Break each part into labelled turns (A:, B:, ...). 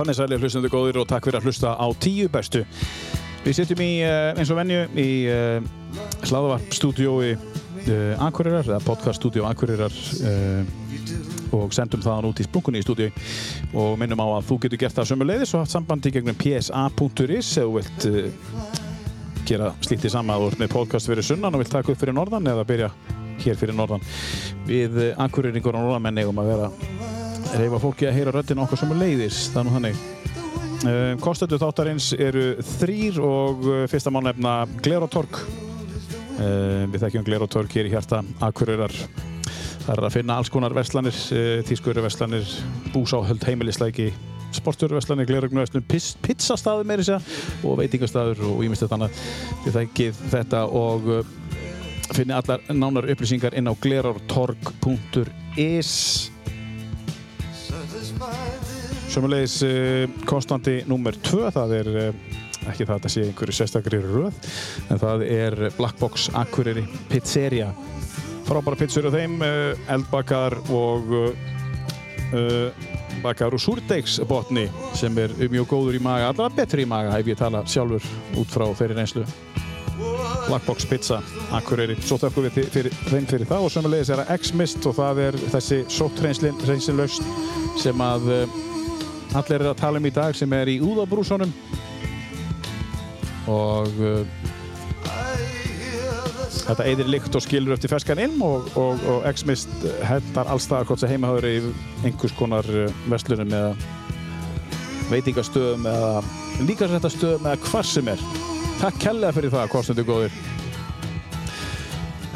A: Særlega hlustundu góðir og takk fyrir að hlusta á tíu bestu. Við sittum í, eh, eins og venju, í uh, hlaðavarp stúdiói uh, Akureyrar, eða podcast stúdió Akureyrar uh, og sendum þaðan út í splunkunni í stúdió og minnum á að þú getur gert það sömuleiðis og haft sambandi gegnum psa.is ef þú vilt gera slítið sama að þú ert með podcast fyrir sunnan og vilt taka upp fyrir norðan eða byrja hér fyrir norðan. Við Akureyringur og norðamenn eigum að vera reyfa fólki að heyra röddina okkar sömuleiðis, þannig þannig. Uh, Kostendu þáttarins eru þrýr og uh, fyrsta má nefna Glerotorg. Uh, við þekkjum Glerotorg hér í hjarta Akureyrar. Það er að finna alls konar verslanir, tískurverslanir, búsáhöld, heimilisleiki, sporturverslanir, glerugnuverslun, pizzastaður meiri segja og veitingastaður og ímyndstætt annað. Við þekkið þetta og finnir allar nánar upplýsingar inn á glerortorg.is Sjömmulegis uh, konstanti nummer 2, það er uh, ekki það að það sé einhverju sérstakri röð, en það er Blackbox Akureyri Pizzeria. Frábæra pizzur á þeim, uh, eldbakar og bakar úr súrdeigsbotni sem er mjög góður í maga, allavega betri í maga ef ég tala sjálfur út frá þeirri reynslu. Blackbox Pizza Akureyri. Svo þökkum við fyrir, þeim fyrir það og sömulegis er það X-Mist og það er þessi sóttreinsinlaust sem að allir er að tala um í dag sem er í úðabrúsunum og uh, þetta eidir líkt og skilur eftir ferskan ilm og, og, og X-Mist hendar allstaðar hvort sem heimaháður í einhvers konar verslunum eða veitingastöðum eða líkasrættastöðum eða hvað sem er. Takk kærlega fyrir það, kostendu góðir.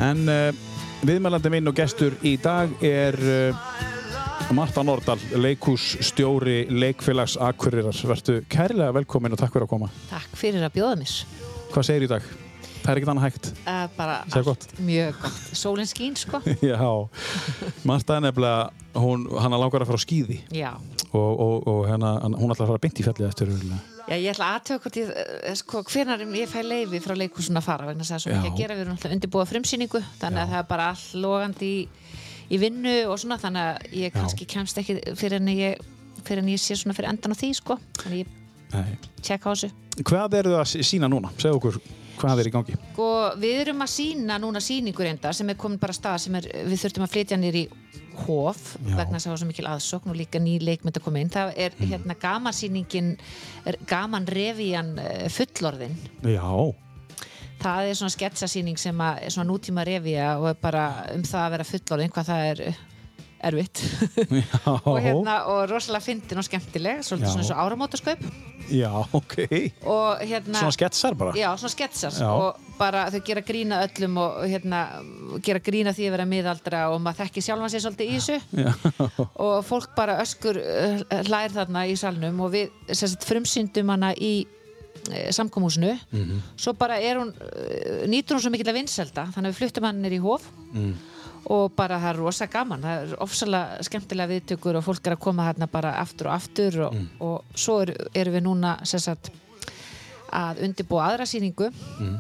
A: En uh, viðmælandi minn og gestur í dag er uh, Marta Nordal, leikússtjóri Leikfélags Akureyrar. Vertu kærlega velkomin og takk fyrir að koma.
B: Takk fyrir að bjóða mér.
A: Hvað segir í dag? Það er ekkert annað hægt.
B: Uh, bara allt gott. mjög gott. Sólinn skín, sko.
A: Já. Marta er nefnilega, hún, hann langar að fara á skýði.
B: Já.
A: Og, og, og hana, hún ætlar að fara beint í fjallið eftir auðvitað.
B: Já, ég ætla hvort ég, sko, hvernar ég fæ leiði frá leikúsuna að fara, vegna þess að það er svo mikið að gera, við erum alltaf undirbúið frumsýningu, þannig Já. að það er bara all logandi í í vinnu og svona þannig að ég kannski kemst ekki fyrir en ég, fyrir en ég sé svona fyrir endan á því sko þannig ég tjekka á þessu
A: Hvað eru það að sína núna? Segð okkur hvað er í gangi?
B: Sko við erum að sína núna síningur enda sem er komin bara stað sem er, við þurftum að flytja nýri hóf Já. vegna þess að það var svo mikil aðsókn og líka ný leikmynd að koma inn það er mm. hérna gamansýningin gaman revíjan eh, fullorðin
A: Já
B: það er svona sketsasýning sem er svona nútíma revija og er bara um það að vera fullorðin hvað það er erfitt. Og, hérna, og rosalega fyndin og skemmtileg svolítið já. svona eins og áramótaskaup.
A: Já, ok.
B: Hérna,
A: Svona sketsar bara?
B: Já, svona sketsar og bara þau gera grína öllum og hérna, gera grína því að vera miðaldra og maður þekki sjálf hann sér svolítið í þessu. Og fólk bara öskur uh, hlær þarna í salnum og við frumsyndum hana í Eh, samkómúsinu mm -hmm. svo bara er hún eh, nýtur hún svo mikill að vinselda þannig að við fluttum hann nýri í hóf mm. og bara það er rosa gaman það er ofsalega skemmtilega viðtökur og fólk er að koma hérna bara aftur og aftur og, mm. og svo erum er við núna sagt, að undirbúa aðra síningu mm.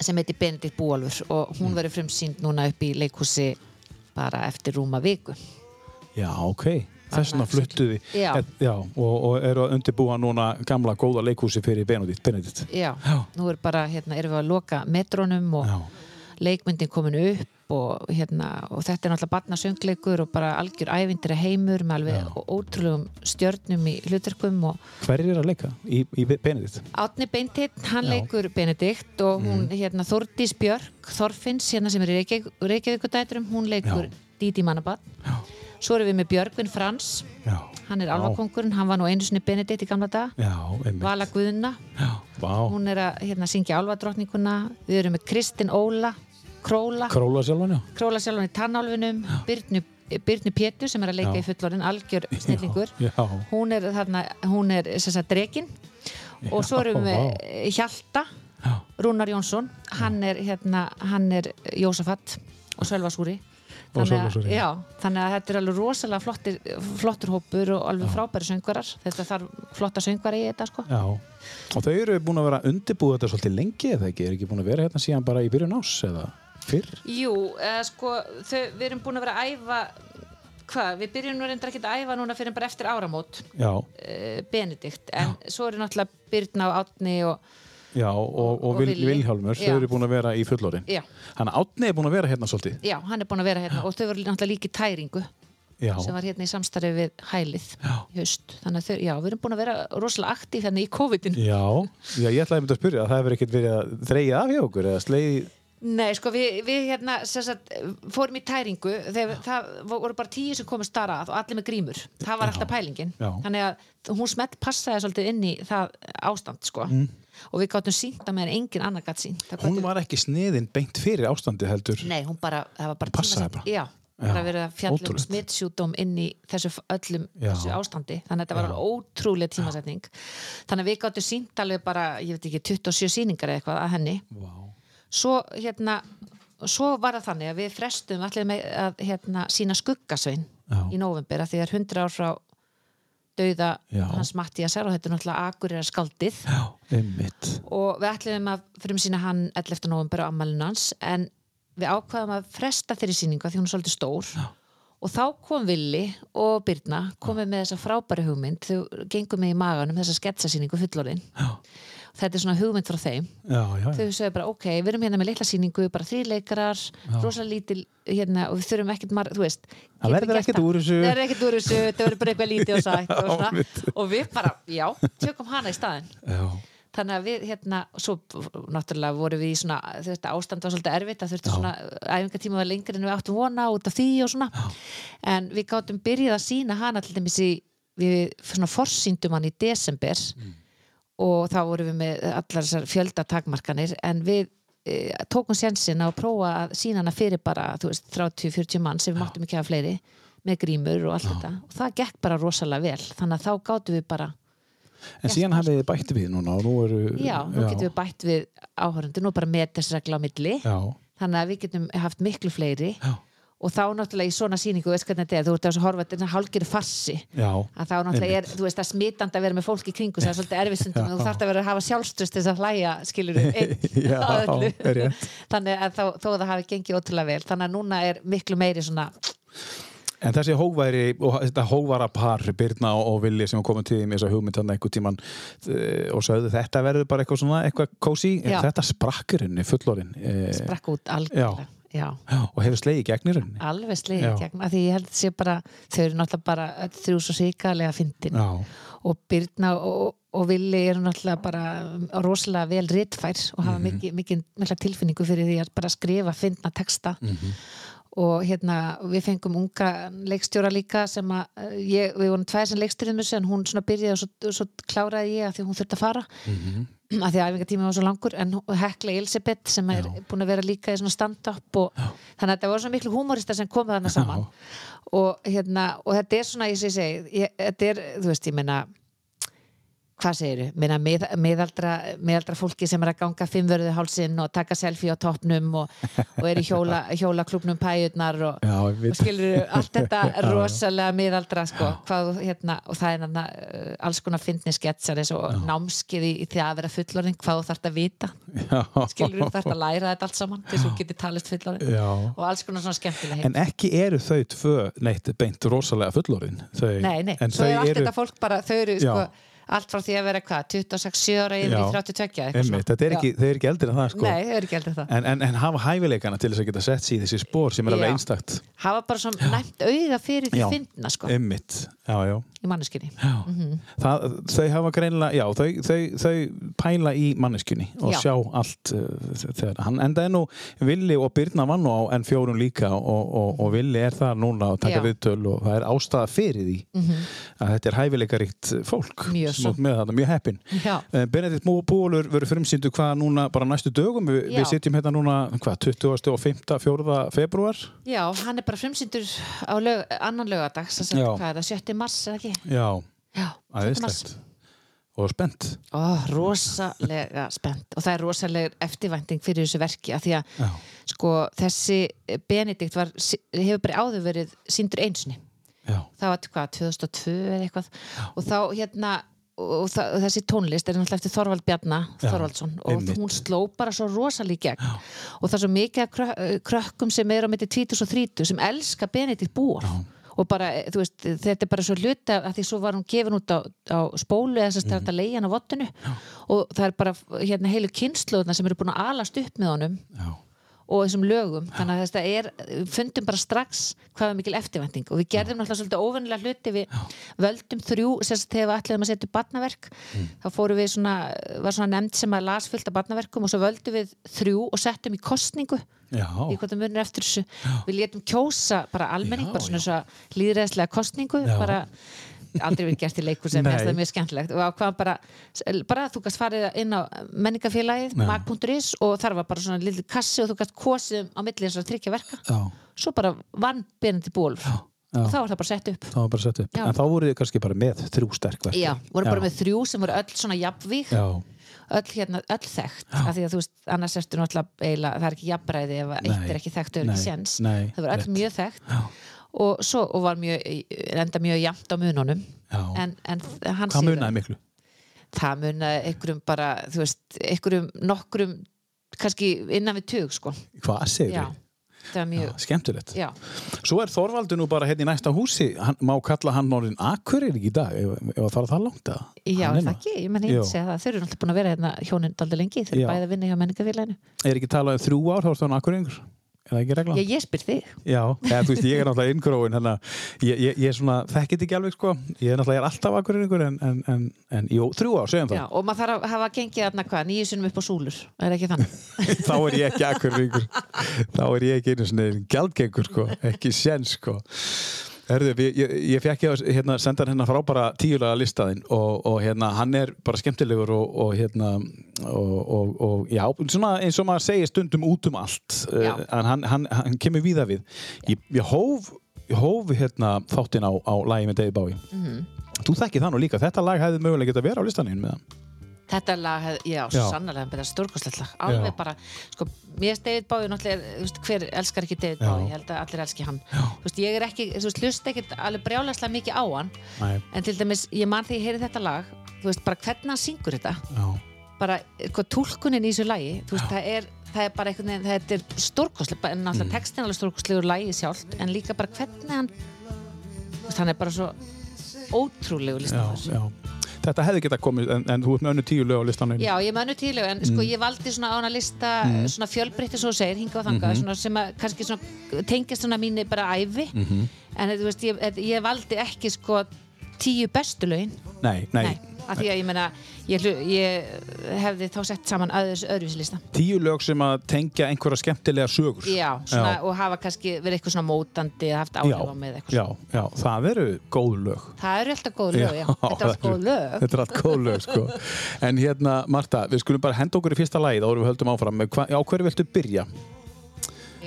B: sem heitir Benedikt Búalfur og hún mm. verður frumsýnd núna upp í leikhúsi bara eftir rúma viku
A: Já, ok þess vegna fluttuði og, og eru að undirbúa núna gamla góða leikhúsi fyrir Benedikt
B: Já, já. nú er bara, hérna, erum við að loka metrónum og já. leikmyndin komin upp og, hérna, og þetta er náttúrulega barnasöngleikur og bara algjör ævindir heimur með alveg ótrúlegum stjörnum í hlutverkum
A: Hver er að leika í, í Benedikt?
B: Átni Beintitt, hann já. leikur Benedikt og hún, mm. hérna, Þordís Björk Þorfinns, hérna sem er í Reykjavíkudæturum hún leikur Díti Mannabann Svo erum við með Björgvin Frans. Já, hann er alvakongurinn, hann var nú einu sinni Benedikt í gamla dag
A: já,
B: Vala Guðuna hún er að hérna, syngja alvadrottninguna við erum með Kristin Óla Króla.
A: Króla sjálfan,
B: Króla sjálfan í Tannálfinum Byrnu, Byrnu Pétur sem er að leika í fullorinn algjör snillingur. hún er, þarna, hún er sagt, dregin og svo erum við með Hjalta Rúnar Jónsson. Hann er, hérna, hann er Jósafat og Sölvasúri Þannig að, já, þannig að þetta er alveg rosalega flottir, flottur hópur og alveg já. frábæri söngvarar. Þetta þarf flotta söngvar í þetta sko.
A: Já, og þau eru búin að vera undirbúið þetta svolítið lengi eða ekki, er ekki búin að vera hérna síðan bara í byrjun ás eða fyrr?
B: Jú, eða, sko, þau, við erum búin að vera að æfa hvað, við byrjum nú reyndar ekki að æfa núna fyrir bara eftir áramót
A: Já,
B: uh, Benedikt, en svo eru náttúrulega Birna og Átni og
A: já, og, og,
B: Og
A: Vil,
B: Villi.
A: Vilhjálmur, þau
B: Já.
A: eru búin að vera í fullorinn.
B: já,
A: Þannig að Átni er búin að vera hérna svolítið.
B: já, hann er búin að vera hérna og þau voru náttúrulega líka í tæringu
A: Já,
B: sem var hérna í samstarfi við hælið
A: Já.
B: í haust, þannig að þau, já, við erum búin að vera rosalega aktíf hérna í COVID-in
A: já, já, ég ætlaði að spyrja að það hefur ekkert verið að þreyja af hjá okkur eða sleið,
B: Nei, sko, við, við hérna sagt, fórum í tæringu þegar það voru bara tíu sem komist þar að og allir með grímur, það var alltaf pælingin
A: Já.
B: þannig að hún smett passaði svolítið inn í það ástand, sko og við gáttum sínt að meðan engin annar gætt sínt Það
A: hún var ekki sniðin beint fyrir ástandi heldur.
B: Nei, hún bara, það var bara
A: Passaði bara.
B: Já,
A: Já,
B: bara verið að fjalla um smittsjúdóm inn í þessu öllum
A: Já.
B: þessu ástandi, þannig að þetta var
A: Já.
B: ótrúlega tímasetning þannig að við gáttum sínt alveg bara, ég veit ekki, 27 sýningar eða eitthvað að henni
A: Vá.
B: svo hérna svo var það þannig að við frestum allir með að hérna, sína skuggasvein
A: Já.
B: í november að því það er 100 ár frá dauða hans Mattiasar og þetta er náttúrulega akur er skaldið
A: Já,
B: og við ætlum að fyrir sína hann 11. november á ammælinu hans en við ákvaðum að fresta þeirri síningu af því hún er svolítið stór. Já. og þá kom Willi og Birna komið með þessa frábæri hugmynd. Þau gengum með í maganum þessa sketsasýningu fullorinn
A: Já,
B: þetta er svona hugmynd frá þeim.
A: Já, já.
B: þau sögðu bara ok, við erum hérna með litla sýningu bara þrý leikarar, rosa lítil hérna, og við þurfum ekkert marg, þú veist
A: Það verður ekkert úr þessu.
B: það. Verður ekkert úr þessu, það verður bara eitthvað lítið og sætt og,
A: Já,
B: svona. og við bara, já, tökum hana í staðin
A: Já,
B: þannig að við hérna, svo náttúrulega vorum við í svona, þetta ástand var svolítið erfitt að þurfti svona, æfingatíma var lengri en við áttum vona út af því og svona. En við gáttum byrjað að sína hana til dæmis í, við svona forsýndum hann í desember og þá vorum við með allar þessar fjöldatakmarkanir en við e, tókum sjensin á að prófa að sína hana fyrir bara, þú veist, 30-40 mann sem við máttum ekki hafa fleiri með grímur og allt þetta. Og það gekk bara rosalega vel. Þannig að þá gáttum við bara
A: en síðan hafið þið bætt við núna nú eru...
B: Já, nú getum við bætt við áhörundu, nú bara með þess regla á milli,
A: Já,
B: þannig að við getum haft miklu fleiri.
A: Já,
B: og þá náttúrulega í svona sýningu, veist hvernig þetta er, þú ert að horfa þetta hálgir farsi,
A: já.
B: að þá náttúrulega er, þú veist, það smitandi að vera með fólk í kringu, það er svolítið erfisundum, þú þarft að vera að hafa sjálfströst þess að hlæja, skilur einn
A: er rétt.
B: þannig að þó, þó að það hafi gengið ótrúlega vel, þannig að núna er miklu meiri svona,
A: En þessi hóværi og þetta hóvara par Birna og, Villi sem komið til með þessa hugmynd þannig einhver tíman og sögðu þetta verður bara eitthvað svona, eitthvað kósi þetta sprakkurinni fullorinn e,
B: sprakk út algjörlega, já.
A: og hefur slegið gegnirinni
B: alveg slegið
A: Já.
B: gegn, að því ég held sé bara þau eru náttúrulega bara þrjú svo síkalega fyndin. Og Birna og, og Willi eru náttúrulega bara rosalega vel ritfær og hafa mikið, mikið, mikla tilfinningu fyrir því að bara skrifa, finna texta og hérna við fengum unga leikstjóra líka sem að eh, ég, við vorum tvær sem leikstýrðum þessu en hún svona byrjaði og svo, svo kláraði ég að því hún þurfti að fara. Að því að æfingatími var svo langur en Hekla Elisabeth sem er búin að vera líka í svona stand-up og þannig að þetta voru svona miklu húmorista sem komið þarna saman. Og hérna og þetta er svona, ég segi, þetta er, þú veist, ég meina hvað segiru, meina mið, miðaldra, miðaldra fólki sem er að ganga fimmvörðu hálsinn og taka selfie á toppnum og, og er í hjóla, hjólaklubnum pæjurnar og, og skilur allt þetta rosalega miðaldra sko, hvað, hérna, og það er hana, uh, alls konar fyndni sketsar eins og námskið í, því að vera fullorðin hvað þú þarft að vita.
A: Já.
B: skilur þú þarft að læra þetta allt saman til þú getur talist fullorðin.
A: Já.
B: og alls konar svona skemmtilega
A: En ekki eru þau tvö neitt beint rosalega fullorinn þau,
B: Nei, nei,
A: en
B: svo
A: þau
B: er allt
A: eru,
B: þetta fólk bara, þau eru sko,
A: Já.
B: Allt frá því að vera hvað, 26 ára yfir í
A: Já.
B: 32 eitthvað
A: einmitt, er ekki, þau eru ekki eldri en það sko.
B: Nei, ekki heldur það.
A: En, en, en hafa hæfileikana til þess að geta sett sér í þessi spór sem er alveg
B: Já.
A: einstakt.
B: Hafa bara svona næmt auða fyrir því
A: Já.
B: fyndna sko,
A: Einmitt, já, já
B: í manneskinni
A: Já, það, þau hafa greinilega, já, þau, þau, þau pæla í manneskjunni og
B: Já.
A: sjá allt uh, þegar hann, en það er nú Villi og Birna vann á N4 líka og, og, og Villi er þar núna og taka viðtöl og það er ástæða fyrir því að þetta er hæfileikaríkt fólk
B: Mjög
A: mjög heppin. Eh, Benedikt Búalur verður frumsýndu hvað núna bara næstu dögum, Vi, við sitjum hérna núna hvað, 20. og 5. 4. februar
B: Já, hann er bara frumsýndur á lög, annan lögadags hvað er það, 7. mars eða ekki?
A: Já,
B: Já, 7. mars
A: aðeinslegt og spennt.
B: Ó, rosalega spennt. Og það er rosalega eftirvænting fyrir þessu verki af því að
A: Já.
B: sko þessi Benedikt var, hefur bara áður verið síndur einsinni
A: Já,
B: það var hvað, 2002 eða eitthvað? Og þá hérna og, þessi tónlist er náttúrulega eftir Þorvald Bjarnar
A: Já,
B: Þorvaldsson. Og
A: einmitt.
B: hún sló bara svo rosalega í gegn. Og það er svo mikið krökkum sem eru á mitti 20 og 30 sem elska Benedikt Bór og bara, eh, þú veist, þetta er bara svo hluta að því svo var hún gefin út á, á spólu eða þess að þetta leiðan á vottinu. Og það er bara hérna heilu kynsluðna sem eru búin að alast upp með honum.
A: Já.
B: Og þessum lögum. Þannig að þetta er, við fundum bara strax hvað er mikil eftirvænting. Og við gerðum náttúrulega svolítið óvennilega hluti. Við völdum þrjú, sérst þegar við ætlaðum að setja barnaverk, þá fórum við svona var svona nefnd sem að las fullt af barnaverkum og svo völdum við þrjú og settum í kostningu
A: Já.
B: í hvað það munir eftir þessu. Við létum kjósa bara almenning
A: Já,
B: bara svona
A: já.
B: svo líðræðslega kostningu
A: Já.
B: bara aldrei verið gert í leikur sem er mjög skemmtilegt. Og bara, bara þú gæst farið inn á menningafélagið, mag.is og þar var bara svona lillið kassi og þú gæst kosið á milli þess að tryggja verka.
A: Já.
B: svo bara vann Benedikt Bólf
A: Já.
B: og þá var það bara sett upp.
A: Bara sett upp. En þá voru þið kannski bara með þrjú sterk verk.
B: Já, voru bara með þrjú sem voru öll svona jafnvíg.
A: Já.
B: öll, hérna, öll þekkt. Af því að þú veist, annars ertu náttúrulega eiginlega, það er ekki jafnbræði ef eitt er ekki þekkt og er ekki séns. Það voru öll mjög þekkt. Og, svo, og var mjög, enda mjög jafnt á mununum
A: Já.
B: en, en hann
A: Hvað munaði miklu?
B: það munaði einhverjum bara, veist, einhverjum nokkrum, kannski innan við tug sko,
A: Hvað segir
B: já það var mjög,
A: Skemmtilegt.
B: já,
A: Svo er Þorvaldur nú bara hérna í næsta húsi. Hann, má kalla hann orðin Akureyri í dag ef, ef að fara það langt að.
B: já, er það ekki ég menn segja það, þau eru náttúrulega búin að vera hérna hjónin daldi lengi, þau
A: Já.
B: eru bæði að vinna hjá menningafélaginu
A: Er ekki talað um þrjú ár, þá erstu hann Akureyringur? Er það ekki regla?
B: ég, ég spyr þig,
A: Já, eða, þú veist, ég er náttúrulega inngróin að ég, ég, ég er svona, þekkit ekki alveg sko. Ég er náttúrulega ég er alltaf Akureyringur en, en, en, en jú, þrjú ár, segjum
B: já,
A: það
B: og maður þarf að hafa gengið þarna hvað, nýju sinum upp á súlur, er ekki þannig?
A: Þá er ég ekki Akureyringur. Þá er ég ekki einu svona gjaldgengur sko, ekki sén sko Herðu, ég, ég, ég fekk ég að hérna, senda hérna frábæra tíulega listaðinn og, og hérna, hann er bara skemmtilegur og, og hérna og, og, og já, eins og maður segir stundum út um allt uh, en hann, hann, hann kemur víða við. Ég, ég hóf, hóf hérna, þáttinn á, á lagi með David Bowie.
B: Mhm.
A: Þú þekkið það nú líka, þetta lag hefði mögulega geta verið á listaninn með hann
B: Þetta lag, hef- já,
A: Já.
B: sannarlega bara stórkostlegt lag, alveg
A: Já.
B: bara sko, mér er David Bowie náttúrulega þú veist, hver elskar ekki David. Bowie, ég held að allir elski hann
A: Já.
B: þú veist, ég er ekki, þú veist, hlust ekkert alveg brjálæslega mikið á hann,
A: Nei,
B: en til dæmis ég man þegar ég heyri þetta lag, þú veist, bara hvernig hann syngur þetta,
A: já,
B: bara hvað túlkunin í þessu lagi, þú veist, það er það er bara einhvern veginn, þetta er stórkostlega en náttúrulega
A: Mm.
B: textin er alveg stórkostlegur lagi sjálft en líka bara hvernig hann er
A: Þetta hefði geta komið, en, en þú ert með önnu tíu lög á listaninn
B: Já, ég manu tílu, en sko ég valdi svona á hana lista, svona fjölbreytti svo segir, hinga og þanga, svona sem að kannski svona tengist svona mínu bara æfi en þú veist, ég, ég valdi ekki sko tíu bestu lögin.
A: Nei, nei,
B: Nei, af því að ég meina ég, ég hefði þá sett saman öðru, öðruvísi lista
A: tíu lög sem að tengja einhverja skemmtilega sögur.
B: Já, svona,
A: Já.
B: og hafa kannski verið eitthvað svona mótandi eða haft áhrif á mig eða eitthvað
A: já, já, það veru góð lög.
B: Það eru alltaf góð lög, já, þetta er alltaf góð lög.
A: Þetta er allt góð lög, sko. En hérna, Marta, við skulum bara henda okkur í fyrsta áður en við höldum áfram. Með hva, á hverju viltu byrja?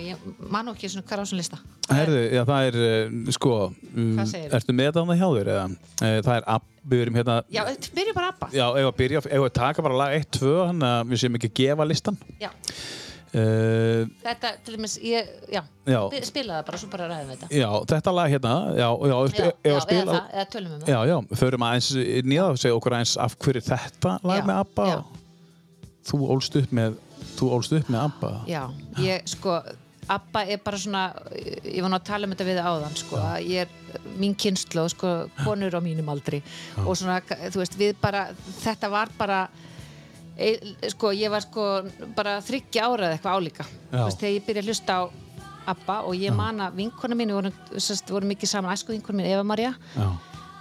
B: Ég man ekki svona hver á svona lista.
A: Herðu, já, það er, eh, sko um,
B: Hvað segirðu?
A: Ertu með það hjá þér? Eða? Eh, Það er, app, við erum hérna
B: Já, byrju bara Abba.
A: Já, ef að byrja, ef að taka bara lag 1, 2 Þannig að við séum ekki að gefa listan.
B: Já,
A: uh,
B: þetta, til dæmis, ég, já.
A: Já,
B: Spila það bara, svo bara ræðum við þetta.
A: Já, þetta lag hérna Já, já,
B: Já, já,
A: að
B: eða það, eða tölum við með
A: Já, já, förum aðeins nýða og segja okkur aðeins af hverju þetta lag
B: Já,
A: með ABBA.
B: já.
A: Þú ólst upp með Þú ólst upp með ABBA.
B: Já, ég sko Abba er bara svona, ég var nú að tala um þetta við áðan, sko, að ég er mín kynslu, sko, konur á mínum aldri. Og svona, þú veist, við bara þetta var bara e, sko, ég var sko bara þryggja ára eða eitthvað álíka.
A: Já.
B: þú veist, þegar ég byrja að hlusta á Abba og ég man að vinkona mín, við vorum, vorum mikið saman æsku vinkona mín, Eva Maria
A: Já,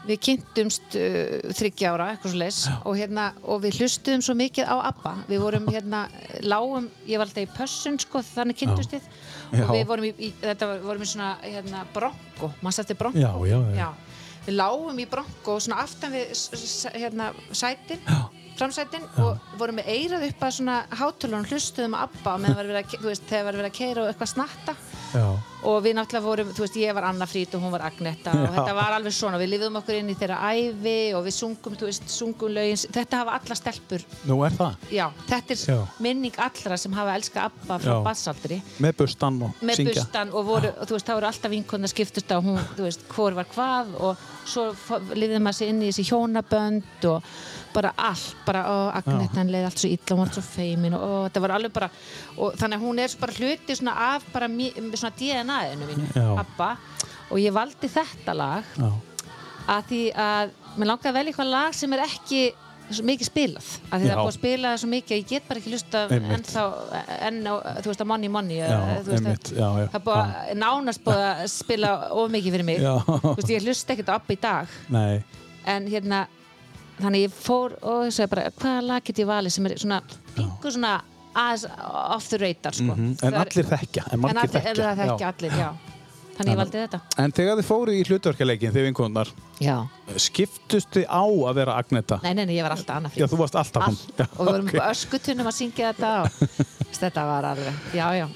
B: við kynntumst uh, þryggja ára eitthvað svo leis og, hérna, og við hlustuðum svo mikið á ABBA. Við vorum hérna, lágum ég var alltaf í pössun sko, þannig kynntust við.
A: Já.
B: og við vorum í, í þetta var, vorum í svona hérna, bronko, maður stætti bronko
A: já, já, já.
B: Já. við lágum í bronko svona aftan við hérna, sætin framsætin. Og vorum með eirað upp að svona hátulun hlustuðum á ABBA meðan var verið að, veist, þegar var verið að keira og eitthvað snatta
A: já.
B: og við náttúrulega vorum, þú veist, ég var Anna Frít og hún var Agneta. Og
A: Já.
B: þetta var alveg svona, við lifðum okkur inn í þeirra æfi og við sungum, þú veist, sungum lögin. Þetta hafa alla stelpur,
A: Nú er það?
B: Já, þetta er
A: Já.
B: minning allra sem hafa elskað Abba frá bassaldri
A: Með bustan og
B: með
A: syngja.
B: bustan og voru, og, þú veist, það voru alltaf vinkona skiptust á hún, þú veist, hvor var hvað og svo lifði maður sér inn í þessi hjónabönd og bara allt, bara, ó, Agnetan leið allt svo illa, hún var svo feimin og ó, þetta var alveg bara, og þannig að hún er bara hluti svona af bara mi- svona DNA-inu mínu. Abba og ég valdi þetta lag
A: Já.
B: að því að mér langaði að velja eitthvað lag sem er ekki svo mikið spilað að því það
A: Já.
B: er búið að spila það svo mikið að ég get bara ekki lusta
A: Einmitt.
B: ennþá enn á, þú veist að money money
A: Já, einmitt, já, já.
B: það er búið að nánast búið að spila of mikið fyrir mig
A: Já.
B: þú veist ég hlusta ekkert á Abba í dag
A: Nei,
B: en hérna þannig ég fór og ég segi bara hvaða lag get ég valið sem er svona einhver svona off the radar sko.
A: Mhm. en
B: Það er-
A: allir þekkja En
B: en allir,
A: þekkja
B: þekkja, þekkja
A: já.
B: allir, já þannig ég valdi þetta
A: En þegar þið fóru í hlutverkjaleikin vinkonar
B: já.
A: skiptust þið á að vera Agneta?
B: nei, nei, nei, ég var alltaf annað
A: Já, þú varst alltaf
B: Allt.
A: Já,
B: og við vorum
A: ok.
B: okay. öskutunum að syngja þetta og þetta var alveg,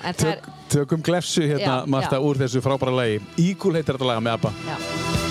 B: en
A: Tök, Tökum glefsu hérna, Marta, úr þessu frábæra lagi Eagle heitir þetta laga með Abba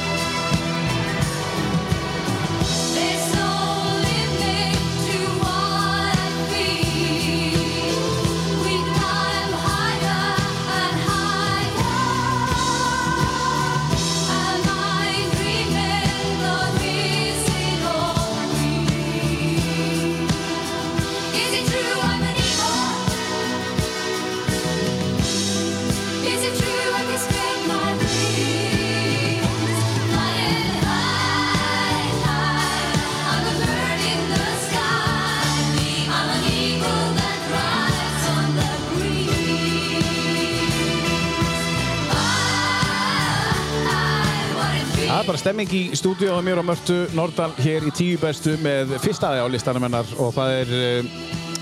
A: stemming í stúdíu á mér og Mörtu Nordal hér í tíu bestu með fyrstaði á listanum hennar og það er, eh,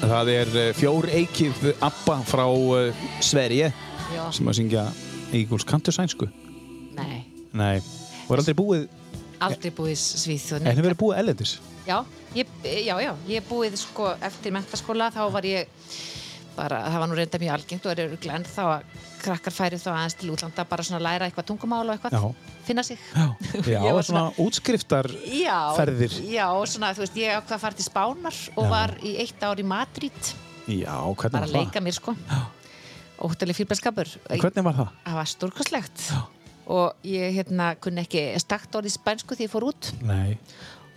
A: það er eh, fjór eikið Abba frá eh, Sverige
B: Já.
A: sem að syngja Eagles kantu sænsku.
B: nei,
A: Nei, og er aldrei búið,
B: aldrei búið í Svíþjóð
A: en hefur verið búið ellendis.
B: já, ég, já, já, ég búið sko eftir mentaskóla þá var ég bara, það var nú reynda mjög algengt og er örgulega ennþá að krakkar færi þá aðeins til útlanda bara svona að læra eitthvað tungumál og eitthvað
A: Já.
B: finna sig.
A: Já, já
B: var
A: svona útskriftar
B: Já, já, svona, þú veist, ég ákvað að fara til Spánar og var í eitt ár í Madrid.
A: Já, hvernig
B: bara
A: var
B: að
A: það?
B: leika mér, sko. Óttalega fýrbælskapur
A: Og Hvernig var það?
B: það var stórkostlegt. Og ég hérna kunni ekki stakt orðið spænsku því ég fór út.
A: Nei.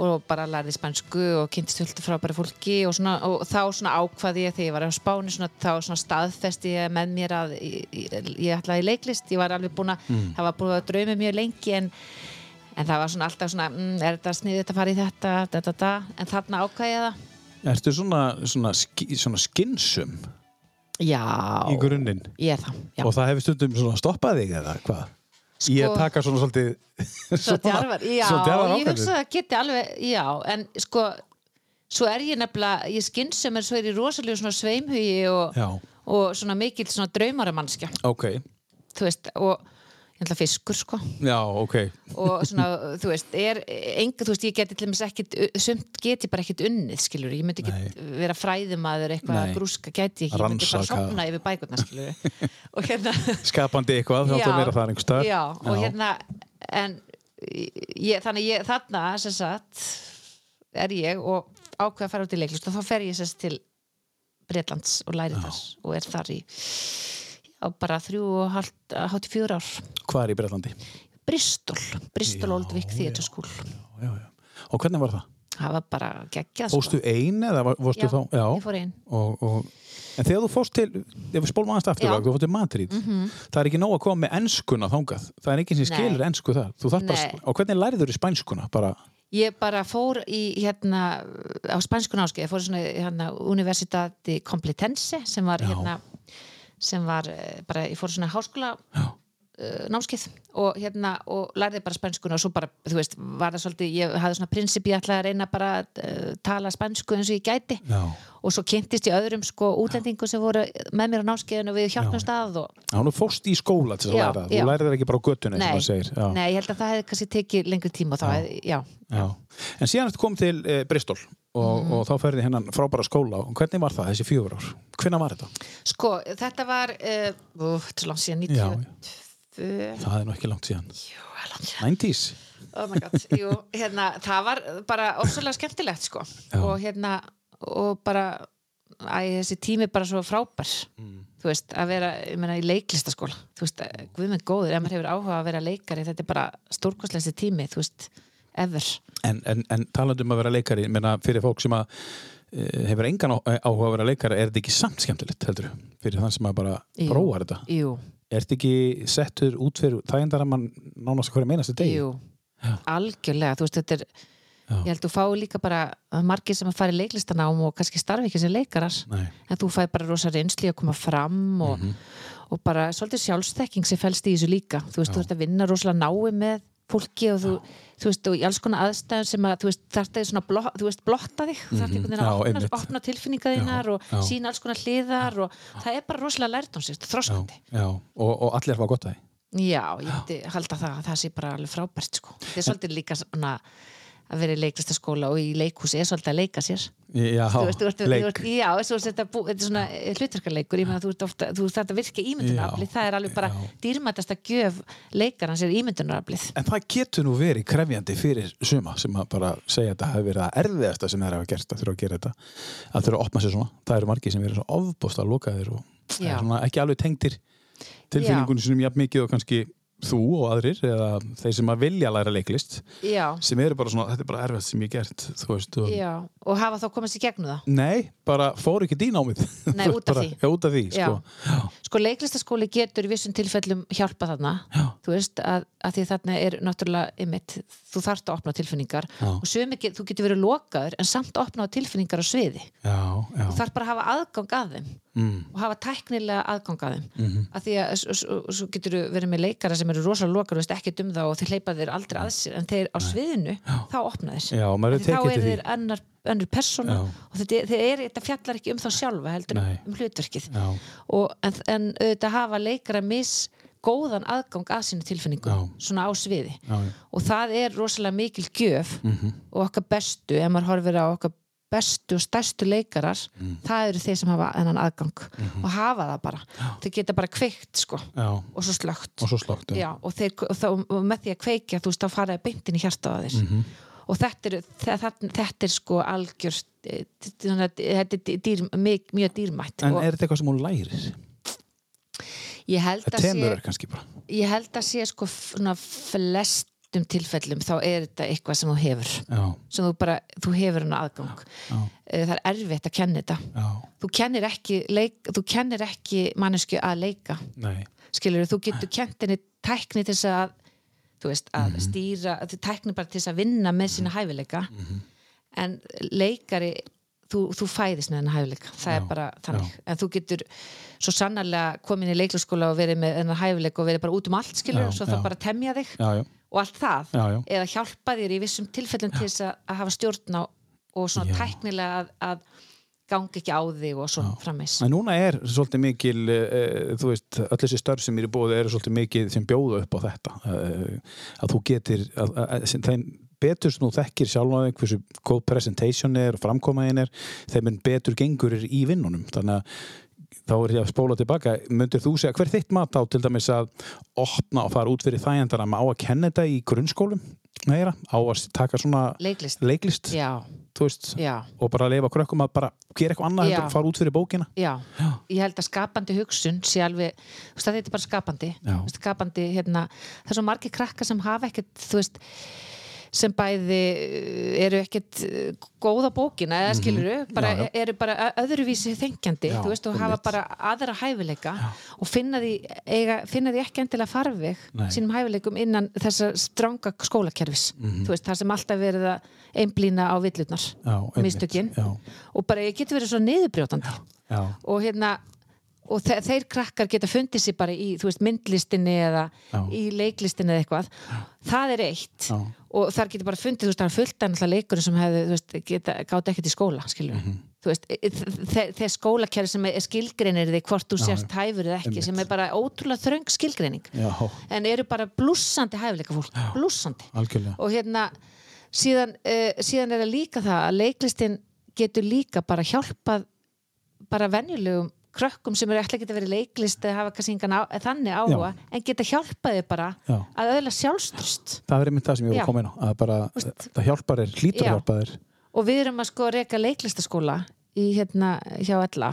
B: Og bara lærði spænsku og kynntist fullt af frábæri fólki og, svona, og þá svona ákvaði ég þegar ég var á Spáni svona, þá svona staðfesti ég með mér að ég, ætlaði leiklist ég var alveg búin að,
A: Mm.
B: það var búin að draumi mjög lengi en, en það var svona alltaf svona mm, er þetta sniðið þetta að fara í þetta, þetta, þetta en þarna ákvaði ég það
A: Ertu svona, svona, svona skinsum
B: Já,
A: í grunninn? Og það hefur stundum svona stoppað þig eða hvað?
B: Sko-
A: Ég taka svona svolítið
B: Svo djarfar, já,
A: djarfar
B: ég hugsa að geti alveg, já, en sko, svo er ég nefnilega, ég skinn sem er svo er í rosalegu svona sveimhugi og, og svona mikill svona draumaramannskja,
A: ok.
B: Þú veist, og ætla fiskur, sko,
A: Já, ok.
B: Og svona, þú veist, er enga, þú veist, ég geti til dæmis ekkit, sumt geti bara ekkit unnið, skilur, ég myndi ekki vera fræðumadur eitthvað grúska, geti ekki, ég myndi bara
A: Rannsaka.
B: sopna yfir bækurna, skilur, og hérna,
A: Skapandi eitthvað, þá vera það einhvers staðar.
B: Já, og hérna en ég, þannig ég, þarna sem sagt er ég og ákveða að fara út í leiklist og þá fer ég sérst til Bretlands og læri þar og er þar í já, bara þrjú og hálft hátt fjör ár
A: Hvað er í Breitlandi?
B: Bristol, Bristol
A: Já,
B: Old Vic Theatre School
A: Já, já. Og hvernig var það?
B: það var bara geggjað sko.
A: Fórstu ein eða
B: já,
A: þá? Já,
B: ég fór einn
A: og, og, En þegar þú fórst til, ef við spólum aðeins aftur, þú fórst til Madrid, það er ekki nóg að koma með enskuna þangað. Það er ekki sem
B: Nei.
A: skilur ensku þar. Þú þarf bara, og hvernig lærður í spænskuna? Bara,
B: Ég bara fór í hérna á spænskun áskeið, ég fór í svona hérna Universitati Complutense sem var
A: Já.
B: hérna sem var eh, bara, ég fór svona háskóla uh, námskeið og hérna og lærði bara spænskuna og svo bara, þú veist, var það svolítið ég hafði svona prinsip, ég ætlaði að reyna bara að uh, tala spænsku eins og ég gæti
A: já.
B: og svo kynntist ég öðrum sko útlendingum sem voru með mér á námskeiðinu og við hjálpum stað og
A: Já, nú fórst í skóla til að
B: Já,
A: læra það. Þú lærið ekki bara á göttunni, sem það segir. Já.
B: nei, ég held að það hefði kannski tekið lengri tíma þá já.
A: En síðan ertu komið til e, Bristol og,
B: Mhm.
A: og þá ferði hennan frábæra skóla. Og hvernig var það þessi fjögur ár? Hvernig var þetta?
B: sko, þetta var uh, þetta er langt síðan
A: Já,
B: 92
A: Það er nú ekki langt síðan.
B: Jú, langt síðan
A: 90s?
B: oh my god, jú, hérna, það var bara ofsalega skemmtilegt sko
A: Já.
B: og hérna, og bara æ, þessi tími bara svo frábær þú veist, að vera ég meina, í leiklistaskóla, þú veist, guð með góður ef maður hefur áhuga að vera leikari, þetta er bara stórkostlega tími, þú veist, ever
A: En, en, en talandi um að vera leikari, menna fyrir fólk sem að e, hefur engan á- áhuga að vera leikari, er þetta ekki samt skemmtilegt, heldur Fyrir þann sem að bara
B: Jú.
A: prófar þetta?
B: jú,
A: Ertu ekki settur út fyrir þægindaraman nánast hverju meinast degi?
B: Algjörlega, þú veist, þetta er ég held þú fái líka bara að margir sem að fara í leiklistanám og kannski starfi ekki sem leikarar
A: Nei.
B: en þú fæ bara rosa reynsli að koma fram og,
A: Mhm.
B: og bara svolítið sjálfstekking sem fælst í þessu líka þú veist, þú ert að vinna rosalega nái með fólki og þú, þú veist, og í alls konar aðstæðum sem að, þú veist, þarf það svona blo, þú veist, blotta þig, þú þarf einhvern veginn
A: Já,
B: að opna, opna tilfinninga þínar og
A: já.
B: sína alls konar hliðar og það er bara rosalega lært um sér,
A: Já,
B: þroskandi
A: já. Og, og allir fá gott að því.
B: Já, ég myndi halda það að það sé bara alveg frábært sko. Þetta er svolítið líka svona að vera í leiklistaskóla og í leikhúsi er svolítið að leika sér
A: Já,
B: veist, þú
A: leik.
B: já, þetta, er svona hlutverkarleikur, ég meina þú þarf að virka ímyndunaraflið, það er alveg bara
A: já.
B: dýrmætasta gjöf leikarans er ímyndunaraflið
A: En það getur nú verið krefjandi fyrir suma sem að bara segja að þetta hefur verið að erfiðasta sem þeir hafa gert að þurfa að gera þetta að þurfa að opna sér svona. Það eru margir sem verið svo ofbósta að og það
B: Já.
A: er svona ekki alveg tengtir tilfinningunni sinum jafn mikið og kannski þú og aðrir eða þeir sem að vilja læra leiklist
B: Já,
A: sem eru bara svona, þetta er bara erfiðast sem ég gert veist, og
B: og hafa þá komast í gegnum það?
A: Nei, bara fór ekki dýna á mig
B: Nei, út af því.
A: Já, út af því, sko
B: Sko leiklistaskóli getur í vissum tilfellum hjálpa þarna.
A: Já,
B: þú veist að, að því þarna er náttúrulega ymmit, þú þarft að opna tilfinningar.
A: Já.
B: og sumi, þú getur verið lokaður en samt opna tilfinningar á sviði.
A: Já, já.
B: þú þarf bara að hafa aðgang að þeim.
A: Mm,
B: og hafa tæknilega aðgang að þeim.
A: Mhm,
B: að því að svo, getur verið með leikara sem eru rosalega lokar og veist ekki um það og þeir hleypa þeir aldrei að sér en þeir á sviðinu, þá opna þeir.
A: Já,
B: þá er þeir annar, annar persóna
A: Já.
B: og þetta, er, þetta fjallar ekki um þá sjálfa heldur
A: Nei.
B: um hlutverkið
A: Já,
B: og, en, en auðvitað hafa leikara mis góðan aðgang að sínu tilfinningum
A: Já.
B: svona á sviði
A: já, já
B: og það er rosalega mikil gjöf
A: Mhm.
B: og okkar bestu, ef maður horfir á okkar bestu og stærstu leikarar
A: Mm.
B: það eru þeir sem hafa þennan aðgang
A: Mhm.
B: og hafa það bara, þeir geta bara kveikt sko,
A: Já,
B: og svo slögt
A: og
B: Já, og, og, með því að kveikja þú veist, þá faraði beintin í hjarta á þeir
A: Mhm.
B: Og þetta er, þetta, þetta er sko algjör þetta er dýr, mjög, mjög dýrmætt
A: En er þetta eitthvað sem hún lærir?
B: ég held að sé ég held að sé sko flestum tilfellum þá er þetta eitthvað sem þú hefur.
A: Já,
B: sem þú bara, þú hefur hann aðgang.
A: Já,
B: Eh, það er erfitt að kenna þetta.
A: Já,
B: þú kennir ekki, leik, þú kennir ekki mannesku að leika.
A: Nei.
B: Skilur þú getur kent henni tækni til þess að þú veist, að
A: Mhm.
B: stýra þú tækni bara til þess að vinna með sína hæfileika.
A: Mhm.
B: en leikari þú, þú fæðist með henni hæfileika. Það
A: Já,
B: er bara þannig, en þú getur svo sannarlega komin í leiklaskóla og verið með henni hæfileika og verið bara út um allt skilur,
A: Já,
B: og svo
A: já.
B: það bara temja þig
A: Já, já,
B: og allt það,
A: já, já.
B: Eða hjálpa þér í vissum tilfellum til þess að, að hafa stjórn á og svona
A: Já.
B: tæknilega að, að ganga ekki á þig og svo frammeins
A: En núna er svolítið mikil, uh, þú veist, öll þessi störf sem eru búið eru svolítið mikið sem bjóða upp á þetta. Uh, að þú getur, að, að, að, þeim betur sem þú þekkir sjálf hversu góð presentation er og framkomaðin er, þeim en betur gengur er í vinnunum. Þannig að þá er ég að spóla tilbaka, myndir þú segja, hver er þitt mat á til dæmis að opna og fara út fyrir þægjandana á að kenna þetta í grunnskólum meira, á að taka svona
B: leiklist,
A: leiklist, veist, og bara leifa krökkum að bara gera eitthvað annað en fara út fyrir bókina.
B: Já,
A: Já.
B: ég held að skapandi hugsun sé alveg, þú veist að þetta er bara skapandi.
A: Já.
B: Skapandi, hérna það er svo margir krakkar sem hafa ekkert þú veist, sem bæði eh, eru ekkert eh, góða bókina eða skiluru, bara,
A: Mhm. Já, já.
B: eru bara öðruvísi þengjandi,
A: Já,
B: þú veist, og hafa
A: einmitt.
B: bara aðra hæfileika og finna því, eiga, finna því ekki endilega farveg
A: Nei.
B: sínum hæfileikum innan þessar stranga skólakerfis
A: Mhm.
B: þú veist, það sem alltaf verið að einblína á villurnar
A: Já, einmitt.
B: mistökin
A: Já,
B: og bara ég getur verið svo niðurbrjótandi og hérna og þe þeir krakkar geta fundið sér bara í veist, myndlistinni eða
A: Já.
B: í leiklistinni eða eitthvað. Það er eitt.
A: Já.
B: og þar getur bara fundið, þú veist, það er fullt en alltaf leikur sem hefði, geta, gátt ekkert í skóla skilur
A: Mhm.
B: þú veist, e- e- þe- þegar skólakerri sem er skilgreinir þig hvort þú sérst hæfur eða ekki, sem er bara ótrúlega þröng skilgreining.
A: Já,
B: en eru bara blússandi hæfileika fólk,
A: algjörlega.
B: og hérna síðan, uh, síðan er það líka það að leiklistin getur líka bara hjálpað bara venjulegum krökkum sem eru ekki að vera í leiklist eða hafa kannski engan á, þannig áhuga en geta hjálpaði bara
A: Já.
B: að öðla sjálfströst
A: Það er einmitt það sem ég
B: Já.
A: að koma inn á, að bara, það hjálpar þér, hlýtur að
B: Já.
A: hjálpa þér.
B: og við erum að sko reyka leiklistaskóla í hérna hjá Ella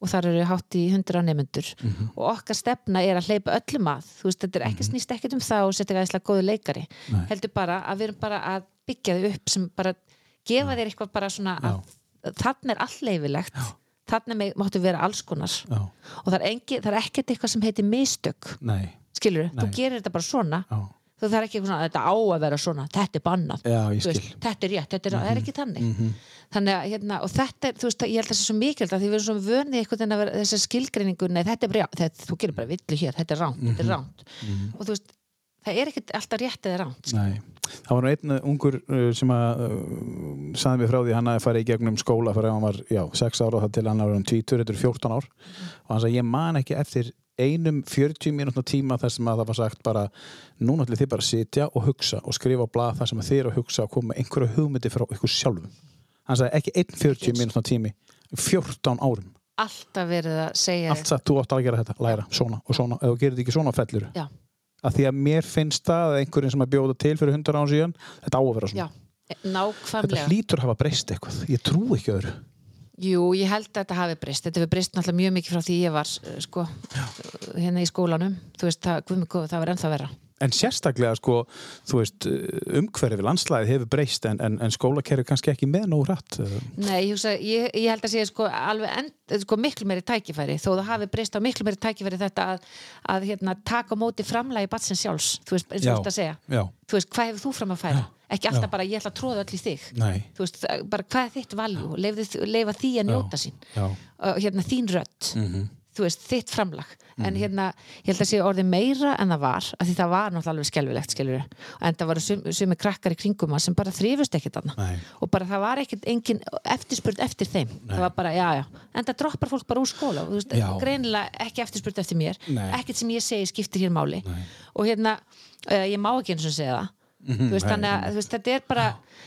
B: og þar eru hátt í hundra nefnendur
A: Mhm.
B: og okkar stefna er að hleypa öllum að þú veist, þetta er ekki snýst ekkert um það og setja gæðislega góðu leikari
A: Nei.
B: heldur bara að við erum bara að byggja þau upp sem bara gefa þér eitthvað bara svona að þannig er allt mig máttu vera alls konar.
A: Já.
B: og það er, engi, það er ekkert eitthvað sem heitir mistök.
A: Nei,
B: skilur þú gerir þetta bara svona.
A: Já,
B: þú er ekki eitthvað svona, þetta á að vera svona. Þetta er bannað,
A: Mhm.
B: þetta er rétt, þetta er, það er ekki þannig. Þannig að, hérna, og þetta er, þú veist, ég held að það sé svo mikilvægt að því við erum svo vönið eitthvað en að vera þessi skilgreiningu, nei, þetta er bara, þetta, þú gerir bara villu hér, þetta er ránt, þetta
A: Mhm.
B: er ránt og þú veist, það er ekkert alltaf rétt eða ránt sko.
A: Nei, það var nú einn uh, ungur uh, sem að uh, saði mér frá því að hann hafi farið í gegnum skóla fyrir að hann var, já, 6 ára og það til hann var um 20, þetta er 14 ár. Og hann sagði, ég man ekki eftir einum 40 mínútna tíma þar sem að það var sagt bara, núna ætlið þið bara að sitja og hugsa og skrifa á blað þar sem að þið eru að hugsa og koma með einhverja hugmyndi frá ykkur sjálfum. Hann sagði, ekki einn 40 mínútna tími 14 árum,
B: alltaf verið að segja
A: allt sagt, þú átt að gera þetta læra, svona og svona, ef þú gerir þetta ekki svona fellur.
B: Já,
A: að því að mér finnst það að einhverjum sem að bjóða til fyrir 100 án síðan þetta á að vera svona
B: já, nákvæmlega
A: þetta hlýtur að hafa breyst eitthvað ég trú ekki öðru
B: Jú, ég held að þetta hafi breyst. Þetta hefur breyst náttúrulega mjög mikið frá því ég var uh, sko, hérna í skólanum. Þú veist, það, guð mig góð, það var ennþá verra.
A: En sérstaklega sko þú veist umhverfið landslæðið hefur breyst en, en, en skólakerfi kannski ekki með nóg rætt
B: Nei, ég, ég, ég held að sé sko, alveg end, sko, miklu meiri tækifæri þó það hafi breyst á miklu meiri tækifæri þetta að, að hérna, taka móti framlægi batsins sjálfs, þú veist, eins og
A: Já.
B: þú ert að segja
A: já,
B: þú veist, hvað hefur þú fram að færa? Ekki alltaf
A: Já.
B: bara ég ætla að tróða öll í þig veist, bara hvað er þitt valjú leifa, því að njóta sín
A: já,
B: og hérna þín rödd
A: Mhm.
B: Þú veist, þitt framlag. En hérna, ég held að sé orðið meira en það var af því það var náttúrulega alveg skelfilegt skilur en það sum, sumi krakkar í kringum sem bara þrifust ekkert annað
A: Nei.
B: og bara það var ekkert engin eftirspurð eftir þeim. Það var bara, já, já, en það droppar fólk bara úr skóla þú veist,
A: Já.
B: greinilega ekki eftirspurð eftir mér,
A: Nei.
B: ekkert sem ég segi skiptir hér máli. Og hérna, uh, ég má ekki eins og segja það. Þú veist,
A: nei,
B: þannig að veist, þetta er bara að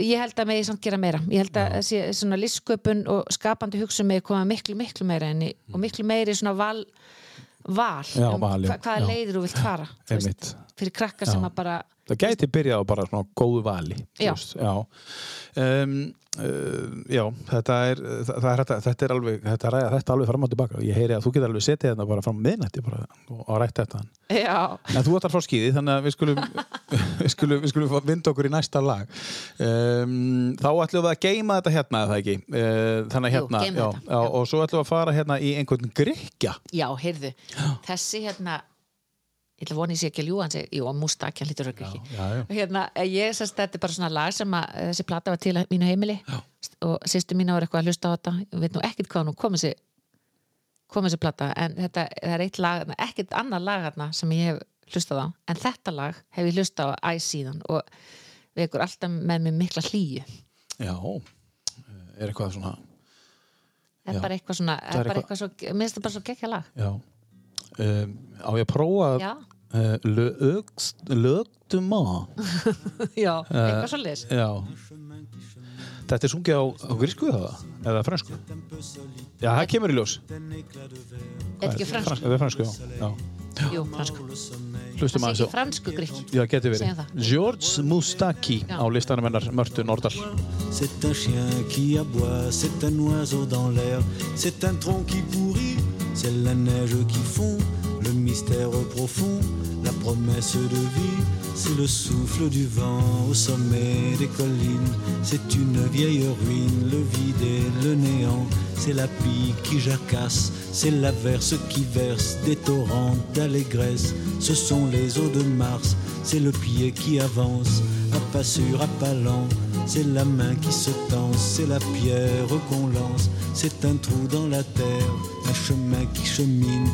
B: ég held að megi samt gera meira ég held að þessi svona listsköpun og skapandi hugsun megi koma miklu, miklu meira inn í, og miklu meiri svona val val,
A: Já,
B: um
A: val, já.
B: hva, hvaða
A: Já.
B: leiðir þú vilt fara
A: Einmitt.
B: fyrir krakka sem að bara
A: það gæti byrjað á bara svona góðu vali
B: Já.
A: veist, já. Um, uh, já, þetta er, það, er þetta, þetta er alveg þetta, ræða, þetta alveg fram og tilbaka ég heyri að þú getur alveg setið þetta bara fram miðnætti bara, og, rætt þetta
B: já,
A: En þú ætlar frá skýði, þannig að við skulum, við skulum, við skulum vinda okkur í næsta lag. Um, þá ætlum við að geima þetta hérna, er það ekki? Uh, þannig að
B: Jú,
A: hérna,
B: geymum
A: já, já,
B: já.
A: og svo ætlum við að fara hérna í einhvern grikja.
B: já, heyrðu þessi hérna ég ætla að vona ég sé ekki að ljúga hann segi, jú, Mustak, hann lítur ekki
A: já, já.
B: og hérna, ég sérst þetta er bara svona lag sem að eh, þessi plata var til að mínu heimili
A: Já.
B: og sýstu mín var eitthvað að hlusta á þetta ég veit nú ekkert hvað nú kom þessi kom þessi plata, en þetta er eitt lag, ekkert annað lag hérna sem ég hef hlustað á, en þetta lag hef ég hlustað á æ síðan og við ykkur alltaf með mig mikla hlýju
A: Já, er eitthvað svona,
B: er
A: Já.
B: bara eitthvað svona,
A: er
B: bara eitthvað svo minnst það bara svo gekkja lag
A: já. Um, á ég að prófa uh, lögduma.
B: já, eitthvað svo leis
A: Já. Þetta er sungið á, á grísku eða, eða fransku? Já, það kemur í ljós.
B: er ekki fransku,
A: Það er fransku, já. já.
B: jú, fransku
A: Hlustum
B: það
A: aðeins
B: sé
A: á.
B: ekki fransku grík
A: Já, geti verið. George Mustaki
B: Já.
A: á listanum hennar Mörtu Nordal.
C: C'est un chien qui aboie, c'est un oiseau dans l'air, c'est un tronc qui pourrit, c'est la neige qui fond, le mystère profond, la promesse de vie, c'est le souffle du vent au sommet des collines, c'est une vieille ruine, le vide et le néant, c'est la pie qui jacasse, c'est l'averse qui verse des torrents d'allégresse, ce sont les eaux de Mars, c'est le pied qui avance, à pas sûr, à pas lent, c'est la main qui se tend, c'est la pierre qu'on lance, c'est un trou dans la terre, un chemin qui chemine,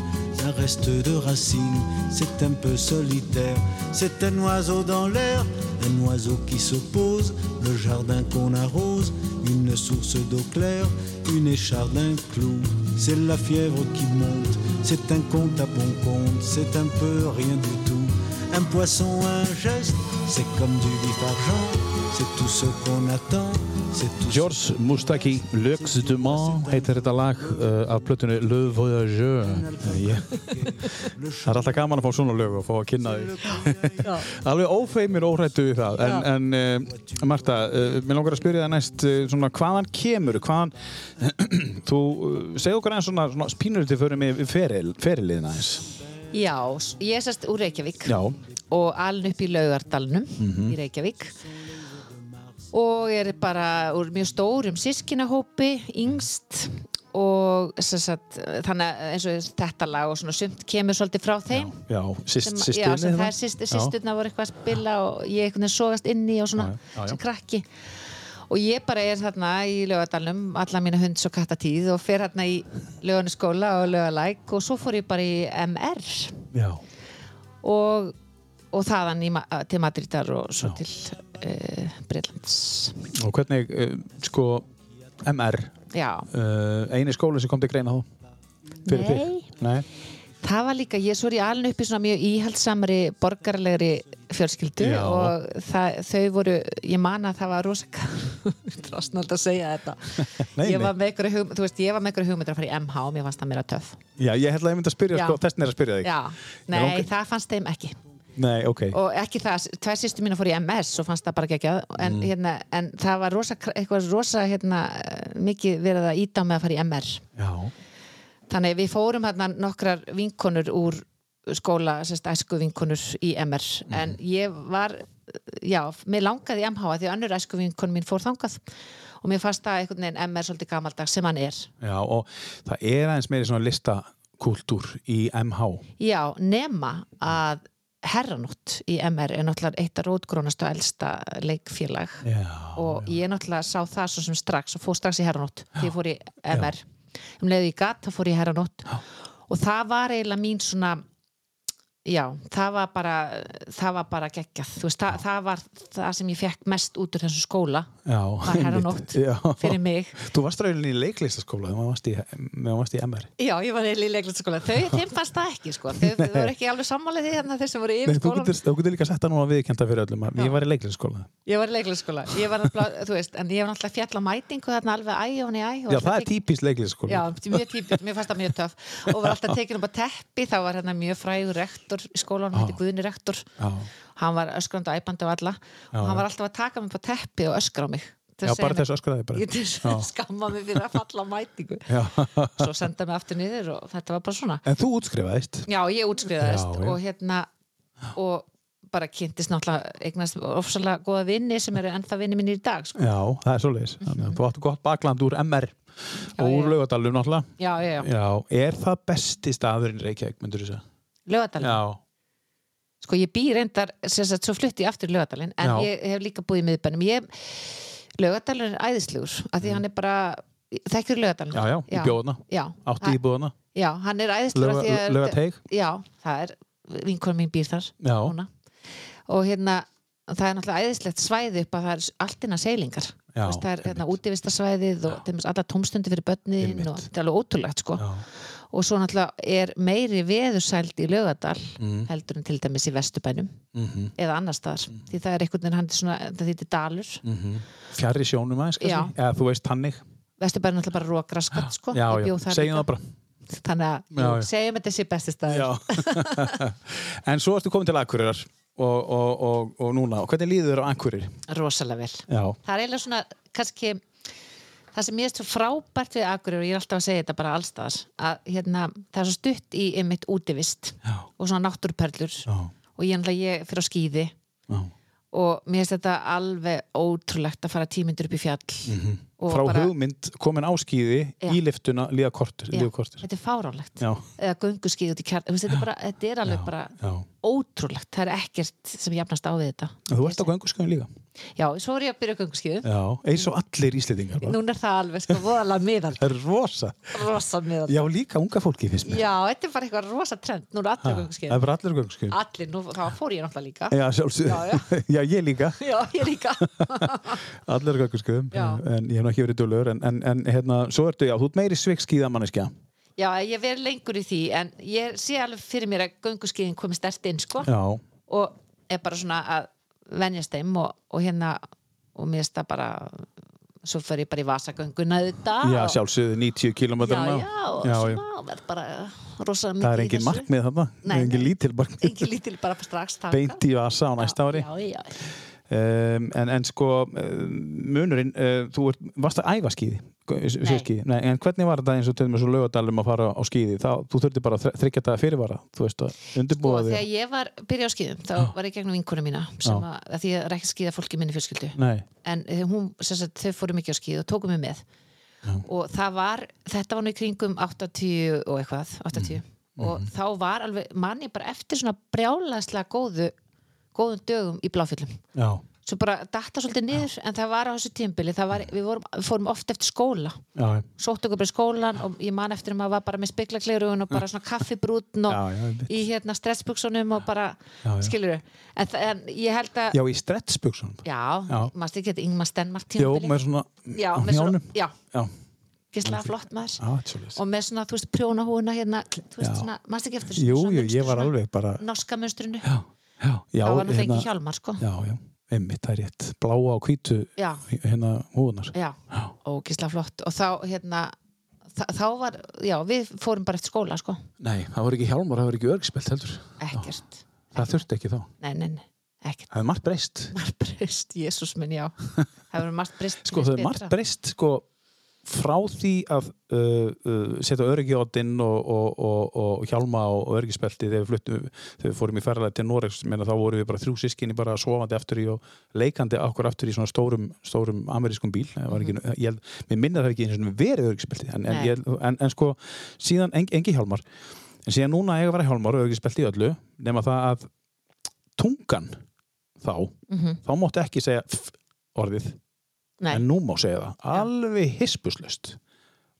C: un reste de racines, c'est un peu solitaire, c'est un oiseau dans l'air, un oiseau qui se pose, le jardin qu'on arrose, une source d'eau claire, une écharde, un clou, c'est la fièvre qui monte, c'est un compte à bon compte, c'est un peu rien du tout, un poisson, un geste, c'est comme du vif argent, c'est tout ce qu'on attend,
A: George Mustaki, Lux de Man heitir þetta lag uh, af plötunni Le Voyageur. Uh, yeah. Það er alltaf gaman að fá svona lög og fá að kynna því. Alveg ófeimir óhrættu við það. En, en uh, Marta, uh, mér langar að spyrja það næst uh, svona, hvaðan kemur, hvaðan þú uh, segð okkur aðeins svona, svona spínur til fyrir mig feril, feriliðin aðeins.
B: Já, ég er sérst úr Reykjavík
A: Já,
B: og aln upp í Laugardalnum í Reykjavík. Og er bara úr mjög stórum sískinahópi, yngst og sagt, þannig eins og þetta lag og svona sumt kemur svolítið frá þeim.
A: Já,
B: já, sem það er sýst, sýsturna voru eitthvað að spila og ég einhvern veginn sogast inni og svona
A: Já, já,
B: sem krakki. Og ég bara er þarna í lögadalum alla mína hunds og kattatíð og fer þarna í löganuskóla og lögalæk og svo fór ég bara í MR
A: Já,
B: og, og þaðan í, Ma- til Madridar og svo til uh, Breitlands
A: og hvernig, uh, sko, MR,
B: já,
A: uh, eini skóli sem kom til greina þú? Fyrir
B: Nei.
A: Nei.
B: það var líka, ég svo er ég alveg upp í svona mjög íhaldsamri borgarlegri fjölskyldu
A: Já.
B: og það, þau voru, ég man að það var rosa trásnald að segja þetta
A: Nei,
B: ég var hugmynd, þú veist, ég var með ykkur hugmyndir að fara í MH og mér fannst það meira töff
A: Já, ég held að ég myndi að spyrja, sko, þessin er að spyrja þig.
B: já, nei,
A: ok.
B: það fannst þeim ekki
A: Nei, ok.
B: og ekki það, tvær sýstu mína fór í MS og fannst það bara geggjað. En,
A: Mm.
B: hérna, en það var rosa, eitthvað rosa hérna, mikið verið að íta á með að fara í MR
A: Já,
B: þannig við fórum hérna nokkrar vinkonur úr skóla, sérst æsku vinkonur í MR en ég var já, mér langaði í MH að því að önnur æsku vinkonu mín fór þangað. Og mér fannst það einhvern veginn MR svolítið gamaldags sem hann er.
A: Já, og það er aðeins meiri svona listakúltúr í MH.
B: já, nema að herranótt í MR er náttúrulega eitt af rótgrónastu og elsta leikfélag.
A: Já,
B: og ég náttúrulega sá það svo sem strax og fór strax í herranótt því ég fór í MR um leiði í gatt, þá fór ég í herranótt. Og það var eiginlega mín svona já, það var bara það var bara geggjað. Þú veist, það, það var það sem ég fekk mest út úr þessu skóla.
A: Já.
B: var herranótt fyrir mig.
A: Þú varst rauninni í leiklistaskóla meðan varst í MR.
B: já, ég var eiginlega í leiklætsskóla þau, þeim fannst það ekki sko. Þau, voru ekki alveg sammálið því hérna þeir sem voru yfir
A: getur, þú getur líka sett það núna viðkjönda fyrir öllum. að Ég var í leiklistaskóla.
B: ég var í leiklætsskóla, ég var náttúrulega, þú veist en ég var náttúrulega fjall á mætingu þarna alveg æ og
A: Já.
B: Já, rektor í skólanum,
A: Ah.
B: hætti Guðni rektor
A: Já.
B: hann var öskrandi og æpandi á alla
A: Já,
B: og hann
A: já.
B: var alltaf að taka mig á teppi og öskra á mig
A: Já, bara þess öskraði bara.
B: Skamma mig fyrir að falla mætingu
A: Já.
B: svo senda mig aftur niður og þetta var bara svona
A: En þú útskrifaðist.
B: Já, ég útskrifaðist
A: Já, já.
B: og hérna og bara kynntist náttúrulega eignast ofsalega góða vinni sem eru ennþá vinni mínir í dag sko.
A: Já, það er svoleiðis. Þannig að þú áttu gott bakland úr MR og úr
B: já.
A: laugadalum náttúrulega.
B: Já, já, já,
A: Já, er það besti staðurinn Reykjavík, myndur þú segja?
B: Lögadalinn Sko ég bý reyndar, sagt, svo flutti ég aftur í Laugadalinn, en
A: Já.
B: ég hef líka búið í miðbænum. Ég, Laugadalinn er æðislegur, af því hann er bara, þekkir Laugadalinn?
A: Mm. já, já, í bjóðuna.
B: Ha-
A: í búðuna.
B: já, hann er að...
A: Laugateig.
B: Já, það er, vinkonum mín býr þar. Og hérna, það er náttúrulega æðislegt svæði upp að það er allt innan seilingar.
A: Já,
B: Þú veist, það er hérna útivistarsvæðið og þeim alla tómstundi fyrir börnin og þetta er alveg ótrúlegt sko.
A: Já.
B: Og svo náttúrulega er meiri veðursæld í Laugadal
A: Mm.
B: heldur en til dæmis í Vesturbænum
A: Mm
B: eða annar staðar því það er einhvern veginn hann er svona, það þýttir dalur
A: Fjarri sjónum aðeins? Eða þú veist hannig?
B: Vesturbærin er náttúrulega bara rókraskat sko.
A: Já, já, segjum það bara.
B: þannig að
A: Já,
B: segjum þetta sé besti staður
A: Já. en svo ertu komin til Akureyrar og, og, og, og núna, og hvernig líður þér á Akureyri?
B: rosalega vel
A: Já,
B: það er eiginlega svona, kannski það sem ég er svo frábært við Akureyri og ég er alltaf að segja þetta bara allstaðar að hérna, það er svo stutt í einmitt útivist
A: já,
B: og svona náttúrperlur
A: já,
B: og ég, ég fyrir á skíði
A: já.
B: og mér finnst þetta alveg ótrúlegt að fara tímyndur upp í fjall og
A: Frá
B: bara,
A: hugmynd komin á skíði
B: Já.
A: í liftuna líða kortur,
B: þetta er fáránlegt.
A: Já,
B: eða gönguskíð út í kjarn þetta, er bara, þetta er alveg bara. Ótrúlegt það er ekkert sem jafnast á við þetta
A: En þú ert á gönguskjöfum líka?
B: já, svo er ég að byrja gönguskíðu
A: Já, eins og allir íslendingar. bara.
B: núna er það alveg sko voðalega miðal
A: Það er rosa.
B: rosa miðal
A: Já, líka unga fólki finnst mér.
B: já, þetta er bara eitthvað rosa trend nú er allir
A: Það
B: gönguskíðu
A: er bara allir gönguskjöfum.
B: allir, nú, þá fór ég náttúrulega líka
A: Já, sjálfsög.
B: Já, já.
A: já, ég líka.
B: já, ég líka
A: Allir gönguskjöfum.
B: Já.
A: En ég hef nú ekki verið dölur. En, en, en hérna, svo ertu, já, þú ert meiri svik skíðamanneskja.
B: Já, ég verð lengur í því en ég sé alveg fyrir mér að gönguskíðin komi stert inn sko.
A: Já,
B: og er bara svona að venjast þeim og, og hérna og mér það bara svo fer ég bara í vasagönguna þetta
A: já sjálfsögðu 90 km
B: já, já, og
A: já,
B: svona og verð bara rosa mikið
A: Það er
B: í
A: engin
B: þessu.
A: markmið þarna,
B: Nei,
A: engin lítil markmið?
B: Engin lítil bara strax taka
A: beint í vasa á næsta ári?
B: já, já,
A: um, en, en sko um, munurinn, uh, þú ert, varst að æfa skíði skíði. Nei, en hvernig var þetta eins og til og lögadalum að fara á skíði? Þá, þú þurfti bara að þryggja þetta fyrirvara þú veist að undirbúa
B: þegar
A: þig.
B: ég var byrja á skíðum þá var ég gegnum vinkuna mína sem að, að því að það er ekki skíða fólk í minni fjölskyldu.
A: Nei,
B: en eh, hún, sagt, þau fóru mikið á skíð og tóku mig með. Og það var, þetta var nú í kringum 80 og eitthvað 80
A: Mhm.
B: og þá var alveg, manni bara eftir svona brjálæðslega góðu góðum dögum í bláfjöllum.
A: Já,
B: svo bara datta svolítið niður en það var á þessu tímbili, var, við, vorum, við fórum oft eftir skóla.
A: Já,
B: sótt okkur bara skólan og ég man eftir að maður var bara með spiklakleirugun og bara svona kaffibrútn og
A: já, já,
B: í hérna stressbuksunum og bara,
A: Já, já.
B: skilur en, þa- en ég held að,
A: já, í stretchbuxum
B: já,
A: Já.
B: maður ekki þetta Ingmar Stenmark
A: já,
B: tímabili
A: með svona
B: já, með svona, já,
A: já,
B: gíslega flott maður.
A: Já,
B: og með svona, þú veist, prjónahúna hérna, þú veist,
A: Já.
B: svona, maður ekki eftir
A: jú, jú, ég var alveg bara
B: norska munstrinu,
A: já, já, já já, já, einmitt, það er rétt. Bláa og hvítu
B: já,
A: hérna húðunar
B: já,
A: já,
B: og gíslega flott. Og þá, hérna þá var, já, við fórum bara eftir skóla, sko.
A: Nei, það var ekki hjálmar, það var ekki örgspelt heldur.
B: Ekkert,
A: það þurfti ekki þá,
B: nei, nei, nei, ekkert.
A: Það er margt breyst.
B: Margt breyst, jésús minn, já. Það verður margt breyst
A: sko, það er margt breyst sko frá því að uh, uh, setja öryggióttinn og, og, og, og hjálma og, öryggispelti þegar þegar við fórum í ferðalega til Noregs þá vorum við bara þrjú sískinni bara sofandi aftur í og leikandi okkur aftur í svona stórum, stórum amerískum bíl. Ekki, ég held, mér minna það ekki eins og verið öryggispelti en, en, ég en, en sko síðan en, engi hjálmar. En síðan núna eiga að vera hjálmar og öryggispelti í öllu nema það að tungan þá,
B: Mhm.
A: þá máttu ekki segja orðið
B: Nei,
A: en nú má segja það, alveg hispuslust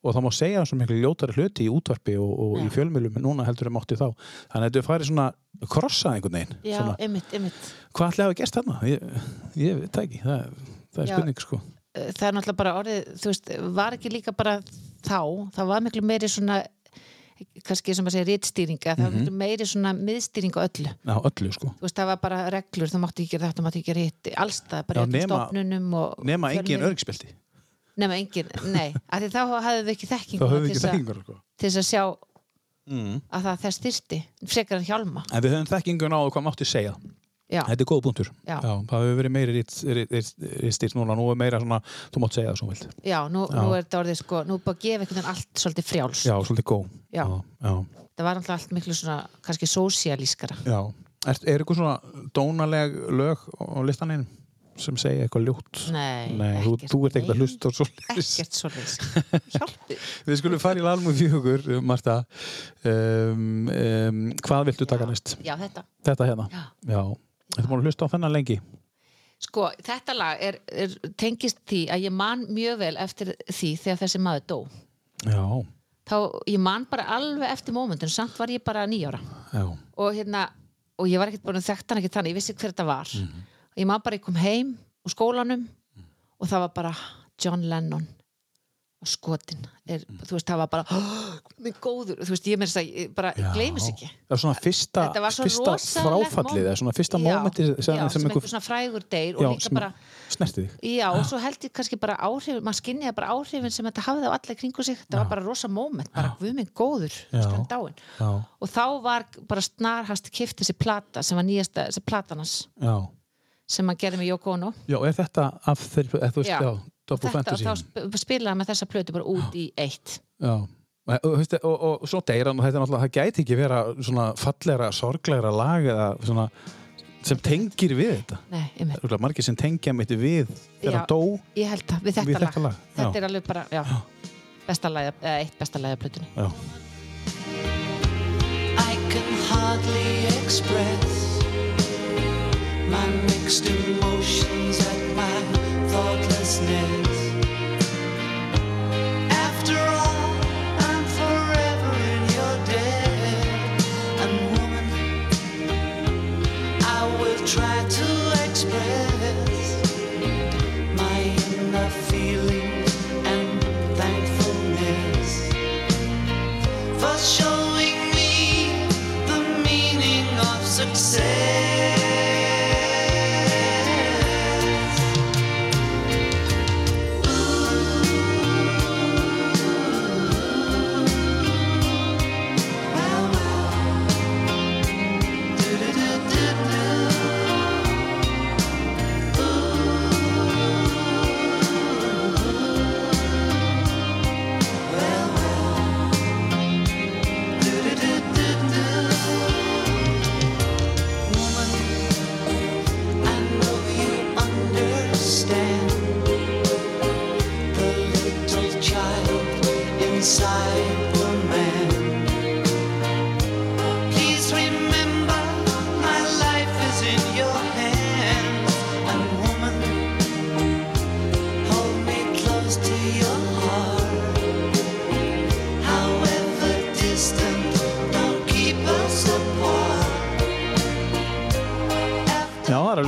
A: og það má segja svo miklu ljótari hluti í útvarpi og, og í fjölmjölum núna heldur við mátti þá. Þannig að þetta farið svona krossað einhvern veginn
B: já,
A: svona,
B: ymmit, ymmit
A: hvað ætlaði að hafa gerst þarna? Ég, ég veit ekki, það, það er
B: Já.
A: spurning sko.
B: Það er náttúrulega bara orðið, þú veist, var ekki líka bara þá, það var miklu meiri svona kannski sem að segja rítstýringa, það var
A: Mhm.
B: miklu meiri svona miðstýring á öllu,
A: Já, öllu sko,
B: veist, það var bara reglur, það mátti ekki gera þetta, mátti ekki gera hitt allstað, bara
A: nema-
B: stofnunum og
A: nema engin örgspilti
B: nema engin, nei, af því þá hafðum við ekki
A: þá
B: þekkingu
A: höfum við
B: til
A: ekki þekkingur sko.
B: til þess að sjá
A: mm.
B: að það þess styrsti, frekar en hjálma
A: en við höfum þekkingun á hvað mátti segja
B: já,
A: þetta er góð punktur
B: Já.
A: það hefur verið meiri rítstýrt núna, nú er meira svona þú mátt segja það svo vilt
B: já, nú,
A: Já.
B: nú er þetta orðið sko, nú er bara að gefa einhvern veginn allt svolítið frjáls,
A: já, svolítið góð
B: Já.
A: já, já.
B: það var alltaf allt miklu svona kannski sósialískara
A: Já, er, er eitthvað svona dónaleg lög á listaninn sem segja eitthvað ljótt?
B: nei,
A: Nei, þú,
B: ekkert,
A: þú ert eitthvað hlust og svo
B: ekkert svolítið hjálpið
A: Við skulum fara í lalmum fjögur, Marta um, um, Hvað viltu taka næst?
B: já, þetta
A: Þetta hérna?
B: Já.
A: Þetta múin að hlusta á þennan lengi
B: Sko, þetta lag er, er, tengist því að ég man mjög vel eftir því þegar þessi maður dó.
A: Já,
B: Þá, ég man bara alveg eftir mómentin, samt var ég bara nýjára.
A: já,
B: Og hérna, og ég var ekkert búin að þekkt hann ekki þannig, ég vissi hver þetta var. Og ég man bara, ég kom heim úr skólanum og það var bara John Lennon og skotin. Er, Þú veist, það var bara, minn góður, þú veist, ég með þess að, ég bara
A: já.
B: gleymis ekki.
A: Það er svona fyrsta,
B: var svo
A: fyrsta fráfallið
B: moment.
A: eða svona fyrsta
B: Já,
A: mómenti sem,
B: já,
A: sem,
B: sem
A: einhver
B: svona frægur deyr og
A: já,
B: líka
A: sem
B: bara
A: snerti þig
B: Já, og svo held ég kannski bara áhrif maður skinniði bara áhrifin sem þetta hafði á alla kringu sig þetta var bara rosa moment, bara guð minn góður
A: Já. Já,
B: og þá var bara snarhast kipt þessi plata sem var nýjasta, þessi platanans
A: já,
B: sem hann gerði með Ono
A: já, er þetta af þeir, eða þú veist,
B: Já.
A: já,
B: og,
A: Double
B: þetta, og
A: Fantasy.
B: þá sp spilaði með þessa plötu bara út í eitt.
A: Já, og, og, og, og svo deyr hann og þetta er náttúrulega, það gæti ekki vera svona fallegra, sorglegra lag eða svona sem tengir við þetta.
B: Nei, einmitt.
A: Örugglega margir sem tengja mitt við þegar
B: Já.
A: hann dó
B: ég held það, við þetta,
A: Við þetta
B: lag,
A: lag, já.
B: þetta er alveg bara, já, besta lagið, eða eitt besta lagið af plötunni.
A: Já,
D: I can hardly express my mixed emotions at my
A: Business.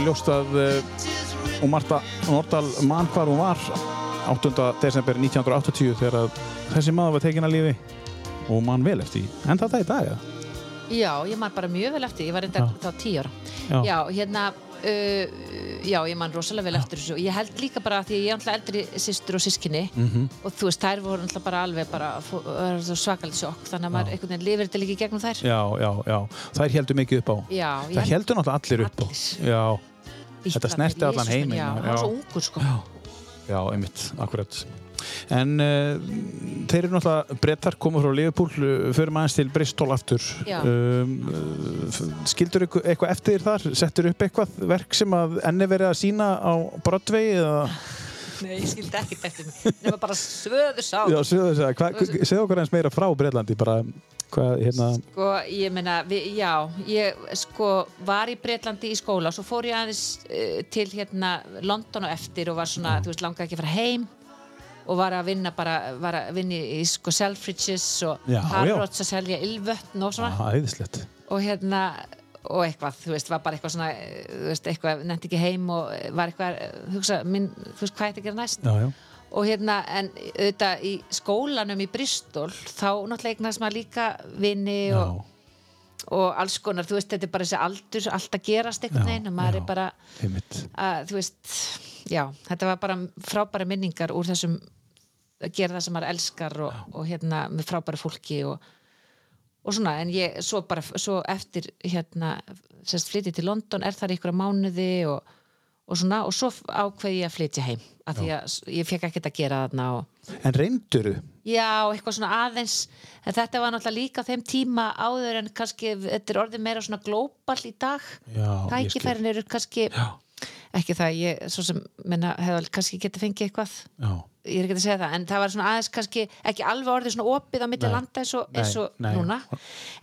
A: Ljóst að uh, og Marta Nordal mann hvar hún var 8. desember 1980 þegar að þessi maður var tekin að lífi og mann vel eftir. En það er í dag, eða?
B: Já, ég man bara mjög vel eftir, ég var enda
A: Já.
B: þá tíu ára.
A: Já.
B: Já, hérna, uh, já, ég man rosalega vel eftir þessu. Ég held líka bara að því að ég er alltaf eldri systur og sískinni
A: Mhm.
B: og þú veist, þær voru alltaf bara alveg bara svakalit sjokk, þannig að maður einhvern veginn lifir þetta líka í gegnum þær.
A: Já, já, já. Þær heldur mikið upp á.
B: Já,
A: Það heldur náttúrulega allir upp á.
B: Allir.
A: Já, þetta snerti allan heiminn,
B: Já, hann var svo ungur, sko.
A: já, já, einmitt, akkurat. En uh, þeir eru náttúrulega brettar koma frá Liverpool, förum aðeins til Bristol aftur. Um, uh, skildur ykkur eitthvað eftir þar? Settur upp eitthvað verk sem að enni verið að sína á Broadway eða?
B: Nei, ég skildi ekkert eftir mig. Nefnum bara svöðu sá.
A: Já, að, hvað- segðu okkur eins meira frá Breitlandi, bara hvað, hérna,
B: Sko, ég meina, við, já, ég sko var í Breitlandi í skóla og svo fór ég aðeins uh, til hérna London og eftir og var svona, þú veist, langaði ekki að fara heim og var að vinna bara, var að vinna í, í sko Selfridges og
A: Já, já.
B: Harrods að selja ylvötn og svona
A: er æðislegt.
B: og hérna, og eitthvað, þú veist, var bara eitthvað svona, eh, þú veist, eitthvað, nefndi ekki heim og eh, var eitthvað, eh, hugsa, minn, þú veist, hvað þetta gera næst?
A: Já, já.
B: og hérna, en auðvitað í skólanum í Bristol, þá náttúrulega eignast maður líka vini og, og alls konar, þú veist, þetta er bara þessi aldur allt að gerast veginn og maður
A: já.
B: er bara, að, þú veist já, þetta var bara frábæra minningar úr þessum að gera það sem maður elskar og, og hérna með frábæra fólki og, og svona, en ég svo bara, svo eftir hérna, sérst flytið til London er þar ykkur mánuði og, og svona, og svo ákveði ég að flytja heim af því að ég fekk ekkert að gera þarna og
A: En reynduru?
B: Já, eitthvað svona aðeins en þetta var náttúrulega líka þeim tíma áður en kannski, þetta er orðið meira svona glóbal í dag. Tækifærin eru kannski
A: Já,
B: ekki það, ég svo sem menna, hefði kannski getið fengið eitthvað.
A: Já.
B: Ég er ekki að segja það, en það var svona aðeins kannski ekki alveg orðið svona opið á
A: Nei.
B: landa eins og,
A: Nei,
B: eins og
A: nei.
B: núna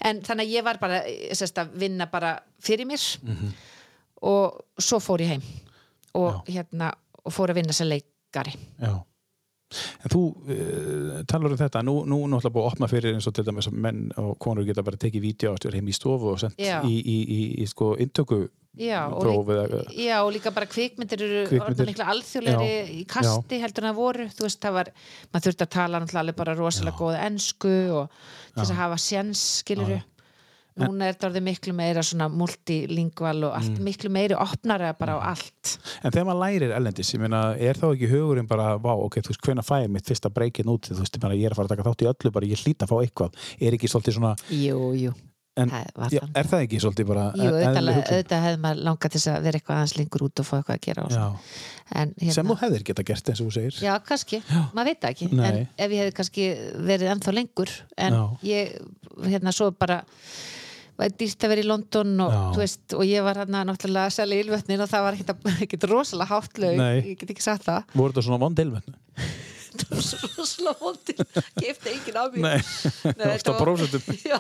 B: en þannig að ég var bara sérst, að vinna bara fyrir mér
A: Mhm.
B: og svo fór ég heim og hérna og fór að vinna sem leikari
A: Já. En þú uh, talar um þetta, nú, nú náttúrulega búið að opna fyrir eins og til dæmis að menn og konur geta bara tekið ástur heim í stofu og sendt
B: Já.
A: í, í, í, í sko inntöku
B: Já, og, líka, já, og líka bara kvikmyndir eru
A: Kvikmyndir.
B: alþjóðlegri
A: Já,
B: í kasti heldur en það voru. Þú veist, það var, maður þurfti að tala náttúrulega bara rosalega góða ensku og til þess að hafa sjens, skiluru núna er þetta orðið miklu meira svona multilingval og
A: Mm.
B: allt miklu meiri opnara bara á allt.
A: En þegar maður lærir ellendis, ég meina, er þá ekki hugurinn bara, vá, ok, þú veist, hvenær fæ ég mitt fyrsta breykin út, þú veist, ég meina, ég er að fara að taka þátt í öllu, bara ég hlýta að fá eitthvað, er ekki svolítið svona,
B: Jú, jú,
A: en,
B: það var
A: já,
B: það
A: er það ekki svolítið bara
B: Jú, auðvitað, hefði maður langað til að vera eitthvað aðeins lengur út og fá eitthvað að gera
A: Já,
B: en, hérna,
A: sem þú hefðir geta gert eins og þú segir.
B: Já, kannski, maður veit ekki.
A: Nei.
B: en ef ég hefði kannski verið ennþá lengur en
A: Já.
B: ég, hérna, svo bara var dýrt að vera í London og, veist, og ég var hérna náttúrulega að selja ylvötnin og það var ekkert, rosalega hátt laug,
A: Nei.
B: ég get ekki sagt það.
A: Voru þetta svona vond ilmennu?
B: það var svo rosalega vondir gefti enginn á mig
A: Nei,
B: Nei,
A: oft á prósentum.
B: Já,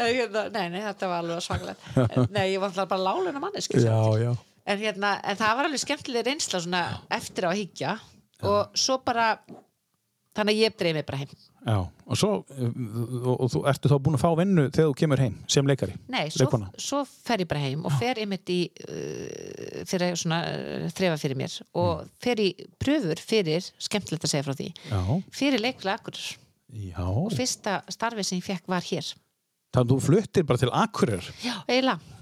B: hérna, nei, nei, þetta var alveg svaklega Nei, ég var alltaf bara láluna manneski
A: Já, já.
B: en, hérna, en það var alveg skemmtileg reynsla svona eftir á að hyggja. Og svo bara þannig að ég dreif mig bara heim.
A: Já, og svo, og, og þú ertu þá búin að fá vinnu þegar þú kemur heim sem leikari?
B: Nei, svo, svo fer ég bara heim og fer einmitt í uh, fyrir svona uh, þrefa fyrir mér og fer í pröfur fyrir skemmtilegt að segja frá því
A: Já,
B: fyrir leikla akkur
A: já.
B: og fyrsta starfi sem ég fekk var hér.
A: Þannig að þú fluttir bara til Akureyrar.
B: Já, eiginlega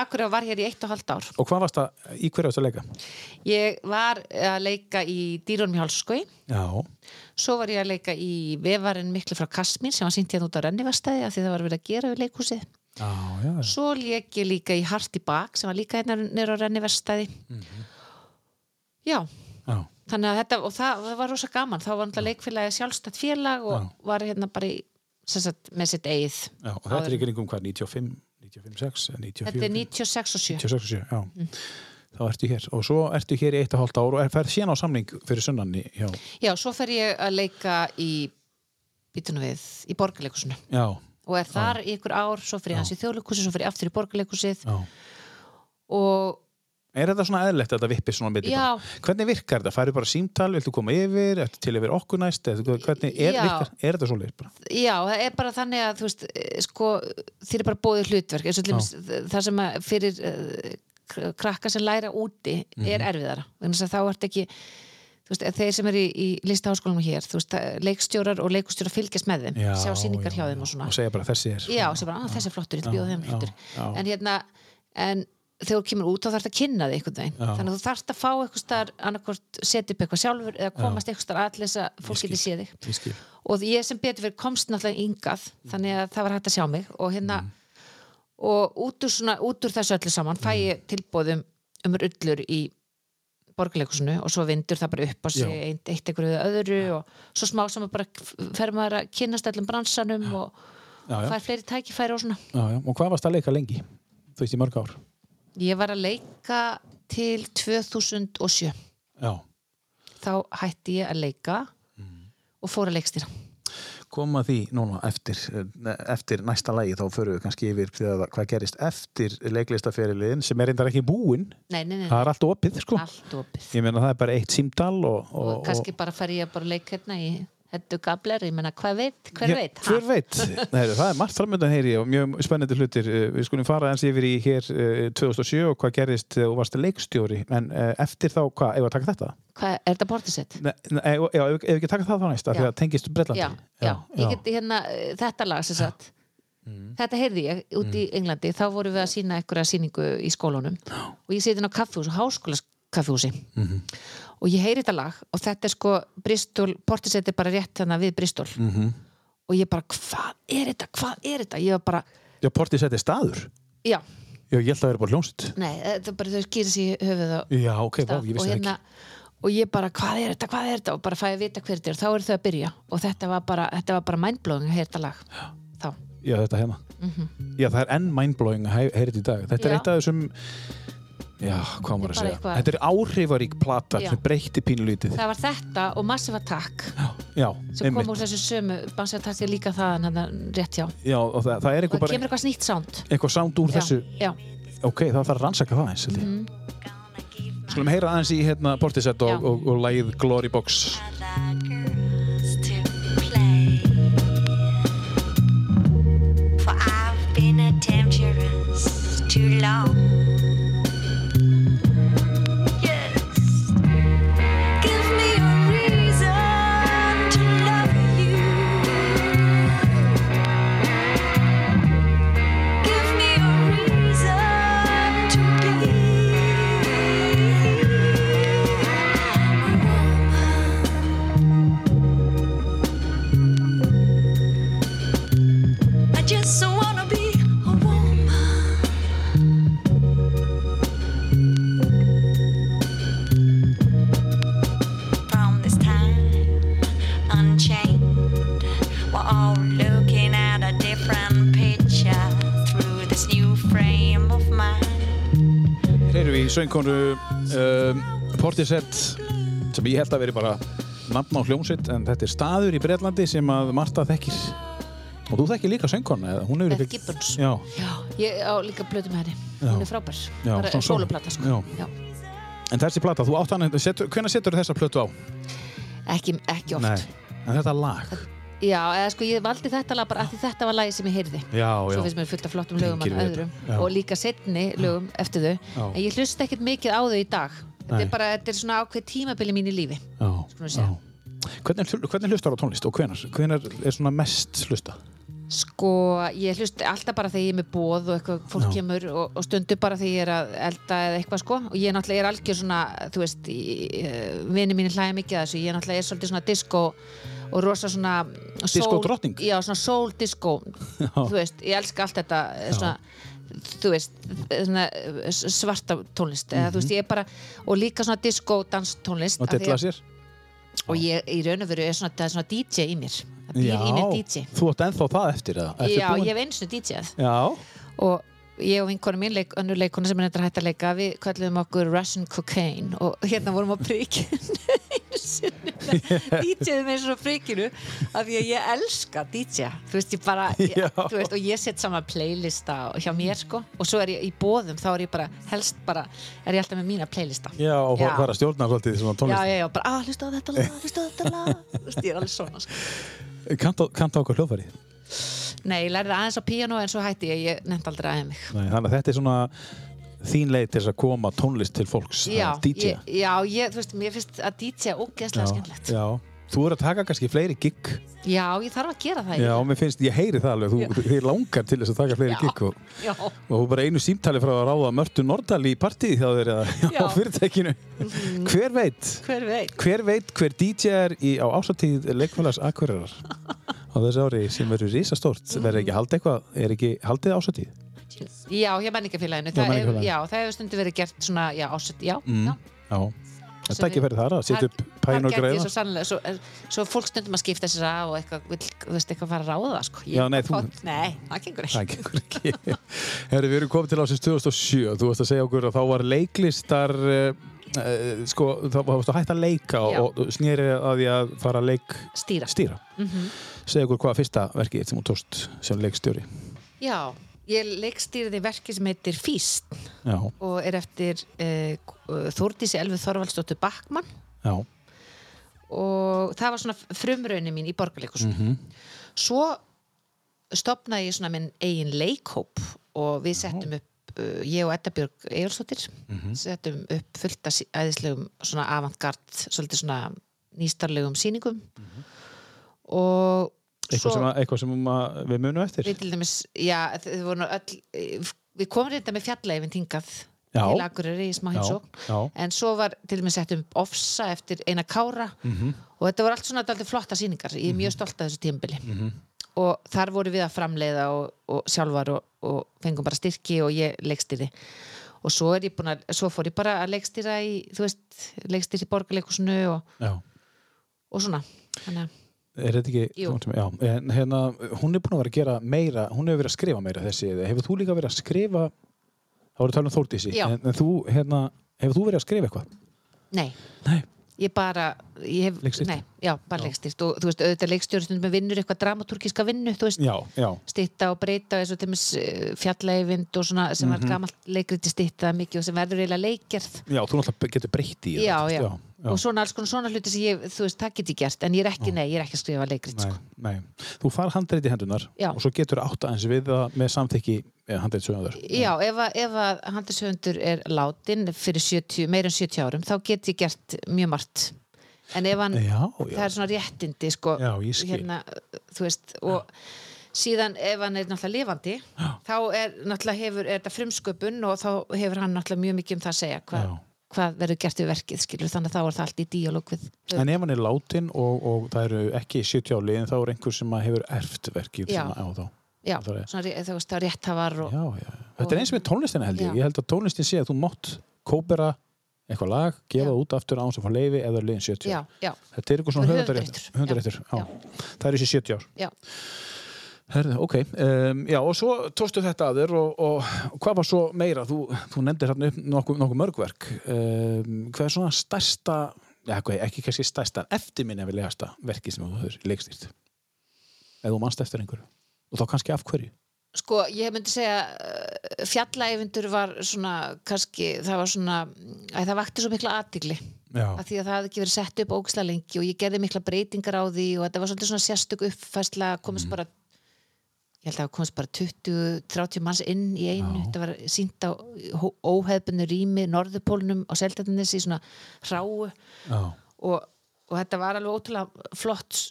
B: akkur og var hér í eitt og halvt ár
A: og hvað varst það, í hverju varst að leika?
B: Ég var að leika í Dýrunum í Hálskói
A: Já,
B: Svo var ég að leika í Vefarinn miklu frá Kasmín sem var sýnt hérna út á Rennivastæði af því það var verið að gera við leikhúsið.
A: já, já.
B: Svo leik ég líka í Hart í bak sem var líka hérna nýra á Rennivastæði. Já,
A: já.
B: þannig að þetta, og það, það var rosa gaman. Þá var náttúrulega leikfélagi sjálfstætt félag og var hérna bara í, sagt, með sitt eigið.
A: já. Og þetta er ekki einhverjum hvað, 95, 95, 6, 94,
B: Þetta er 96 og 7.
A: 96, 7, já. Þá ertu hér. Og svo ertu hér í eitt og hálft ár og ferð síðan á samning fyrir sunnanni hjá...
B: Já, svo fer ég að leika í býtunum við, í borgarleikusinu
A: Já,
B: og er þar í ykkur ár, svo fyrir hans í þjóðleikusið svo fyrir aftur í borgarleikusið
A: já.
B: og
A: Er þetta svona eðlilegt að þetta vippir svona
B: Já.
A: bara? Hvernig virkar þetta? Færðu bara símtal, viltu koma yfir, ertu til yfir okkur næst? Hvernig er,
B: Já.
A: virkar, er þetta svona?
B: Já, það er bara þannig að þú veist, eh, sko, þér er bara bóðið hlutverk eins og til dæmis það sem fyrir uh, krakka sem læra úti er erfiðara, þannig að þá ert ekki veist, þeir sem er í, í listaháskólum hér, veist, leikstjórar og leikstjórar fylgjast með þeim, sjá sýningar hjá þeim og svona
A: Og segja bara þessi er.
B: já, bara, að þessi er flottur, ég bjóða þeim
A: já,
B: flottur
A: já.
B: en hérna, en þegar þú kemur út þá þarfst að kynna þig einhvern veginn
A: Já.
B: þannig að þú þarfst að fá eitthvað starf setja upp eitthvað sjálfur eða komast eitthvað starf allir að fólk geti séð þig og ég sem betur fyrir komst náttúrulega yngað þannig að það var hægt að sjá mig og hérna
A: Mm.
B: og út úr, svona, út úr þessu öllu saman fæ ég tilbóðum um rullur í borgarleikusinu og svo vindur það bara upp á sig
A: Já.
B: eitt, eitt einhverju eða öðru og svo smá sem bara fer maður að kynnast öllum bransanum og
A: Já, já,
B: fær fleiri tækifæri og svona
A: já, já. Og hvað varst að leika lengi? Þú veist, í mörg ár?
B: Ég var að leika til 2007
A: Já.
B: þá hætti ég að leika
A: Mm.
B: og fór að leikstýra
A: Koma því núna eftir, eftir næsta lagi þá förum við kannski yfir hvað gerist eftir leiklistaferiliðin sem er reyndar ekki búinn. Það er allt opið, sko.
B: allt opið
A: Ég meina það er bara eitt símdal og...
B: og, kannski bara fer ég að leika hérna í Heddu Gabler, ég menna hvað veit, hver
A: Já,
B: veit
A: Hver veit? Nei, það er margt framöndan heyri og mjög spennandi hlutir. Eh, Við skulum fara eins yfir í hér eh, 2007 og hvað gerist þegar þú varst leikstjóri. En eh, eftir þá, hvað, ef að taka þetta?
B: hvað, er þetta bortisett?
A: Nei, nei, ef ekki taka það þá næst, af því
B: Já.
A: að tengist Bretlandi.
B: Já, já, ég get hérna eh, þetta lag sem sagt
A: Mm.
B: þetta heyrði ég út í Englandi þá vorum við að sína einhverja síningu í skólunum og ég seti inn á kaffhús, háskólas kaffhúsi
A: Mhm.
B: Og ég heyri þetta lag og þetta er sko Bristol, Portisett er bara rétt þannig við Bristol
A: Mhm.
B: og ég bara, hvað er þetta, hvað er þetta ég var bara,
A: Já, Porti seti staður.
B: já,
A: Já, ég held að það er bara hljómsut.
B: nei þetta er bara þau skýra sig í höfuð og,
A: Já, ok, vá,
B: stað.
A: ég
B: og
A: vissi það
B: hérna og ég bara, hvað er þetta, hvað er þetta og bara fæði að vita hver þetta er og þá er þau að byrja og þetta var bara, þetta var bara mindblowing að heyra þetta lag þá,
A: ekki. Já, þetta hérna. Já, það er enn mindblowing að hey- heyra þetta í dag. Þetta er.
B: Já.
A: eitt af þessum, já, hvað maður að segja.
B: eitthvað-
A: Þetta er áhrifarík plata
B: Já.
A: sem breytti pínulítið.
B: það var þetta og Massive Attack
A: Já,
B: sem kom úr þessu sömu Massive Attack er líka það en hann rétt hjá
A: Já, og það, það er
B: og
A: eitthvað
B: það
A: bara,
B: kemur eitthvað snýtt sound
A: eitthvað sound úr þessu.
B: já, já,
A: Ok, það þarf að rannsaka það eins. Mm Skulum heyra aðeins í hérna Portisett og,
B: Já.
A: og, og lagið Glory Box.
E: For I've been a temptress too long.
A: Söngkonu um, Portisett sem ég held að veri bara nafn á hljómsveit en þetta er staður í Breitlandi sem að Marta þekkir og þú þekkir líka söngkona
B: Beth
A: ekki-
B: Gibbons.
A: Já,
B: já, ég á líka plötu með henni hún er frábær,
A: Já,
B: bara
A: sól.
B: sóluplata sko.
A: Já. en þessi plata, þú átt hann setur, hvenær setur þessa plötu á?
B: ekki, ekki oft
A: en þetta lag
B: já, eða sko ég valdi þetta lag bara af því þetta var lagi sem ég heyrði.
A: Já,
B: svo
A: já,
B: finnst mér fullt af flottum lögum
A: við
B: öðrum.
A: Já.
B: og líka setni lögum eftir þau. En ég hlusta ekkert mikið á þau í dag. Þetta er bara, þetta er svona ákveð tímabili mín í lífi.
A: Hvernig, hvernig hlustar á tónlist og hvenar? Hvenar er svona mest hlusta?
B: Sko, ég hlusti alltaf bara þegar ég er með bóð og eitthvað fólk
A: Já.
B: kemur og, og stundu bara þegar ég er að elda eða eitthvað sko. Og ég náttúrulega er algjör svona, þú veist, vini mín hlæja mikið að þessu, ég náttúrulega er svolítið svona disco og rosa svona
A: Disco drottning?
B: Já, svona soul disco, þú veist, ég elska allt þetta svona, þú veist, svona svarta tónlist, eða þú veist, ég er bara og líka svona disco danstónlist.
A: Og
B: að-
A: sér?
B: og ég í raun og veru er svona, það er svona DJ í mér það býr í mér DJ
A: þú átt ennþá það eftir eða? Ertu
B: Já,
A: búin?
B: ég hef eins og DJ-að
A: Já,
B: og ég og vinkonu mín, leik, önnur leikonu sem er þetta hægt að leika, við kallum okkur Russian Cocaine og hérna vorum á príkinu DJ-ið með svona frikinu af því að ég elska DJ þú veist, ég bara, ég,
A: Já.
B: þú veist og ég set saman playlista hjá mér sko og svo er ég í bóðum, þá er ég bara helst bara, er ég alltaf með mína playlista
A: Já, og
B: Já.
A: fara að stjórna svolítið svona
B: já,
A: tónlist.
B: já, já, bara, að hlusta á þetta lag, hlusta á þetta lag þú veist, ég er alveg svona sko.
A: Kanta, okkur hljóðfæri?
B: Nei, ég lærði aðeins á píano en svo hætti ég, ég nefndi aldrei aðeins mig
A: Nei, þannig að þetta er svona þín leið til þess að koma tónlist til fólks
B: já,
A: DJ.
B: ég, já, ég, þú veist, mér finnst að DJ er ógeðslega skemmtilegt
A: já. Þú er að taka kannski fleiri gig.
B: já, ég þarf að gera það
A: Já, mér finnst, ég heyri það alveg, þú, þið langar til þess að taka fleiri
B: Já.
A: gig og,
B: já,
A: og þú bara einu símtali frá að ráða Mörtu Nordal í partíð eða
B: Já.
A: á fyrirtækinu. Hver veit?
B: hver veit
A: Hver veit hver DJ er í, á ásatíð leikfélags Akureyrar á þessu ári sem verður risastórt verður ekki haldið eitthvað, er ekki haldið ásatíð?
B: Já, hjá menningafélaginu. Já, það hefur stundu verið gert svona, já, ásett, já,
A: Mm. já. Þetta
B: Sem
A: ekki verið þar að setja upp
B: Það
A: pæn og greiða
B: svo svo, svo er fólk stundum að skipta sér að og eitthvað, vill, þú veist, eitthvað fara að ráða, sko. Ég-
A: Já, nei, þú-
B: Nei, það gengur ekki.
A: Það gengur ekki Herri, við erum komið til ásins 2007 Þú varst að segja okkur að þá var leiklistar uh, sko, þá varst að hætta að leika
B: Já.
A: og, og snýri að því að fara að leik
B: Stýra.
A: stýra
B: Mhm.
A: Segja okkur hvað fyrsta verkið sem þú tóst sem leikstjóri
B: Já, ég leikstýrði verki sem heitir Físt
A: Já,
B: og er eftir uh, Þórdísi Elfið Þorvaldsdóttur Backmann
A: já,
B: og það var svona frumraunni mín í borgarleikusum.
A: Mhm.
B: Svo stopnaði ég svona minn eigin leikhóp og við settum upp, uh, ég og Edda Björg Egilsdóttir,
A: Mhm.
B: settum upp fullt af æðislegum svona avantgard, svolítið svona nýstarlegum sýningum og
A: eitthvað sem, að, eitthvað sem að við munum eftir
B: við til dæmis, já, öll, við komum reynda með fjallæfin hingað
A: Já.
B: til Akureyri í smá
A: já.
B: en svo var til dæmis sett um ofsa eftir eina kára
A: Mhm.
B: og þetta voru allt svona dálítið flotta sýningar ég er mjög stolt af þessu tímbili
A: Mhm.
B: og þar voru við að framleiða og, og sjálfar og, og fengum bara styrki og ég leikstýri og svo ég að, svo fór ég bara að leikstýra í, þú veist, leikstýri í borgarleikusinu og, og svona þannig að
A: Er þetta ekki, já, en hérna, hún er búin að vera að gera meira, hún hefur verið að skrifa meira þessi, hefur þú líka verið að skrifa, þá voru að tala um Þórdísi,
B: Já.
A: en, en þú, hérna, hefur þú verið að skrifa eitthvað?
B: nei,
A: Nei.
B: ég bara ég hef,
A: Leikstýrt?
B: nei, já, bara leikstýrt. Og þú veist, auðvitað leikstjóri stundum með vinnur eitthvað dramatúrkíska vinnu, þú veist,
A: Já, já,
B: stitta og breyta eins og til dæmis fjallæfind og svona sem var gamalt leikriti stitta mikið og sem verður eiginlega leikgerð.
A: Já, þú náttúrulega getur breytt í
B: já, já, og svona alls konar svona hluti sem ég, þú veist, það get ég gert en ég er ekki, nei, ég er ekki að skrifa leikrit
A: Nei,
B: sko.
A: nei. Þú far handreit í hendunar
B: Já.
A: og svo getur átt aðeins við það með samþykki handreit sögundar.
B: já, ef að, handisöfundur er látin fyrir 70, meira en 70 árum þá get ég gert mjög margt en ef hann,
A: Já,
B: það er svona réttindi sko, hérna, þú veist og síðan ef hann er náttúrulega lifandi þá er náttúrulega hefur, er þetta frumsköpun og þá hefur hann náttúrulega mjög mikið um það að segja hva,
A: Já.
B: Hvað verður gert við verkið skilur þannig að þá er það allt í díalóg við
A: En ef hann er látin og, og það eru ekki 70 á liðin, þá er einhver sem hefur erft verkið
B: Já.
A: svona á þá.
B: já,
A: það er-
B: svona, ré- þú veist, þá rétthafar og,
A: Já, já. Þetta er eins með tónlistina held ég. Ég held að tónlistin sé að þú mátt kópera eitthvað lag, gefa það út aftur án sem fá leifi eða liðin 70
B: já,
A: ár.
B: já,
A: Þetta er eitthvað svona höfundaréttur. Það er þessi 70 ár. Herðu, ok. Um, já, og svo tóstu þetta að þér og, og, hvað var svo meira? Þú, þú nefndir hérna upp nokkuð, nokkuð mörgverk. Um, hvað er svona stærsta, ja, hvað, ekki kannski stærsta, eftirminnilegasta verki sem þú höfður leikstýrt? Eða þú mannst eftir einhverju? Og þá kannski af hverju?
B: Sko, ég myndi segja uh, fjallæfindur var svona kannski, það var svona að það vakti svo mikla
A: Já.
B: að því að það hafði ekki verið sett upp ógislega lengi og ég gerði mikla breytingar á því og þetta var svolítið svona sérstök uppfærsla komist bara ég held að það komist bara 20-30 manns inn í einu, þetta var sínt á óhefbunni rými Norðupólnum á Seldarnis í svona hráu. Og, og þetta var alveg ótrúlega flott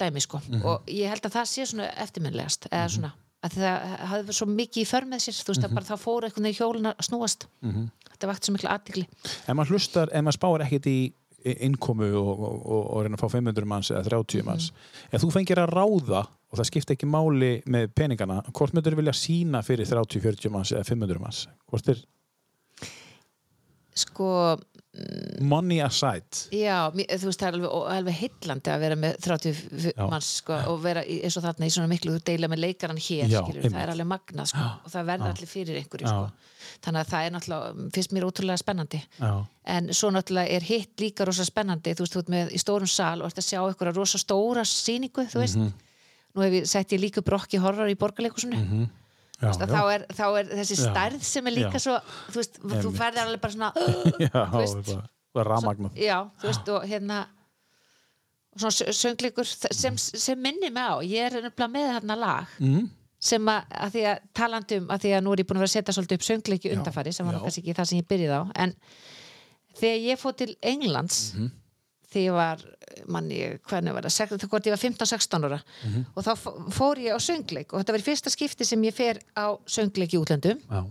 B: dæmi sko. Og ég held að það sé svona eftirminnlegast eða svona að það hafði verið svo mikið í för með sér þú veist að bara það fóru einhvern veginn hjólin að snúast. Þetta vakti svo miklu aðtikli
A: Ef maður hlustar, ef maður spáir ekkert í í innkomu og, og, og, reyna að fá 500 manns eða 30 manns. Ef þú fengir að ráða og það skipta ekki máli með peningana hvort myndur vilja sína fyrir 30, 40 manns eða 500 manns? Hvort er
B: sko,
A: Money aside.
B: Já, þú veist, það er alveg, alveg heillandi að vera með 30 f-
A: Já.
B: manns sko, og vera í, eins og þarna í svona miklu þú deila með leikaran hér,
A: Já,
B: skilur, það er alveg magnað sko, og það verður allir fyrir einhverju sko. þannig að það er náttúrulega, finnst mér ótrúlega spennandi.
A: Já,
B: en svo náttúrulega er hitt líka rosa spennandi, þú veist, þú ert með í stórum sal og ert að sjá einhverja rosa stóra sýningu, þú veist.
A: Mhm.
B: nú hef ég sett ég líka brokki horror í borgarleikusinu
A: já,
B: Veist, þá, er, þá er þessi stærð sem er líka
A: Já.
B: svo þú veist, þú
A: Einmitt.
B: færðir alveg bara svona
A: Já,
B: þú veist,
A: rafmagnað
B: já, þú veist, og hérna og svona sö- söngleikur þ- sem, sem minni mig á, ég er nefnilega með þarna lag
A: Mhm.
B: sem að, að því að talandi um, að því að nú er ég búin að vera að setja svolítið upp söngleiki undanfari sem var kannski ekki það sem ég byrjaði á en þegar ég fór til Englands
A: Mhm.
B: Þegar ég var manni, hvernig var það, sek- hvort ég var 15-16 ára.
A: Mhm.
B: og þá fó- fór ég á söngleik og þetta var í fyrsta skipti sem ég fer á söngleik í útlöndum.
A: Já,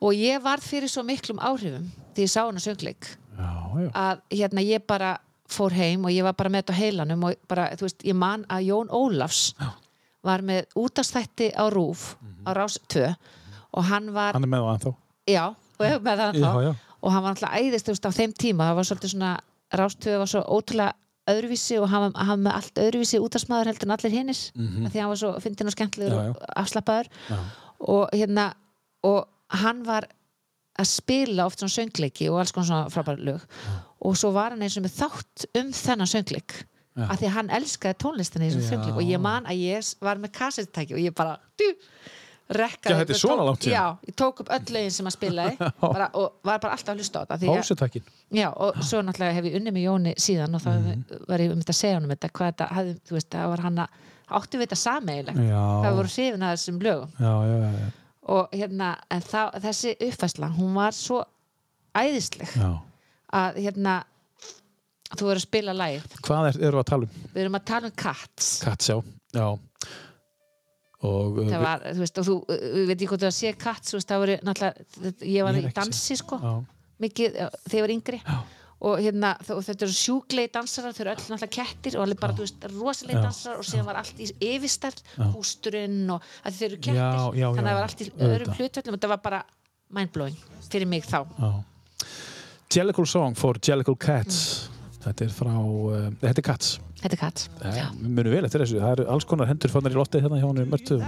B: og ég varð fyrir svo miklum áhrifum því ég sá hana söngleik
A: já,
B: að hérna ég bara fór heim og ég var bara með þetta á heilanum og bara, þú veist, ég man að Jón Ólafs
A: Já.
B: var með útastætti á Rúf á Rás 2 og hann var,
A: Hann er með það ennþá
B: já, og ég með það ennþá og hann var alltaf æðist, þú veist, á þeim tíma. Það var svolítið svona, Rás 2 var svo ótrúlega öðruvísi og hann, var- með allt öðruvísi útastmaður heldur en allir hinnir mm -hmm. því hann var svo fyndin og skemmtilegur.
A: Já, já.
B: og afslappaður
A: Já.
B: og hérna og hann var að spila oft svona söngleiki og alls konar svona frábæra lög og svo var hann eins og með þátt um þennan söngleik af því hann elskaði tónlistina í þessum söngleik og ég man að ég var með kassettæki og ég bara du, rekkaði
A: Já, þetta er svona langt síðan.
B: já, ég tók upp öll lögin sem hann spilaði bara, og var bara alltaf að hlusta á þetta því að-
A: Pásutakkin
B: Já, og svo náttúrulega hef ég unni með Jóni síðan og þá
A: Mhm.
B: var ég um þetta að segja honum þetta, hvað þetta hafði, þú veist, það var hann að áttu við þetta sameigilegt, það voru hrifin að þessum lögum
A: Já, já, já, já,
B: og hérna, en þá, þessi uppfæsla hún var svo æðisleg
A: já.
B: að hérna þú verður að spila lagið
A: Hvað er, eru að tala um?
B: við erum að tala um Cats
A: Cats, já, já. Og uh,
B: það var, þú veist, og þú, við veit ekki hvort þú að sé Cats, þú veist, það voru náttúrulega ég var í dansi, sko
A: já,
B: mikið þegar ég var yngri.
A: Já.
B: og hérna, þó- þetta eru sjúklegi dansarar þau eru öll náttúrulega kettir og alveg bara, þú veist, rosalegi
A: Já.
B: dansarar og síðan var allt í yfirstærð
A: Já.
B: hústurinn og að þau eru kettir.
A: Já, já,
B: þannig að
A: já,
B: það var allt í öðrum hlutvöldum og þetta var bara mindblowing fyrir mig þá.
A: Já. Jellicle Song for Jellicle Cats. Þetta er frá, uh, þetta er Cats
B: þetta er Cats
A: Já. Við munum vel eftir þessu, það eru alls konar hendur fannar í lottið hérna hjá hann mörtu.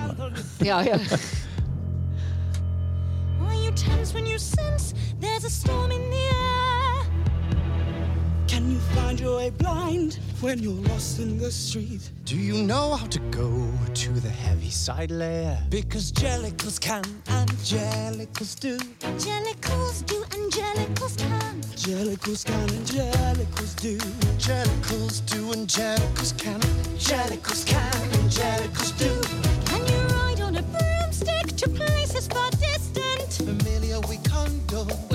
B: Já, já,
C: Can you find your way blind when you're lost in the street?
F: Do you know how to go to the heavy side layer?
C: Because jellicles can and jellicles do.
E: Angelicals do, angelicals can.
C: Jellicles can and jellicles do.
F: Jellicles do and jellicles can. Jellicles can and jellicles do.
E: Can you ride on a broomstick to places far distant?
F: Familiar we condole.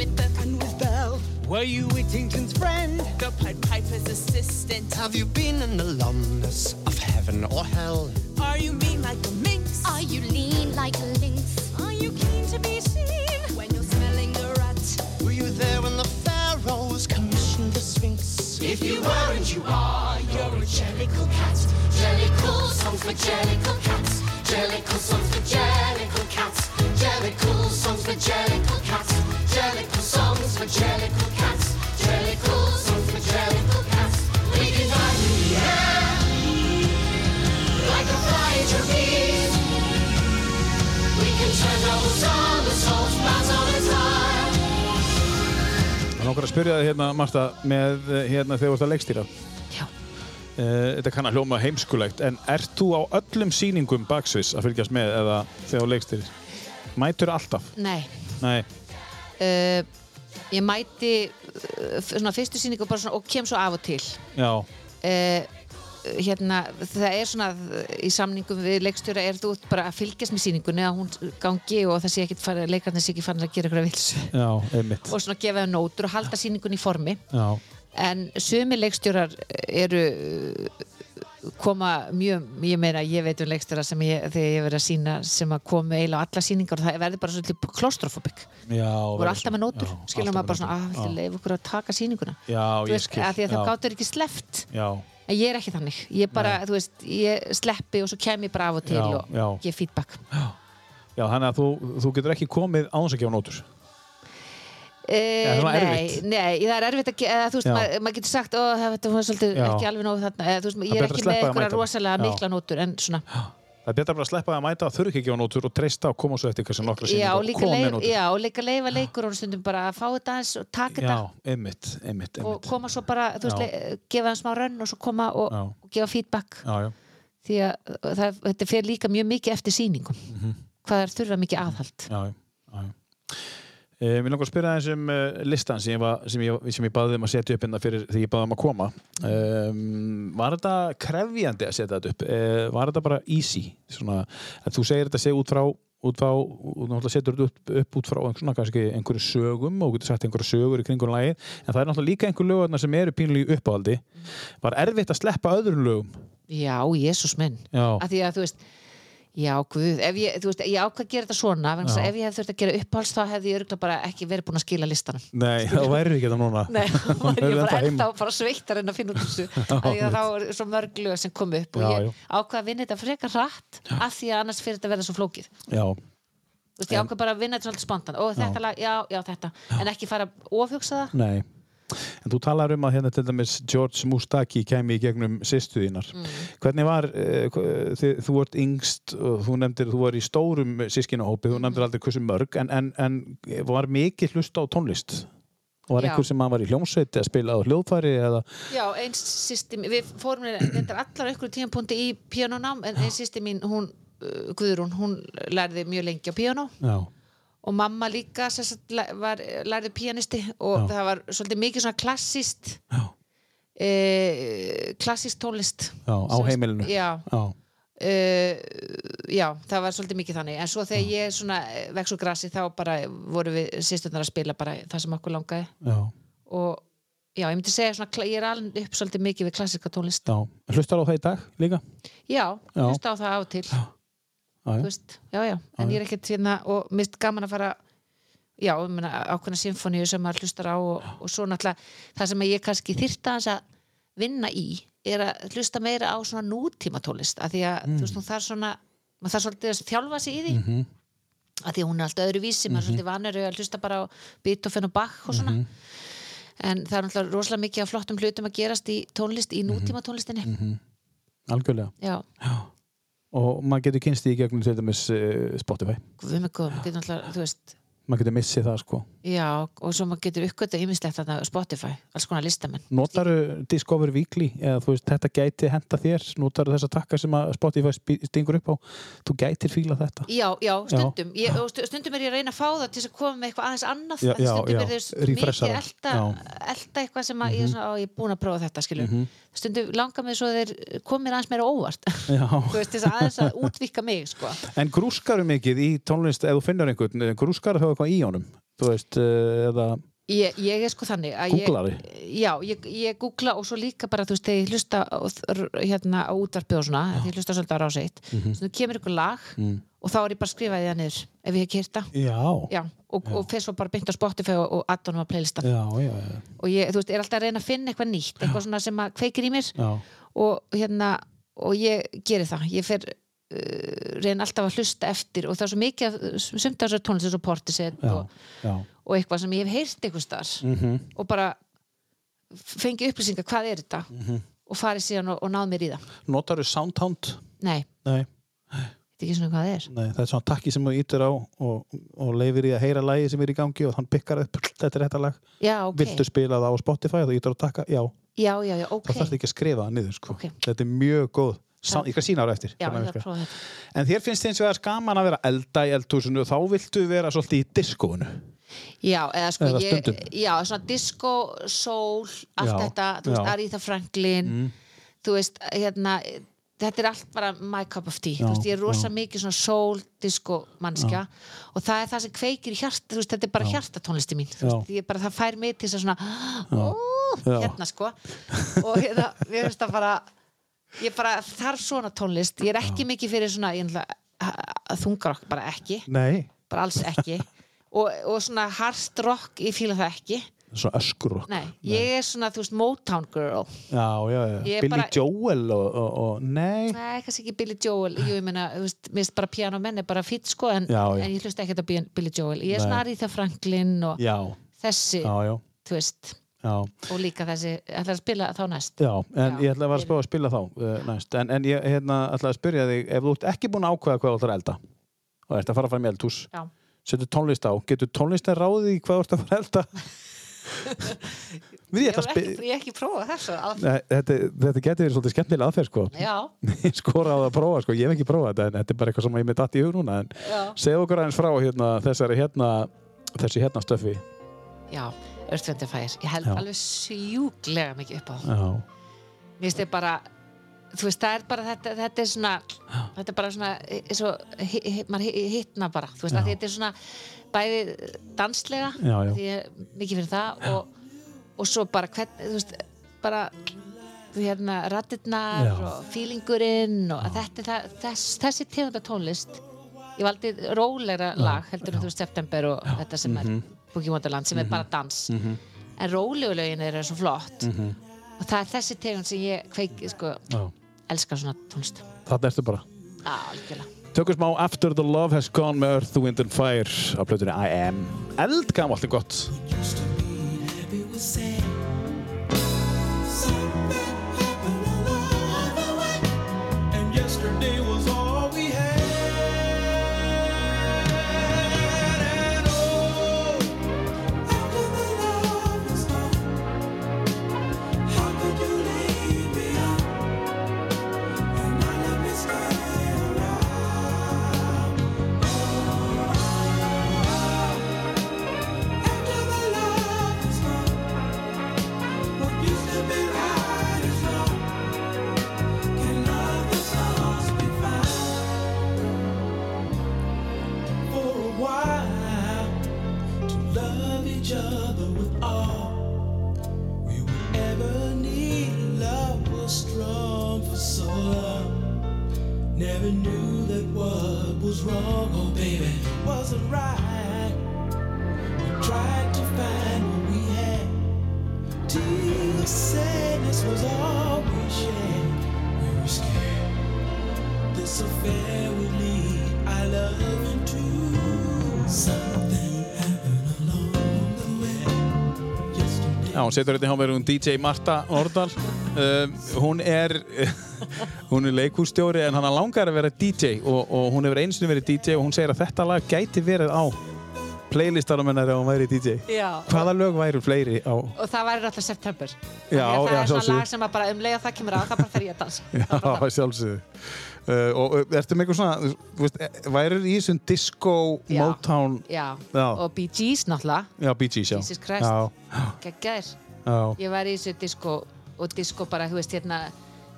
C: Were you Whittington's friend?
G: the Pied Piper's assistant.
F: Have you been an alumnus of heaven or hell?
G: Are you mean like a minx?
E: Are you lean like a lynx? Are you keen to be seen?
G: When you're smelling a rat.
F: Were you there when the pharaohs commissioned the Sphinx?
E: If you weren't, you are. You're a jellicle cat. Jellicle songs for jellicle cats. Jellicle
A: Okkar að spyrja þig hérna, Marta, með eh, hérna þegar þú ert að leikstýra.
B: já.
A: Uh, þetta kann að hljóma heimskulegt, en ert þú á öllum sýningum baksviss að fylgjast með eða þegar þú leikstýrir? Mætur alltaf?
B: nei
A: Nei.
B: uh, ég mæti uh, svona fyrstu sýningu bara svona og kem svo af og til
A: Já,
B: uh, hérna, það er svona í samningum við leikstjóra er þú bara að fylgjast með sýningunni að hún gangi og það sé ekkit fara, leikarnir sé ekki fann að gera eitthvað vils og svona gefa þeim nótur og halda sýningunni í formi.
A: Já,
B: en sumi leikstjórar eru koma mjög, ég meina ég veit um leikstjóra sem ég, þegar ég verið að sína sem að komu eiginlega á alla sýningar og það verður bara svolítið klostrofobik
A: já.
B: voru alltaf með nótur,
A: alltaf
B: maður bara svona að
A: nótur.
B: viltu leif okkur að taka sýninguna?
A: Já,
B: Þú veist, að því að það gáttur ekki sleppt.
A: Já,
B: en ég er ekki þannig, ég bara, þú veist ég sleppi og svo kem ég bara af og til
A: Já,
B: og
A: já.
B: gef feedback.
A: Já, þannig að þú, þú getur ekki komið á þess að gefa nótur.
B: Eh,
A: Eða svona
B: nei, nei, það er erfitt að eða, þú veist, maður mað getur sagt þetta var svolítið
A: Já.
B: ekki alveg nógu þarna. Eða, veist,
A: Það
B: ég
A: er
B: er
A: að
B: ekki með
A: að
B: einhverja rosalega mikla nótur en svona,
A: Það er betra bara að sleppa að mæta þurfi ekki gefa nótur og treysta og koma svo eftir hversu nokkra sýningar og
B: leif,
A: nótur.
B: já, og líka leifa leikur og stundum bara að fá þetta aðeins og taka
A: Já,
B: þetta
A: einmitt, einmitt,
B: og
A: einmitt.
B: koma svo bara, þú veist, gefa það smá rönn og svo koma og, og gefa feedback
A: Já, já.
B: því að það, þetta fer líka mjög mikið eftir sýningum
A: Mhm.
B: hvað er þurfa mikið aðhald
A: já, já, já. Eh, Mér langar að spyrja aðeins um uh, listan sem ég, var, sem, ég, sem ég baði um að setja upp innan fyrir því ég baði um að koma. Um, var þetta krefjandi að setja þetta upp? Uh, var þetta bara easy? Svona, þú segir þetta sé út frá út frá, og náttúrulega setur þetta upp, upp út frá svona, kannski einhverju sögum og getur sagt einhverju sögur í kringun lagið en það er náttúrulega líka einhver lögurna sem eru pínlega í uppáhaldi var erfitt að sleppa öðrum lögum
B: já, Jésús minn
A: Já,
B: að því að þú veist já, guð, ef ég, þú veist, ég ákvað að gera þetta svona ef ég hefði þurft að gera uppáhalds þá hefði ég örgulega bara ekki verið búin að skila listanum.
A: Nei, það væri ekki þetta núna.
B: Nei, þá var ég bara
A: ennþá
B: ennþá bara sveittar en að finna út þessu. Þá er svo mörg lög sem kom upp og ég ákvað að vinna þetta frekar hratt af því að annars fyrir þetta verða svo flókið.
A: Já,
B: Þú veist, ég ákvað bara að vinna þetta svolítið spontan og þetta lag, já, já, þetta. En ekki fara að ofhugsa það
A: en þú talar um að hérna til dæmis George Mustaki kæmi í gegnum sýstu þínar.
B: Mm.
A: Hvernig var, uh, þið, þú vart yngst þú nefndir, þú var í stórum sískinahópi, þú
B: Mm.
A: nefndir aldrei hversu mörg, en, en, en var mikið hlusta á tónlist? Og var einhver sem var í hljómsveiti að spila á hljóðfæri eða,
B: Já, eins sýsti við fórum þetta allar á einhverju tímapunkti í píanónám en eins sýsti mín, hún uh, Guðrún, hún lærði mjög lengi á píanó
A: já,
B: og mamma líka sagt, var, lærði píanisti og
A: Já.
B: það var svolítið mikið svona klassist e, klassist tónlist.
A: Já, á
B: Sem
A: heimilinu.
B: Já, uh, já, það var svolítið mikið þannig. En svo þegar ég svona eh, vex úr grasi þá bara voru við sýsturnar að spila bara það sem okkur langaði.
A: Já,
B: og já, ég myndi segja svona, ég er alveg upp svolítið mikið við klassiska tónlist.
A: Já. Hlustar á það í dag líka?
B: Já,
A: Já.
B: hlusta á það á og til.
A: Já,
B: þú
A: já,
B: veist, já, já, en ég er ekkert hérna og mist gaman að fara já, ég meina, ákveðna symfóníu sem maður hlustar á og, og svo náttúrulega það sem ég kannski þyrta hans að vinna í er að hlusta meira á svona nútíma tónlist af því að þú veist, hún þarf svona maður þarf svolítið að þjálfa sig í því. Mm -hmm. af því að hún er allt öðru vísi, maður er svolítið vanur að hlusta bara á Beethoven og Bach og svona. En það er náttúrulega rosalega mikið af flottum hlutum að gerast í tónlist, í nútíma tónlistinni
A: algjörlega.
B: já,
A: Og maður getur kynst í gegnum til dæmis uh, Spotify.
B: við með góðum, getur náttúrulega, þú veist
A: Maður getur missið það, sko.
B: Já, og svo maður getur uppgötu ýmislegt þarna Spotify, alls konar listamenn.
A: Notaru Discover Weekly? Eða þú veist, þetta gæti henda þér? Notaru þessa takka sem Spotify sp- stingur upp á? Þú gætir fíla þetta.
B: Já, já, stundum. Ég, og stu- stundum er ég að reyna að fá það til að koma með eitthvað aðeins annað.
A: Já, já,
B: stundum
A: já,
B: er þess mikið elda,
A: Já. Mhm.
B: elda eitthvað sem að ég er svona, á, ég er búin að prófa þetta skilur stundum langar mig svo að þeir komir aðeins meira óvart.
A: Já.
B: þú veist, aðeins að útvíka mig sko.
A: En grúskaru eitthvað í honum þú veist, eh, eða
B: ég, ég er sko þannig að ég,
A: Googlari?
B: Já, ég, ég googla og svo líka bara, þú veist, þegar ég hlusta hérna á útvarpið og svona þegar ég hlusta svolítið á ráseitt mm. -hmm. kemur ykkur lag
A: Mm.
B: og þá er ég bara að skrifa því það niður ef ég hef kýrt það
A: Já,
B: Já, og, og fyrir svo bara beint á Spotify og, og addonum á playlistan
A: já, já, já,
B: og ég, veist, er alltaf að reyna að finna eitthvað nýtt eitthvað svona sem að kveikir í mér
A: já.
B: og hérna, og ég geri það ég fer reyna alltaf að hlusta eftir og það er svo mikið sumt af þessar tónlist eins og Portishead
A: já,
B: og, og eitthvað sem ég hef heyrt eitthvað starf
A: Mm
B: og bara fengi upplýsingar hvað er þetta?
A: Mhm.
B: og farið síðan og, og náð mér í það.
A: Notaru Soundhound?
B: nei,
A: Nei,
B: þetta er ekki svona hvað það er.
A: Nei, það er svona takki sem þú ítur á og, og leifir í að heyra lagi sem er í gangi og hann pikkar upp, þetta er þetta lag.
B: Já, ok,
A: Viltu spila það á Spotify og þú ítur á takka? Já,
B: já, já, já, ok.
A: Þá þarfst ekki að skrifa það niður sko.
B: Ok.
A: Þetta er mjög góð Sound, ég kan sína ára eftir
B: já,
A: En þér finnst eins og það er skaman að vera elda í eldhúsinu og þá viltu vera svolítið í diskóinu?
B: Já, eða sko
A: Eða
B: ég, já, svona disco, soul, allt
A: Já,
B: þetta, þú veist. Aretha Franklin, þú veist, hérna, þetta er allt bara my cup of tea,
A: Já,
B: þú veist, ég er rosa mikið svona soul, disco mannskja og það er það sem kveikir í hjarta, þú veist, þetta er bara hjartatónlisti mín, þú veist, ég bara, það fær mig til þess að svona, ó, hérna sko, og hérna, ég veist að bara, ég bara þarf svona tónlist, ég er ekki mikið fyrir svona, ætla þungarokk, bara ekki,
A: Nei,
B: bara alls ekki. Og, og svona hard rock ég fíla það ekki.
A: Svona öskurokk
B: Nei, ég er svona, þú veist, Motown girl.
A: Já, já, já, Billy
B: bara-
A: Joel og, og, og nei.
B: Nei, kannski ekki Billy Joel. Jú, ég meina, þú veist, mér finnst bara piano menn er bara fýtt sko en, en ég hlusta ekki á Billy Joel. Ég er svona. Aretha Franklin og
A: Já,
B: þessi, þú veist
A: já.
B: og líka þessi, ætlar að spila þá næst?
A: Já, en
B: Já,
A: ég ætla að að að spila þá uh, næst, en, en ég hérna, ætla að spyrja þig ef þú ert ekki búin að ákveða hvað þú ætlar að elda og ert að fara fram í eldhús
B: Já.
A: setur tónlist á, getur tónlist að ráði í hvað þú ert að fara að elda? Ég
B: Ég
A: að
B: hef ekki, ég ekki prófað þessu að...
A: Þetta, þetta getur verið svolítið skemmtilega aðferð sko. Ég skora á það að prófa sko, ég hef ekki prófað þetta en þetta er bara eitthvað sem ég með datt í hug núna segðu okkur aðeins frá hérna, þessari hérna þessi hérna stöfi
B: Já, Earth Fire, ég held
A: Já.
B: alveg sjúklega mikið upp á
A: Já,
B: Mér finnst þið bara þú veist, það er bara þetta, þetta er svona þetta er bara svona hi- maður hi- hittna bara, þú veist,
A: Já.
B: þetta er svona bæði danslega
A: Já, já.
B: því ég er mikið fyrir það og, og svo bara hvern, þú veist, bara þú hérna, rattirnar
A: Já.
B: og feelingurinn og þetta það, þess, þessi tegunda tónlist ég valdi rólegra lag heldur en þú September og þetta sem
A: Mhm.
B: er Boogie Wonderland sem er bara dans. En rólegu lögin eru svo flott.
A: Mhm.
B: og það er þessi tegund sem ég kveiki sko,
A: já.
B: elskar svona tónlist.
A: Þarna ertu bara.
B: Algjörlega.
A: Tökum smá After the Love Has Gone með Earth, Wind and Fire á plötunni I Am. Eldgamalt er gott setur hérna hjá mér hún DJ Marta Ordal um, hún er hún er leikústjóri en hann langar að vera DJ og, og hún hefur einu sinni verið DJ og hún segir að þetta lag gæti verið á playlistanum hennar ef hún væri DJ
B: Já.
A: Hvaða lög væru fleiri á
B: og það væri alltaf September
A: Já,
B: Þannig að
A: já,
B: það er svona lag sem bara um leið að það kemur á það bara fer ég að dansa Það er
A: Já,
B: það.
A: sjálfsögðu uh, og ertu með eitthvað svona veist, eh, værið í þessum disco
B: Já.
A: Motown
B: já.
A: Já.
B: og Bee Gees náttúrulega
A: Já, Bee Gees, já
B: Jesus Christ. Geggjaðir
A: já,
B: ég var í þessu disco og disco bara, þú veist, hérna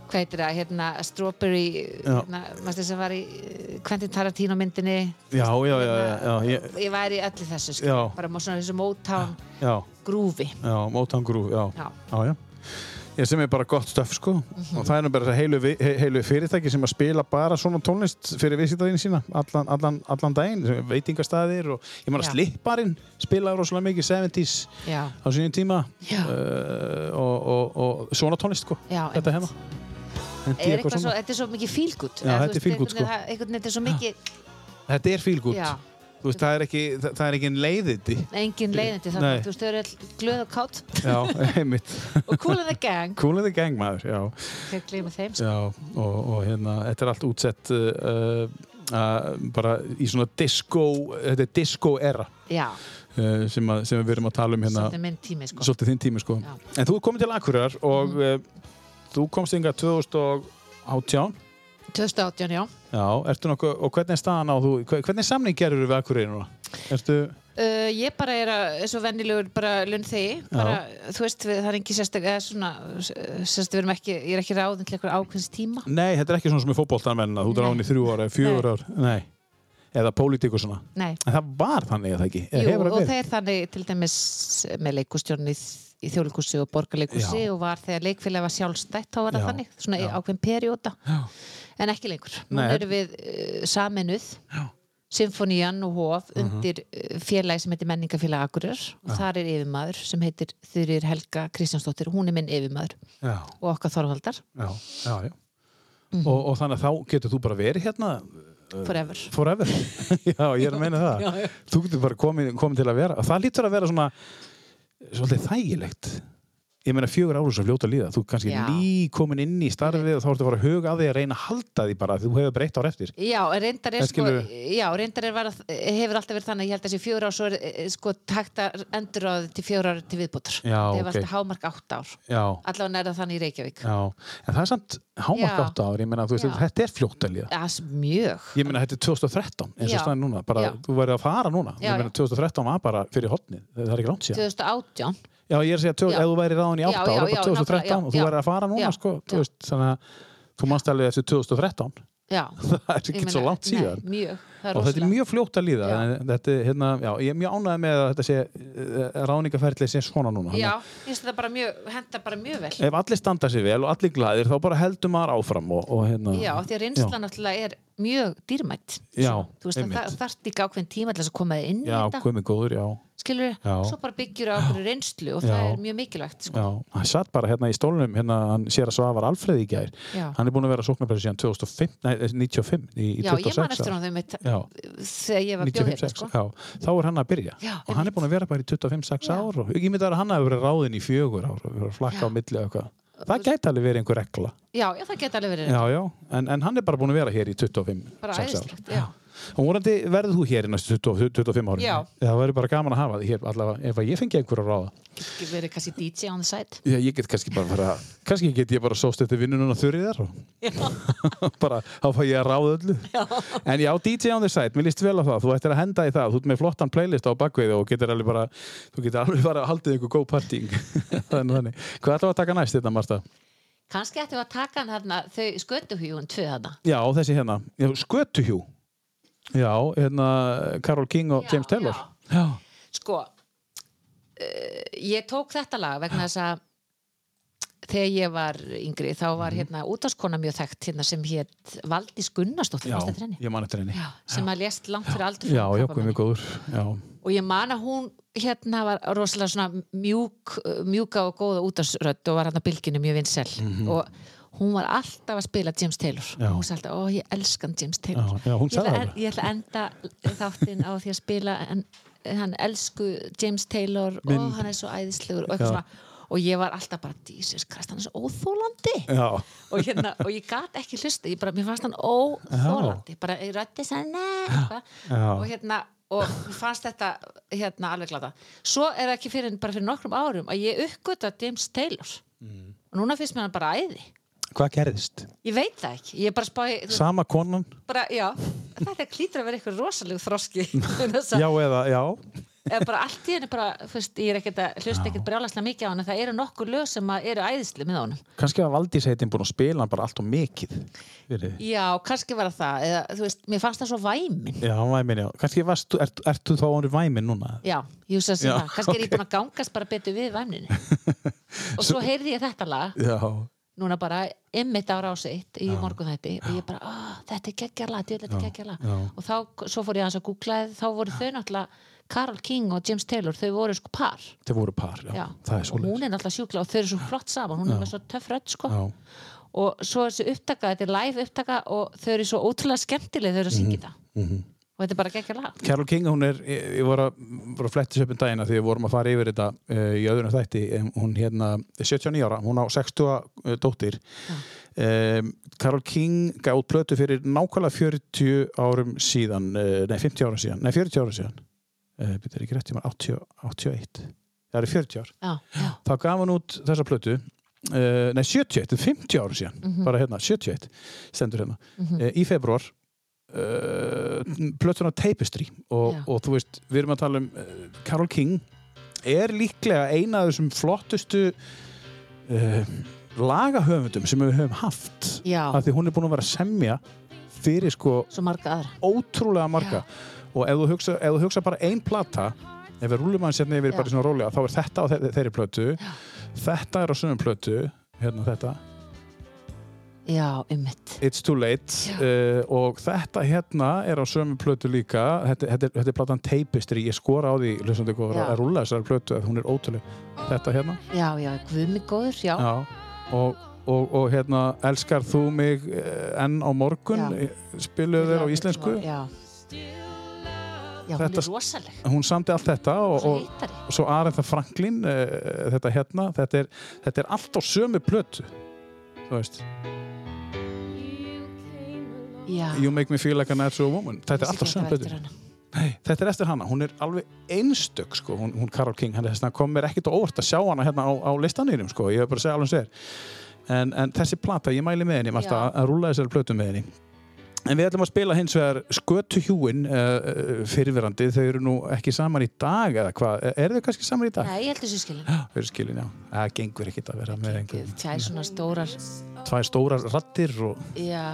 B: hvað heitir það, hérna Strawberry hérna, maður sem var í eh, Quentin Tarantino myndinni?
A: Já, já, já, já, já, ég,
B: ég var í öllu þessu, sko, bara má svona þessu Motown grúfi
A: já, Motown já,
B: Já.
A: já, já. Ég sem er bara gott stöf, sko.
B: Mhm.
A: og það er nú bara heilu, heilu fyrirtæki sem að spila bara svona tónlist fyrir viðsýtaðinu sína allan, allan, allan daginn, veitingastæðir og ég meina
B: Já.
A: slipparinn spilaði rosalega mikið 70s
B: já,
A: á sínum tíma uh, og, og, og svona tónlist, sko
B: Já,
A: þetta
B: einmitt.
A: hérna
B: er svo, þetta er svo mikið fílgút
A: Já, þetta er good, sko.
B: þetta er svo mikið,
A: Þetta er
B: já,
A: Þú veist, það er ekki, það, það er ekki leiðindi.
B: Engin leiðindi þannig, þú veist, þau eru all glöð og kátt
A: Já, einmitt.
B: Og cool in the gang.
A: Cool in the gang, maður, já.
B: Þegar gleymið þeim, sko.
A: Já, og, og hérna, þetta er allt útsett uh, uh, bara í svona disco, þetta er disco era.
B: Já,
A: uh, sem, að, sem við erum að tala um hérna,
B: svolítið minn tími, sko.
A: Svolítið þinn tími sko.
B: Já.
A: En þú er komin til Akureyrar og uh, þú komst yngar 2018
B: 2018, já
A: Já, ertu nokkuð, og hvernig er staðan á þú, hve- hvernig samning gerur við Akureyri núna? Ertu,
B: Uh, ég bara er að, eins og vennilegur bara lunnþegi, bara, þú veist við, það er ekki sérstak, eða svona sérstak við erum ekki, ég er ekki ráðin til eitthvað ákveðins tíma
A: nei, þetta er ekki svona sem er fótboltanmenn að þú
B: Nei.
A: dráðin í þrjú ára, fjögur ár, nei eða pólitík og svona,
B: Nei,
A: en það var þannig að það ekki,
B: Jú,
A: það
B: og
A: verið?
B: þeir þannig til dæmis með leikustjórn í, í þjóðleikussi og borgarleikussi
A: Já.
B: og var þegar leikfélag var sjálfstætt þá var það
A: Já,
B: þannig, svona
A: já.
B: ákveðin perióda
A: Já.
B: En ekki lengur. Nú
A: Nei,
B: erum við uh, saminuð
A: Já. Mhm.
B: Symfónían og Hof undir uh, félagi sem heitir Menningafélag Akureyrar og þar er yfirmaður sem heitir Þurir Helga Kristjánsdóttir, hún er minn yfirmaður
A: Já,
B: og okkar Þorvaldar,
A: já, já, já.
B: Mhm.
A: Og, og þannig að þá getur þú bara verið hérna
B: forever
A: forever já, ég er að meina það
B: Já, já.
A: þú getur bara komin, komin til að vera það lítur að vera svona svolítið þægilegt ég meina fjögur ára svo fljóta að líða þú ert kannski
B: Já.
A: ný komin inn í starfið og þá ertu að fara að huga að því að reyna að halda því bara því þú hefur breytt ár eftir
B: Já, reyndar er
A: En
B: sko,
A: skilurðu-
B: já, reyndar er var, hefur alltaf verið þannig, ég held að þessi fjögur ár svo er eh, sko takt að endur á til fjögur ár til viðbútur.
A: Já,
B: Það hefur
A: ok.
B: alltaf hámark átt ár.
A: já,
B: Allavega er það þannig í Reykjavík.
A: já, en það er samt hámark
B: Já.
A: átt ár, ég meina þú veist,
B: Já.
A: þetta er fljótt að líða
B: Já, s- mjög.
A: ég meina þetta er 2013 eins og
B: Já.
A: staðin núna, bara
B: Já.
A: þú verður að fara núna
B: Já,
A: ég meina 2013 var bara fyrir hotnið, það er ekki langt síðan
B: 2018.
A: Já, ég er að segja, tjó,
B: Já.
A: ef þú væri ráðin í
B: Já,
A: 8
B: já,
A: ára, bara
B: já,
A: 2013
B: nákvæmlega,
A: og þú
B: já.
A: væri að fara núna,
B: Já,
A: sko, þú
B: já.
A: veist, þannig að þú manst alveg eftir 2013
B: Já.
A: það er ekki svo langt síðan
B: Nei, mjög.
A: Og þetta er mjög fljótt að líða
B: Já.
A: þetta, hérna, já, ég er mjög ánægð með að þetta sé ráningaferðlið sé svona núna
B: Já, ég finnst þetta bara mjög, henda bara mjög vel.
A: ef allir standa sér vel og allir glæðir þá bara heldur maður áfram og, og hérna
B: Já, því að reynsla náttúrulega er mjög dýrmætt.
A: Já,
B: Þú veist, það þarf líka ákveðin tíma til þess að koma inn í
A: já,
B: þetta.
A: komið góður, já,
B: Skilur,
A: Já.
B: svo bara byggjur á okkur reynslu og það
A: Já.
B: er mjög mikilvægt. Sko.
A: já. Hann satt bara hérna í stólnum hérna, hann sér að Svavar Alfreð í gær.
B: Já.
A: hann er búin að vera sóknarpressi síðan 2005, nei, 95 í, í
B: Já, ég
A: 26
B: man eftir hann þegar ég var bjóð
A: 95,
B: hérna sko.
A: já, þá er hann að byrja. Og hann er búin að vera bara í 25-6
B: Já.
A: ár og ég myndi að hann hafi verið ráðinn í fjögur ár og verið flakka á milli og eitthvað. Það gæti alveg verið einhver regla.
B: Já, já, það geti alveg verið.
A: Já, já, en, en hann er bara búin að vera hér í 25
B: bara
A: og vorandi verður þú hér í næstu 20, 25 árin
B: Já.
A: það verður bara gaman að hafa því hér allavega. Ef ég fengi einhver að ráða.
B: Ekki verið kannski DJ on the side.
A: já, ég get kannski bara fara kannski get ég bara sóst eftir þurriðar og bara þá fæ ég að ráða öllu. Já. en já, DJ on the side, mér líst vel á það. Þú ættir að henda í það, þú ert með flottan playlist á bakvið og getur alveg bara þú getur alveg bara að haldið ykkur góð parting þannig, hvað ætlaðu að taka næst þetta Marta?
B: Kannski ættum við að taka hann hérna, þau skötuhjúin tvö þarna.
A: Já, þessi hérna, skötuhjú já, hérna Karol King og
B: Já,
A: James Taylor.
B: já.
A: já,
B: Sko, uh, ég tók þetta lag vegna þess að þegar ég var yngri þá var hérna útáskona mjög þekkt hérna sem hétt Valdís Gunnarsdóttir
A: ég
B: sem að lést langt fyrir aldur
A: já, já,
B: krabbameini.
A: komið góður. Já,
B: og ég man að hún hérna var rosalega svona mjúk, mjúka og góða útásrödd og var hérna bylginu mjög vinsel og hún var alltaf að spila James Taylor.
A: Já.
B: og hún sagði alltaf, ó ég elskan James Taylor.
A: Já,
B: ég, ætla,
A: það.
B: ég ætla enda þáttinn á því að spila en, hann elsku James Taylor
A: Minn-
B: og hann er svo æðislegur og, svona, og ég var alltaf bara, Jesus Christ, hann er svo óþólandi og, hérna, og ég gat ekki hlusta ég bara, mér fannst hann óþólandi bara, ég rætti sann og hérna og fannst þetta hérna alveg glata svo er það ekki fyrir, bara fyrir nokkrum árum að ég uppgöta James Taylor.
A: Mm.
B: og núna finnst mér hann bara æði
A: hvað gerðist?
B: ég veit það ekki, ég er bara spáði þú-
A: sama konan?
B: bara, já, þetta klítur að vera eitthvað rosaleg þroski
A: já, eða, já
B: eða bara allt í henni bara, fyrst, ég er ekkert að hlusta ekkert brjálaslega mikið á hann en það eru nokkur lög sem eru æðisli með honum
A: kannski að Valdís heitin búin að spila hann bara allt og mikið fyrir
B: já, kannski var það eða, þú veist, mér fannst það svo væmin
A: Já, væmin, já. Kannski varst, ert, ert þú þá ánur væmin núna?
B: Já, ég hugsa að segja það. Kannski er ég búin að gangast bara betur við væmninni. og svo heyrði ég þetta lag,
A: Já.
B: Núna bara ymmit ára á sitt í morgunþætti og ég bara, "Ah, þetta er geggjarlag, þetta er geggjarlag.
A: já.
B: Og þá, svo fór ég aðeins að googla þá voru þau náttúrulega, Karol King og James Taylor, þau voru sko par.
A: Þau voru par, já.
B: Já.
A: Það er
B: og
A: svo
B: hún er náttúrulega sjúkla og þau eru svo flott saman, hún er með svo töff rödd sko.
A: Já.
B: Og svo er þessi upptaka, þetta er live upptaka og þau eru svo ótrúlega skemmtileg þau eru að syngja þetta. Og þetta er bara geggjarlag.
A: Carol King, hún er, ég, ég var að, var að flettis upp um dagina því við vorum að fara yfir þetta uh, í öðrum þætti, hún hérna er 79 ára, hún á 60 uh, dóttir. Um, Carol King gáð plötu fyrir nákvæmlega 40 árum síðan uh, nei 50 árum síðan, nei 40 árum síðan. Byrjar ekki rétt, ég maður 80, 81 það eru 40 ár.
B: Já, já,
A: þá gaf hann út þessa plötu nei 71, þetta er 50 ára síðan.
B: Mhm.
A: bara hérna, 71 stendur hérna. Uh, í februar uh, plötuna Tapestry. Og,
B: Já.
A: og þú veist, við erum að tala um uh, Carol King er líklega eina af þessum flottustu uh, lagahöfundum sem við höfum haft.
B: Já.
A: af því hún er búin að vera að semja fyrir sko
B: marga
A: ótrúlega marga. Og ef þú hugsa, ef þú hugsa bara ein plata ef við rúlum hann sérna yfir
B: Já.
A: bara svona rólega þá er þetta á þe þeirri plötu. Þetta er á sömum plötu hérna þetta,
B: Já, ymmit.
A: It's Too Late uh, og þetta hérna er á sömum plötu líka þetta, þetta, þetta er platan Tapestry ég skora á því hlustandi góður að rúla þessari plötu að hún er ótrúlega þetta hérna
B: Já, já, guðmi góður, já.
A: Já. Og, og, og hérna elskar þú mig eh, enn á morgun
B: Já.
A: spiluðu þeir á íslensku
B: Já, Já, hún
A: þetta,
B: er rosaleg.
A: hún samti allt þetta og, og, svo Aretha Franklin uh, þetta hérna, þetta er, þetta er allt á sömu plötu þú veist,
B: Já.
A: You Make Me Feel Like a Natural Woman. Þetta er
B: Vissi
A: allt á
B: ekki
A: sömu
B: að þetta
A: er eftir hana, hún er alveg einstök sko, hún, hún Karol King, hann er kom mér ekkert á óvart að sjá hana hérna á, á listanýrum sko, ég hef bara segja alveg sér en, en þessi plata, ég mæli með henni ég
B: Já.
A: að, að rúla þessari plötu með henni. En við ætlum að spila hins vegar skötu hjúin uh, fyrirverandi, þau eru nú ekki saman í dag eða hvað, eru þau kannski saman í dag?
B: Nei, ég heldur þessu skilin.
A: Já, þau eru skilin, já, það gengur ekkert að vera með einhverjum,
B: Tvær svona stórar,
A: tvær stórar rattir og,
B: já,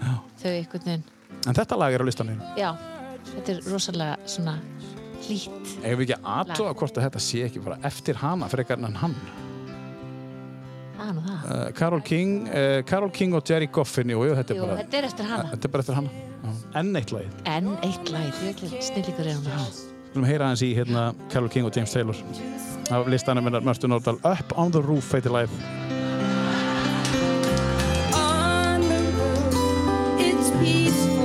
B: þau einhvern veginn.
A: en þetta lag er á listanýrum
B: Já, þetta er rosalega svona hlýtt.
A: Ef við ekki að aðtóa hvort að þetta sé ekki bara eftir hana frekar en hann
B: Það er nú það.
A: uh, Carol King uh, Carol King og Jerry Goffin jú, jú, þetta,
B: Jú,
A: er bara,
B: þetta er eftir hana.
A: þetta er bara eftir hana Já. enn eitt lagið
B: En eitt lag, snillíkur er hún.
A: við viljum heyra hans í hérna, Carol King og James Taylor af listanum minnar Mörstu Nordal Up on the Roof heitir lagið
H: peaceful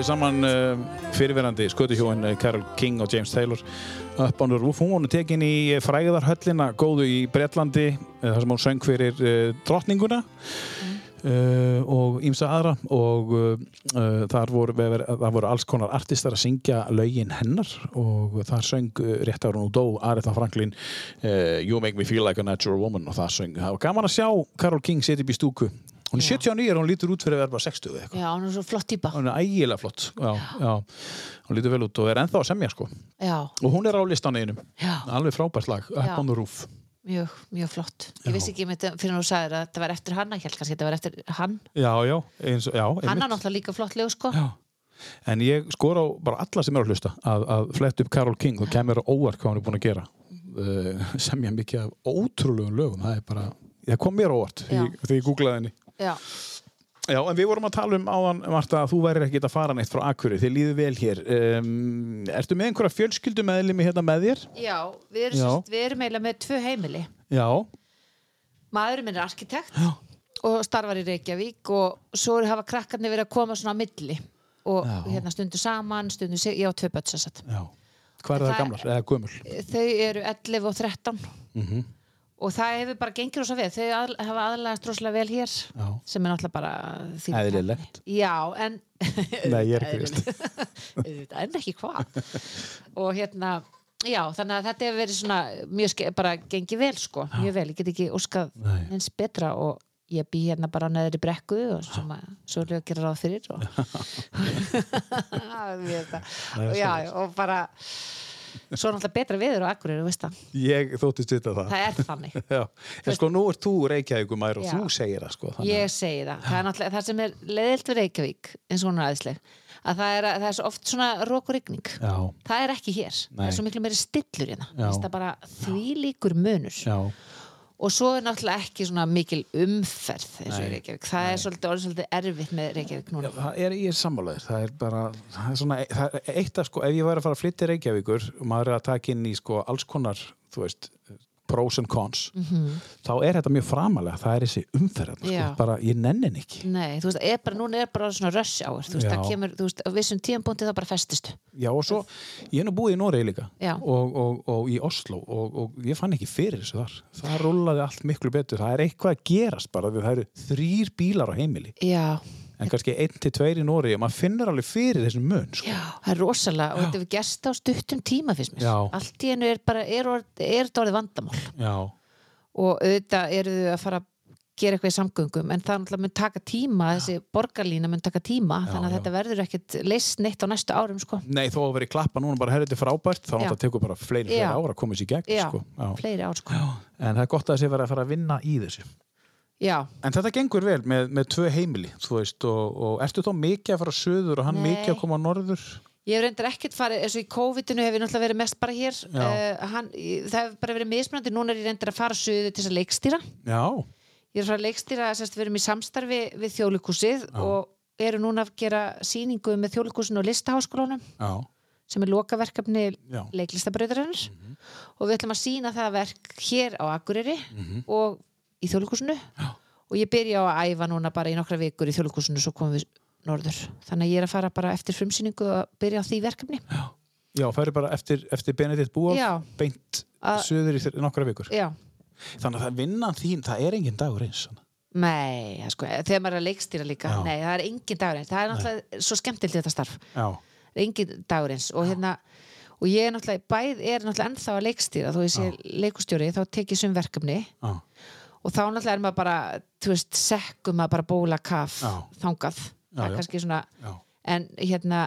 A: þið saman uh, fyrirverandi skötuhjóin uh, Carol King og James Taylor Up on the Roof, hún vonu tekin í uh, fræðarhöllina góðu í Bretlandi uh, þar sem hún söng fyrir drottninguna Uh, og ímsa aðra. Og uh, uh, þar voru, voru alls konar artistar að syngja lögin hennar. Og þar söng rétt ára og dó Aretha Franklin You Make Me Feel Like a Natural Woman. Og það söng, það var gaman að sjá Carol King setja upp í stúku hún er
B: Já.
A: 79 og hún lítur út fyrir að vera bara 60 eða eitthvað
B: Já, hún er svo flott típa.
A: hún er ægilega flott já, já. hún lítur vel út og er ennþá að semja sko.
B: Já,
A: og hún er á listaneinum
B: já,
A: alveg frábært lag, Up
B: Já.
A: on the Roof
B: mjög, mjög flott. Ég vissi ekki með þetta fyrir þú sagðir að þetta var eftir hanna, ég held kannski að þetta var eftir hann.
A: já, já, eins, já,
B: Hann er náttúrulega líka flott legu, sko.
A: já. en ég skora á bara alla sem er að hlusta að, að flett upp Carol King og kemur óvart hvað hún er búin að gera uh, semja mikið af ótrúlegum lögum það er bara, það kom mér óvart þegar ég googlaði henni
B: Já,
A: Já, en við vorum að tala um áðan, Marta, að þú værir ekki að fara neitt frá Akuri, þið líður vel hér. Um, ertu með einhverja fjölskyldu meðlimi hérna með þér?
B: já, við erum, sérst, við erum eiginlega með tvö heimili.
A: Já.
B: Maðurinn minn er arkitekt
A: Já.
B: og starfar í Reykjavík og svo hafa krakkarnir verið að koma svona á milli og
A: Já.
B: hérna stundu saman, stundu sig, ég á tvö börn sem sagt.
A: Já. Hvað er það,
B: Það-
A: gamlar? Eða gömul?
B: Þau eru 11 og 13
A: Mm
B: og það hefur bara gengið rosa vel. Þau að, hafa aðlægast rosalega vel hér
A: Já.
B: sem er náttúrulega bara
A: Eðlilegt.
B: Já, en
A: Nei, ég er ekki.
B: Auðvitað, en ekki hvað og hérna já, þannig að þetta hefur verið svona mjög ske, bara gengið vel sko, mjög vel, ég get ekki óskað eins betra og ég bý hérna bara á neðri brekku og að svo er að gera ráð fyrir og, og já, og bara svo er náttúrulega betra viður á Akureyri, veist það
A: Ég þóttist vita það.
B: það er þannig.
A: En sko, nú ert þú Reykjavíkumær og
B: Já.
A: þú segir það, sko. þannig
B: Ég segi það. Það er það sem er leiðilt við Reykjavík, eins og hún er aðeinsleg, að það er, það er svo oft svona rók og rigning.
A: Já.
B: Það er ekki hér. Það
A: Nei.
B: er svo miklu meiri stillur hérna. Það er bara því líkur munur.
A: Já.
B: Og svo er náttúrulega ekki svona mikil umferð eins og í
A: Nei.
B: Reykjavík. Það er svolítið, orðið svolítið erfitt með Reykjavík núna.
A: Það er ég er sammálaður, það er bara það er svona, það er eitt að sko, ef ég væri að fara að flytja Reykjavíkur og maður er að taka inn í sko alls konar þú veist, pros and cons
B: Mhm.
A: þá er þetta mjög framalega, það er þessi umferð sko, bara, ég nennin ekki.
B: Nei, þú veist, er bara, núna er bara svona rush hour, þú veist,
A: Já.
B: það kemur, þú veist, á vissum tíðanbúndi þá bara festistu.
A: Já, og svo, ég er nú búið í Noregi líka. Og, og, og í Oslo og, og ég fann ekki fyrir þessu þar. Það rúlaði allt miklu betur, það er eitthvað að gerast bara, það eru þrýr bílar á heimili.
B: Já,
A: en kannski einn til tveir í Noregi og maður finnur alveg fyrir þessum mun sko.
B: já, það er rosalega, og þetta hefur gerst á stuttum tíma, finnst mér. Allt í einu er bara, er, er þetta orðið vandamál.
A: Já,
B: Og auðvitað eru þau að fara að gera eitthvað í samgöngum, en það náttúrulega mun taka tíma, þessi borgarlína mun taka tíma,
A: Já,
B: þannig að
A: já.
B: þetta verður ekkit leist neitt á næstu árum, sko.
A: Nei, þó að vera í klappa núna bara herrið þetta er frábært, þá náttúrulega tekur bara fleiri, fleiri ára að koma sér í gegn
B: Já,
A: sko. Já.
B: fleiri ár, sko.
A: en það er gott að þessi vera að fara að vinna í þessu
B: Já,
A: En þetta gengur vel með, með tvö heimili þú veist, og, og ertu þá mikið að fara söður og hann
B: Nei.
A: mikið að koma á norður?
B: Ég hef reyndar ekkert farið, eins og í COVID-inu hef ég náttúrulega verið mest bara hér. Uh, hann, það hefur bara verið mismunandi. Núna er ég reyndar að fara suðu til þess að leikstýra.
A: Já,
B: ég er fara að leikstýra, sérst, við erum í samstarfi við þjóðlikúsið og eru núna að gera sýningu með þjóðlikúsinu og listaháskólunum
A: já,
B: sem er lokaverkefni
A: Já.
B: leiklistabröðurinnar og við ætlum að sína það verk hér á Akureyri
A: Mhm.
B: og í þjóðlikúsinu og ég byrja á að æfa núna bara í nokkra vikur í þjóðlikúsinu svo komum við norður. Þannig að ég er að fara bara eftir frumsýningu að byrja á því verkefni.
A: Já, færi bara eftir, eftir Benedikt
B: Já.
A: beint
B: Að-
A: söður í nokkra vikur.
B: Já,
A: Þannig að það vinnan þín, það er engin dagur eins svona.
B: nei, sko, þegar maður er að leikstýra líka.
A: Já.
B: nei, það er engin dagur eins, það er náttúrulega svo skemmtilegt þetta starf,
A: Já,
B: engin dagur eins. Og hérna, og ég er náttúrulega bæð er náttúrulega ennþá að leikstýra, þó ég sé leikustjóri, þá tek ég sum verkefni.
A: Já,
B: og þá náttúrulega er maður bara, þú veist, sekkum maður bara bóla kaf
A: Já.
B: þangað,
A: Já,
B: svona en hérna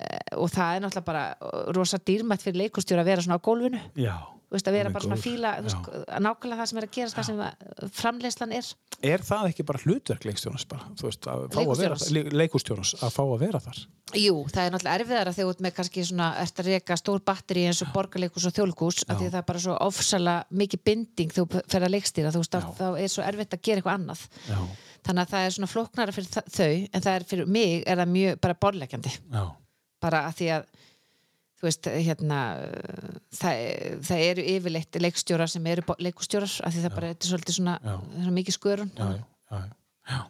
B: eh, og það er náttúrulega bara rosa dýrmætt fyrir leikustjóri að vera svona á gólfinu
A: já.
B: Veist, að vera
A: er
B: bara svona fíla veist, að nákvæmlega það sem er að gerast það sem að framleiðslan er.
A: Er það ekki bara hlutverk leikstjónans bara, þú veist, að fá að vera
B: Leikustjórans.
A: le- leikustjórans, að fá að vera þar?
B: Jú, það er náttúrulega erfiðara þegar þú ert með kannski svona, ert að reka stór batteri eins og borgarleikus og þjóðleikus af því að það er bara svo ofsalega mikið binding þú fer að leikstýra, þú veist, þá, er svo erfitt að gera eitthvað annað.
A: Já,
B: Þannig að það er svona flóknara fyrir þa- þau, en það er fyrir mig er það mjög bara borlegjandi,
A: já,
B: bara að því að þú veist, hérna það, það eru yfirleitt leikstjórar sem eru leikustjórar, af því það bara er svolítið svona,
A: Já.
B: er mikið skörun.
A: já, já, já, já. já.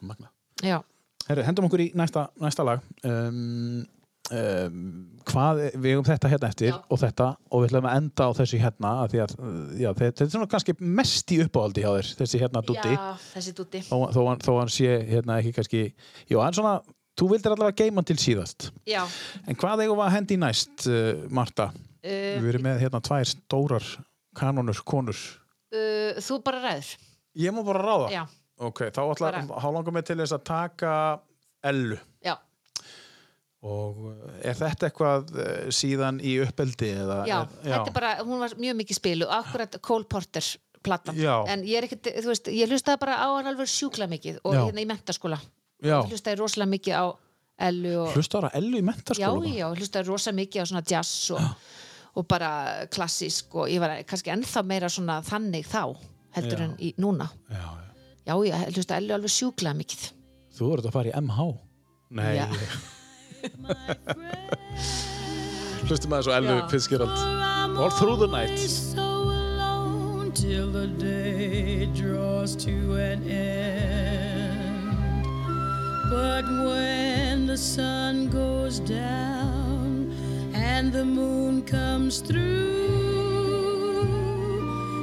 A: Magna.
B: Já.
A: Herru, hendum okkur í næsta, næsta lag um, um, hvað, við hefum þetta hérna eftir
B: Já.
A: og þetta og við ætlum að enda á þessu hérna af því að, já, þetta er svona kannski mest í uppáhaldi hjá þér, þessi hérna dúti
B: Já, þessi dúti.
A: þó, þó, þó hann sé hérna ekki kannski já, en svona, þú vildir allavega geima til síðast
B: Já.
A: en hvað eigum við að hendi næst, uh, Marta?
B: Uh,
A: Við erum með hérna tvær stórar kanonur, konur
B: uh, þú bara ræður.
A: Ég má bara ráða?
B: Já.
A: Ok, þá þá langar mig til þess að taka Ellu
B: Já.
A: og uh, er þetta eitthvað uh, síðan í uppeldi? Eða,
B: Já,
A: er,
B: þetta er bara, hún var mjög mikið spilu akkurat Cole Porter platan
A: Já.
B: en ég er ekkert, þú veist, ég hlustaði bara á hann alveg sjúkla mikið og
A: Já.
B: hérna í mentaskóla
A: Já,
B: hlustaði rosalega mikið á Ellu og,
A: hlustar að Ellu í
B: já,
A: mentaskóla?
B: já, ég hlustaði rosalega mikið á svona jazz og, og bara klassísk og ég var kannski ennþá meira svona þannig þá heldur
A: Já.
B: en í núna
A: Já, já.
B: já, ég hlustaði Ellu alveg sjúkla mikið
A: Þú verður að fara í MH Nei
B: Já.
A: Hlustum að þessu Ellu
B: Já.
A: Fitzgerald All through the night
H: till the day draws to an end. But when the sun goes down and the moon comes through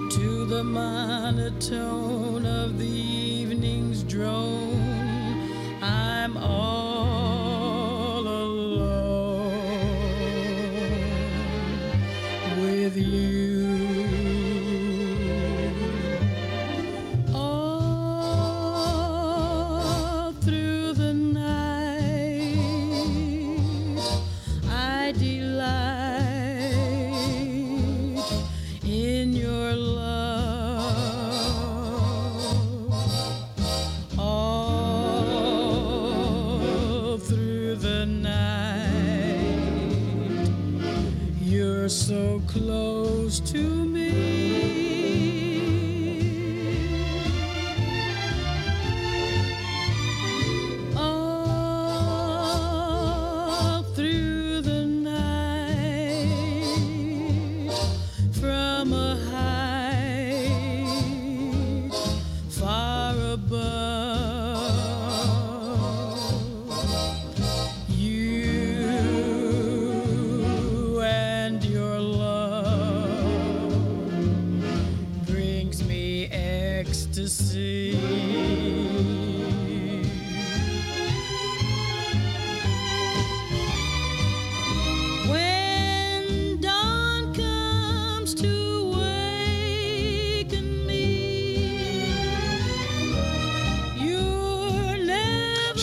H: to the monotone of the evening's drone, I'm all alone with you.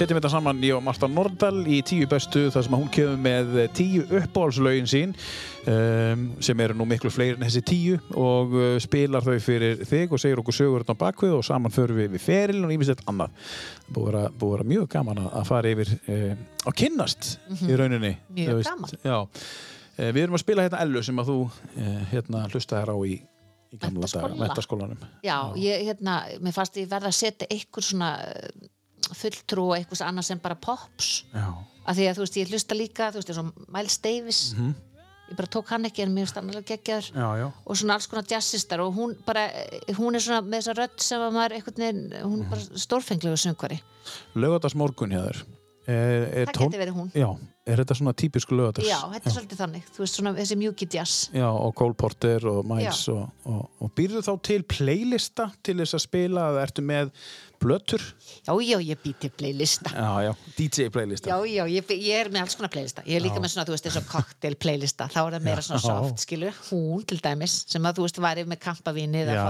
A: Setjum þetta saman ég og Marta Nordal í tíu bestu þar sem hún kemur með tíu uppáhaldslögin sín um, sem eru nú miklu fleiri en þessi tíu og uh, spilar þau fyrir þig og segir okkur sögur hérna á bakvið og saman förum við við feril og ímislegt annað búið að vera, mjög gaman að fara yfir uh, og kynnast í rauninni.
B: Mjög
A: veist.
B: gaman.
A: Já. Uh, við erum að spila hérna Ellu sem að þú uh, hérna hlustaðir á í, í gamla daga,
B: Menntaskóla.
A: mentaskólanum
B: Já, ég, hérna, mér fannst ég verða að setja einhver svona eh, fulltrú og eitthvað annað sem bara pops
A: Já.
B: af því að þú veist, ég hlusta líka þú veist, eins og Miles Davis ég bara tók hann ekki en mér
A: Mhm. Já, já.
B: og svona alls konar jazzistar og hún bara, hún er svona með þessa rödd sem að maður einhvern veginn, hún er
A: Mhm.
B: bara stórfenglegu söngvari,
A: Lögadags morgun hjá þér er, er
B: það
A: tón-
B: geti verið hún
A: Já, er þetta svona típisku lögadags?
B: Já, þetta er svolítið þannig, þú veist svona þessi mjúki jazz
A: Já, og Cole Porter og Miles
B: Já.
A: og, og, og býrðu þá til playlista til þess að spila eða ertu með blötur?
B: Já, já, ég bý til playlista.
A: Já, já, DJ playlista.
B: Já, já, ég, ég er með alls konar playlista. Ég er líka með svona, þú veist, eins og cocktail playlista. Þá er það meira svona
A: Já.
B: soft, skilur Hún, til dæmis, sem að þú veist, væri með kampavíni
A: Já, já,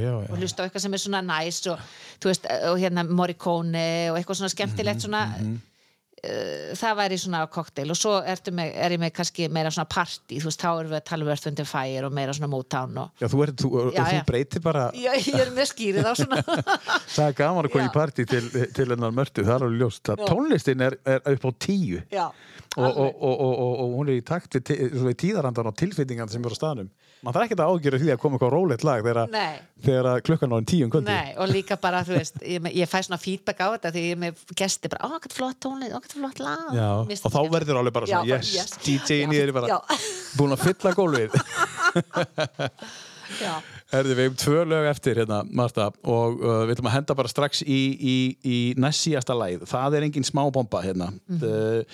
A: já,
B: og hlusta á eitthvað sem er svona næs og, þú veist, og hérna Morricone og eitthvað svona skemmtilegt svona uh, það væri svona cocktail og svo með, er ég með kannski meira svona party, þú veist, þá erum við að tala um Earth, Wind and Fire og meira svona Motown og
A: Já, þú, er, þú,
B: Já,
A: þú
B: já.
A: breytir bara
B: Já, ég er með skýrið á svona
A: Það er gaman að koma í partí til, til hennar mörtu, það er alveg ljóst. Að tónlistin er, er upp á tíu. Og, og, og, og, og, og hún er í takt við, tí- svona í tíðarandan og tilfinningan sem eru á staðnum Man þarf ekki að ágjöra því að koma eitthvað rólegt lag þegar, þegar klukkan á tíu um kvöldi
B: Nei, og líka bara, þú veist, ég, ég fæ svona feedback á þetta því ég er með gesti bara, ó, hvað flott tónlið, ó, hvað flott lag
A: Já, og þá verður alveg bara
B: Já,
A: svona,
B: bara,
A: yes,
B: yes.
A: DJ-in í
B: Já,
A: þér er bara
B: já.
A: búin að fylla gólfið.
B: Já,
A: Herði, við hefum tvö lög eftir hérna, Marta, og uh, við ætlum að henda bara strax í, í, í næst síðasta læð. Það er engin smá bomba hérna.
B: Mhm.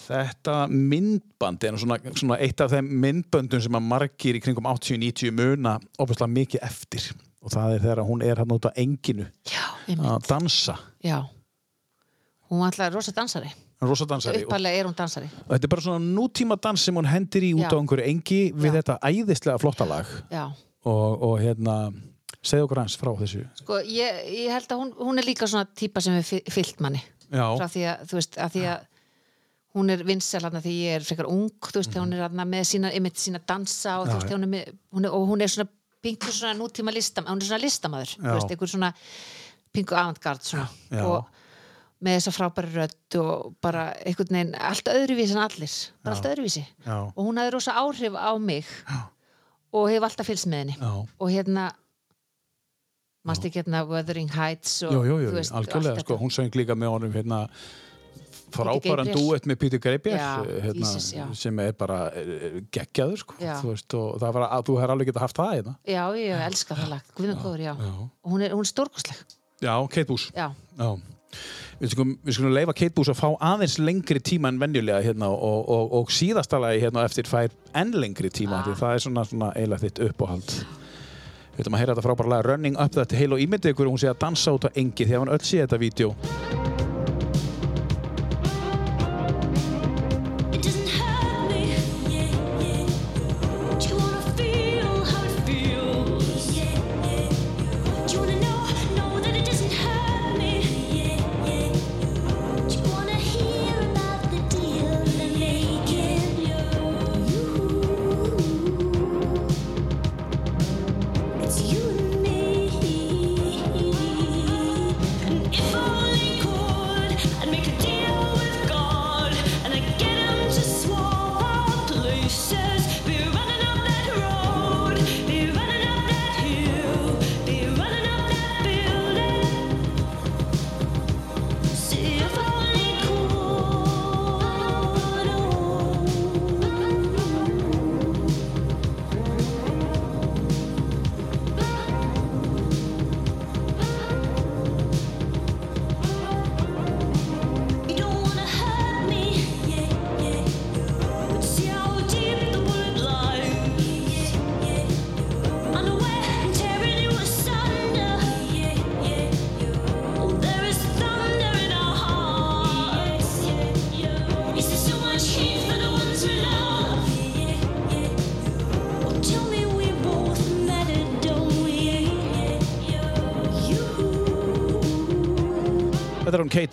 A: Þetta myndband er svona, svona eitt af þeim myndböndum sem að margir í kringum 80-90 muna opaslega mikið eftir. Og það er þegar hún er hann út á enginu
B: já,
A: að dansa.
B: já Hún var alltaf rosa dansari
A: Rosa dansari.
B: Uppalega er hún dansari
A: og þetta er bara svona nútíma dans sem hún hendir í út á
B: Já.
A: einhverju engi við
B: Já.
A: þetta æðislega flotta lag. Og, og hérna segð okkur hans frá þessu
B: sko, ég, ég held að hún, hún er líka svona típa sem er fyllt manni
A: já,
B: frá því að, þú veist, að því að hún er vinsel hann því ég er frekar ung þú veist, hún er hann með sína, einmitt sína dansa og.
A: Já,
B: veist, hún með, hún er, og hún er svona pingu svona nútíma listam, hún er svona listamaður
A: Já.
B: þú veist, einhver svona pingu avantgard svona.
A: Já.
B: og með þessa frábæri rödd og bara einhvern veginn, allt öðruvísi en allir bara allt öðruvísi. Og hún hafði rosa áhrif á mig og hef alltaf fylgst með henni. Og hérna mannst ekki hérna Wuthering Heights og,
A: jú, jú, jú,
B: veist,
A: algjörlega sko, hún söng líka með honum hérna frábæran duett með Peter Gabriel
B: Já,
A: hérna, sem er bara eh, geggjaður sko, þú veist, og það var að þú hefur alveg getað haft það hérna.
B: já, ég elska það lag, Guðmund góður, já.
A: Já.
B: og hún er, er stórkostleg.
A: Já, Kate Boos
B: já,
A: já. Við skulum, við skulum leifa Kate Boos að fá aðeins lengri tíma en venjulega hérna, og, og, og síðasta lagi hérna eftir fær enn lengri tíma því það er svona, svona eiginlega þitt uppáhald. Við ætlum að heyra þetta frábæra lag Running Up That Hill og ímyndið ykkur að hún sé að dansa út á engi að hann öll sé þetta vídeo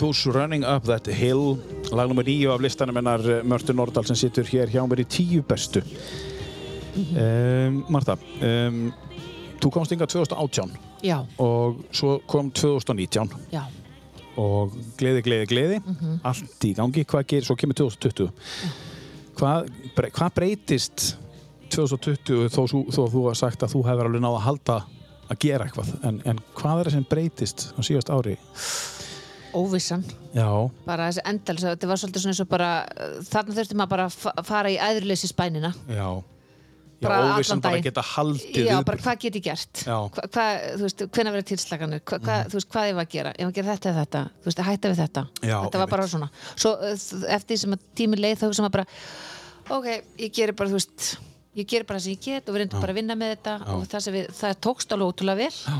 A: Bush, Running Up That Hill lag nummer 9 af listanum hennar eh, Mörtu Nordal sem situr hér hjá mér í tíu bestu. Um, Marta um, þú komst yngar 2018
B: Já,
A: og svo kom 2019
B: já.
A: og gleði, gleði, gleði. Allt í gangi, hvað gerir, svo kemur 2020 hvað, bre, hvað breytist 2020 þó, þó þú har sagt að þú hefur alveg náð að halda að gera eitthvað, en, en hvað er það sem breytist á síðast ári?
B: Óvissan.
A: Já,
B: Bara þessi endal, þetta var svolítið svona eins og bara, þarna þurfti maður bara að fa- fara í æðruleysi spænina.
A: já Já, óvissan bara geta haldið
B: Já,
A: viðburð.
B: bara hvað get ég gert? Hva, hvað, þú veist, hvenær verður tilslaganir? Hva, hva, þú veist, hvað ég var að gera? Ég var að gera þetta eða þetta. Veist, hætta við þetta.
A: Já,
B: þetta var bara svona. Svo þ- eftir því sem að tíminn leið þá sem að bara, ok, ég gerir bara, þú veist, ég gerir bara það sem ég get og við reyndum bara að vinna með þetta og það, við, það tókst alveg ótrúlega vel. Já.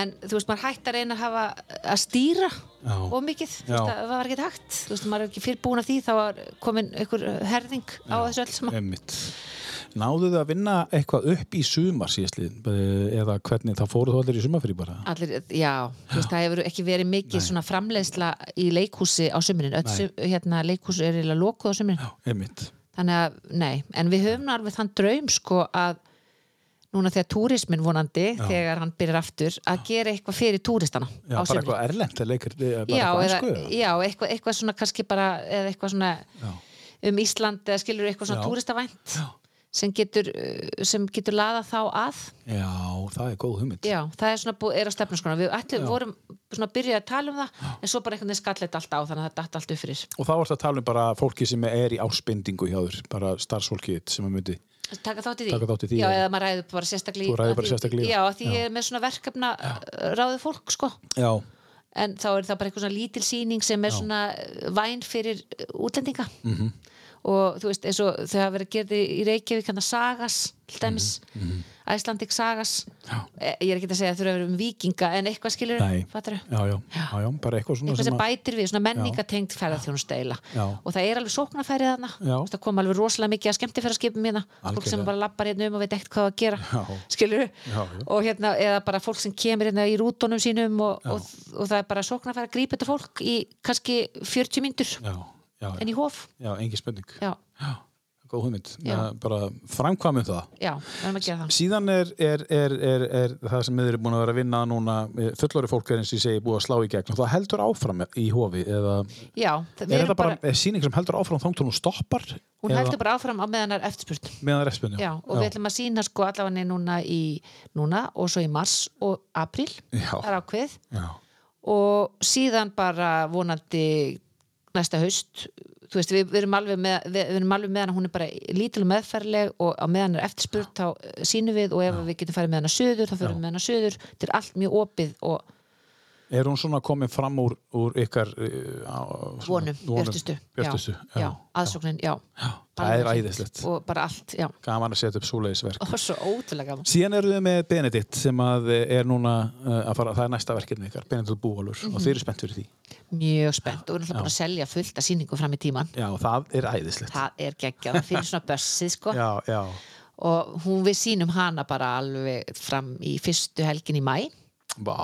B: En þú veist, maður hætti að reyna að hafa að stýra. Og mikið,
A: Já.
B: það var ekki hægt þú veist, maður er ekki fyrir búin af því þá var komin einhver herðing á þessu öll saman.
A: Náðu þið að vinna eitthvað upp í sumar síðastlið eða hvernig það fóru þú allir í sumarfrí bara?
B: Allir, já, þú veist, það hefur ekki verið mikið svona framleiðsla í leikhúsi á sumrin, öll
A: Nei.
B: sum, hérna leikhúsi er eiginlega lokuð á
A: Einmitt.
B: þannig að nei, en við höfum alveg þann draum sko að núna þegar túrismin vonandi, þegar hann byrjar aftur að gera eitthvað fyrir túristana
A: Já, bara
B: sumrin.
A: eitthvað erlend eða
B: já,
A: eitthvað
B: já eitthvað, eitthvað svona kannski bara eða eitthvað svona
A: Já.
B: um Ísland eða skilur eitthvað svona
A: Já.
B: túristavænt sem getur, uh, sem getur laða þá að
A: Já, það er góð hugmynd.
B: Já, það er svona er á stefnarskona við ætlum,
A: Já.
B: vorum svona að byrja að tala um það en svo bara einhvern veginn skall þetta allt á þannig að þetta datt allt upp fyrir
A: Og þá varst að tala um bara fólki sem er í áspendingu hjá þér, bara starfsfólkið sem að myndi.
B: Taka þátt í því?
A: Þátt í því,
B: Já,
A: já.
B: eða maður ræður bara sérstaklega
A: ræður bara
B: að því-
A: sérstaklega
B: Já, því ég er með svona verkefna ráðið fólk, sko
A: Já,
B: en þá er það bara eitthvað svona lítil sýning sem er svona uh, væn fyrir uh, útlendinga
A: Mhm.
B: -hmm. og þú veist, eins og þau hafa verið gerði í Reykjavík hann Sagas, til dæmis
A: Mhm,
B: Icelandic Sagas. Eh, ég er ekki að segja að þau eru um vikinga en eitthvað skilur,
A: nei.
B: fattar
A: Já, já, já, já, bara eitthvað svona
B: eitthvað sem
A: að...
B: bætir við, svona menningatengt ferðarþjónusteila
A: Já.
B: og það er alveg sóknarfærið þarna.
A: Já.
B: Þú það kom alveg rosalega mikið að skemmtifæraskipum hérna. Fólk sem bara lappar hérna um og veit ekkert hvað að gera
A: Já.
B: skilur
A: Já, já.
B: og hérna, eða bara fólk sem kemur hérna í rútonum sínum og, og, og það er bara sóknarfæra þetta fólk í kannski 40 myndur
A: Já, já,
B: en í hof.
A: Já,
B: já,
A: Já, góð hugmynd.
B: Já.
A: Bara framkvæmum það.
B: já, við erum að gera það
A: Síðan er, er, er, er, er það sem við erum búin að vera að vinna núna, fullori fólk er eins og ég segi búið að slá í gegn og það heldur áfram í hofi eða
B: já, það,
A: er þetta bara, bara síning sem heldur áfram þá til hún stoppar
B: hún heldur bara áfram á meðan er eftirspurn
A: meðan það er eftirspunni
B: já, og við ætlum að sína sko allavega núna í núna og svo í mars og april
A: Já.
B: það er ákveð
A: Já,
B: og síðan bara vonandi næsta haust. Þú veist, við, við erum alveg með við, við erum alveg með hana, hún er bara lítil og meðferðleg og á meðan er eftirspurt þá eh, sínum við og ef við getum farið með hana söður þá fyrir við með hana söður, þetta er allt mjög opið og
A: er hún svona komin fram úr, úr ykkar uh,
B: vonum, björtustu
A: björtustu,
B: já, já, aðsóknin, já,
A: það er æðislegt.
B: Og bara allt, já,
A: gaman að setja upp svoleiðisverk
B: og svo ótrúlega gaman.
A: Síðan eru við með Benedikt sem að er núna uh, að fara, það er næsta verkefni ykkar, Benedikt Búvalur
B: Mhm.
A: og þeir eru spennt fyrir því.
B: mjög spennt. Og við erum alltaf búin að selja fullt af sýningu fram í tíman
A: Já, það er æðislegt.
B: það er geggjað, það finnir svona bössið sko.
A: Já, já,
B: og hún við sýnum hana bara alveg fram í fyrstu helgin í mæ
A: vá,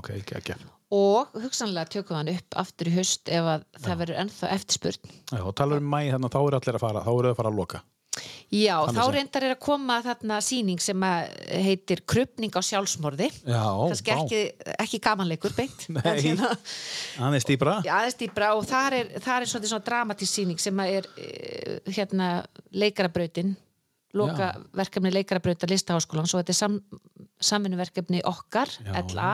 A: ok, ekki, ekki.
B: og hugsanlega tökum við hann upp aftur í haust ef að það verður ennþá eftirspurn
A: Já, og talar um mæ, þannig að þá eru allir að fara, þá eru þau að fara að loka.
B: Já,
A: Þannig
B: þá
A: séð.
B: reyndar er að koma þarna sýning sem að heitir Krupning á sjálfsmorði
A: Já,
B: kannski
A: vá.
B: ekki, ekki gamanleikur beint
A: Nei.
B: en hérna,
A: Aðeins dýbra.
B: já, aðeins dýbra og þar er, þar er svolítið svona dramatísk sýning sem að er eh, hérna leikarabrautin loka verkefni leikarabrauta listaháskólan svo þetta er sam, samvinnuverkefni okkar,
A: Já.
B: LA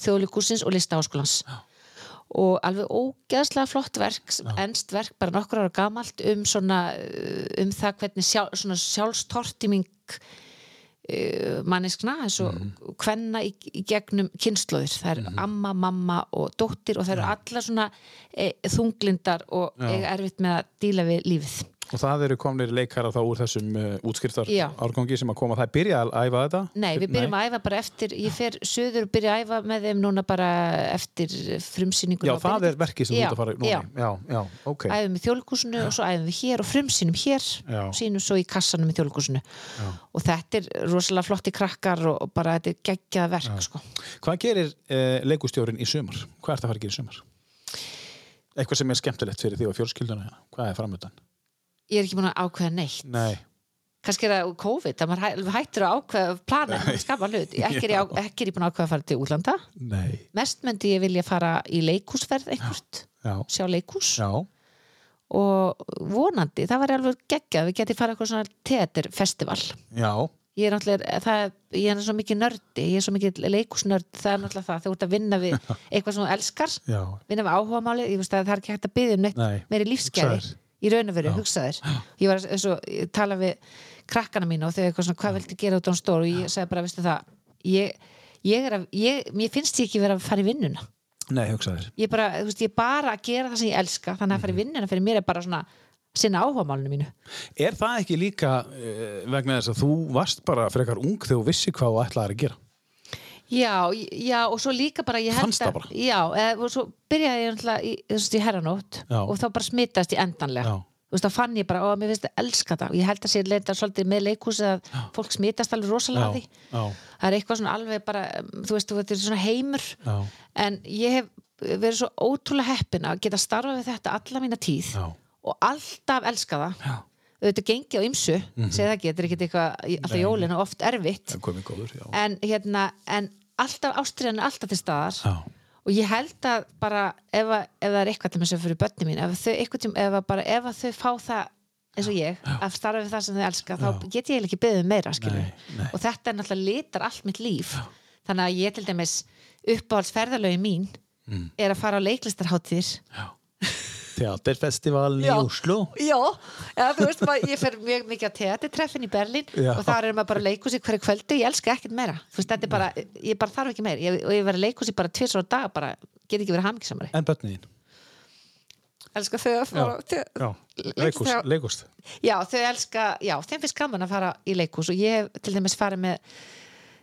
B: þjóðlíkusins og listaháskólans. Og alveg ógeðslega flott verk, ennst verk bara nokkur ára gamalt um svona uh, um það hvernig sjálf, svona sjálfstortiming uh, manneskna eins og mm. kvenna í, í gegnum kynnslóðir það er amma, mamma og dóttir og það eru allar svona e, þunglindar og erfitt með að díla við lífið
A: Og það eru komnir leikara þá úr þessum uh, útskriftar
B: Já.
A: árgangi sem að koma. Það er byrjað að æfa þetta?
B: Nei, við byrjum að æfa bara eftir ég fer söður og byrja að æfa með þeim núna bara eftir frumsýningu
A: Já, það er verkið sem þú ert að fara núna.
B: já.
A: Já, ok.
B: æfum í þjóðlíkusinu og svo æfum við hér og frumsýnum hér sýnum svo í kassanum í þjóðlíkusinu og þetta er rosalega flotti krakkar og, og bara þetta er geggjað verk sko.
A: Hvað gerir uh, leikustjórin í sumar? Hvað ert að fara að gera í sumar? Eitthvað sem er skemmtilegt fyrir því og fjölskylduna. Hvað er framöndan?
B: Ég er ekki búin að ákveða neitt
A: Nei.
B: kannski er það COVID að maður hæ- hættur að ákveða plana, skapa hlut ekki er, ég, á- ekki er ég búin að ákveða að fara til útlanda
A: Nei.
B: mest myndi ég vilja fara í leikúsferð einhvert,
A: Já.
B: sjá leikús
A: Já.
B: og vonandi, það var alveg geggjað við getið fara eitthvað svona teaterfestival
A: Já.
B: ég er náttúrulega, það, ég er svo mikið nördi ég er svo mikið leikúsnörd það er náttúrulega það, þú ert að vinna við eitthvað sem þú elskar
A: Já.
B: vinna við áhugamáli, ég veist að það er ekki hægt að byggja um neitt
A: Nei.
B: meiri lífsgæði. Í raun og veru, hugsaðir ég var eins og, ég tala við krakkana mína og þau eitthvað svona, hvað viltu gera út á stór og ég sagði bara, veistu það ég, ég að, ég, mér finnst ég ekki vera að fara í vinnuna.
A: Nei, hugsaðir.
B: ég bara, þú veist, ég bara að gera það sem ég elska þannig að fara í vinnuna fyrir mér er bara svona sinna áhugamálinu mínu.
A: Er það ekki líka uh, vegna þess að þú varst bara frekar ung þegar þú vissi hvað þú ætlaðir að gera?
B: Já, já, og svo líka bara ég held að-? Já, eða, og svo byrjaði ég í, í herranótt
A: Já.
B: og þá bara smittast ég endanlega
A: Já.
B: Þú veist, þá fann ég bara, ó, mér finnst það elska það og ég held að sér leita svolítið með leikhús að fólk smittast alveg rosalega því
A: Já.
B: það er eitthvað svona alveg bara um, þú veist, þetta er svona heimur
A: Já.
B: en ég hef verið svo ótrúlega heppin að geta starfað við þetta alla mína tíð
A: Já.
B: og alltaf elska það
A: Já.
B: auðvitað gengi á ymsu, mm segið það ekki, þetta er ekki eitthvað alltaf
A: Nei.
B: jólin og oft erfitt
A: komið góður, já.
B: en hérna, en alltaf ástriðan er alltaf til staðar
A: Já.
B: og ég held að bara ef, að, ef það er eitthvað til mér sem fyrir börni mín ef þau, til, ef, bara, ef þau fá það eins og ég, að starfa við það sem þau elska þá get ég ekki beðið um meira.
A: Nei, nei.
B: og þetta er náttúrulega litar allt mitt líf þannig að ég til dæmis uppáhaldsferðalögi mín
A: Mm.
B: er að fara á leiklistarháttir
A: Teaterfestivalin í. Oslo.
B: Já, þú veist, maður, ég fer mjög mikið á teatertreffin í Berlín
A: Já.
B: og þar er maður bara að leikhúsi hverju kvöldu, ég elska ekkert meira þú veist, bara, ég bara þarf ekki meira ég, og ég verið leikhúsi bara tvisar á dag bara, get ekki verið hamngisamari
A: En börnin þín?
B: elska þau að fara
A: Leikust.
B: já. Þau elska, já, þeim finnst gaman að fara í leikhús og ég hef til dæmis farið með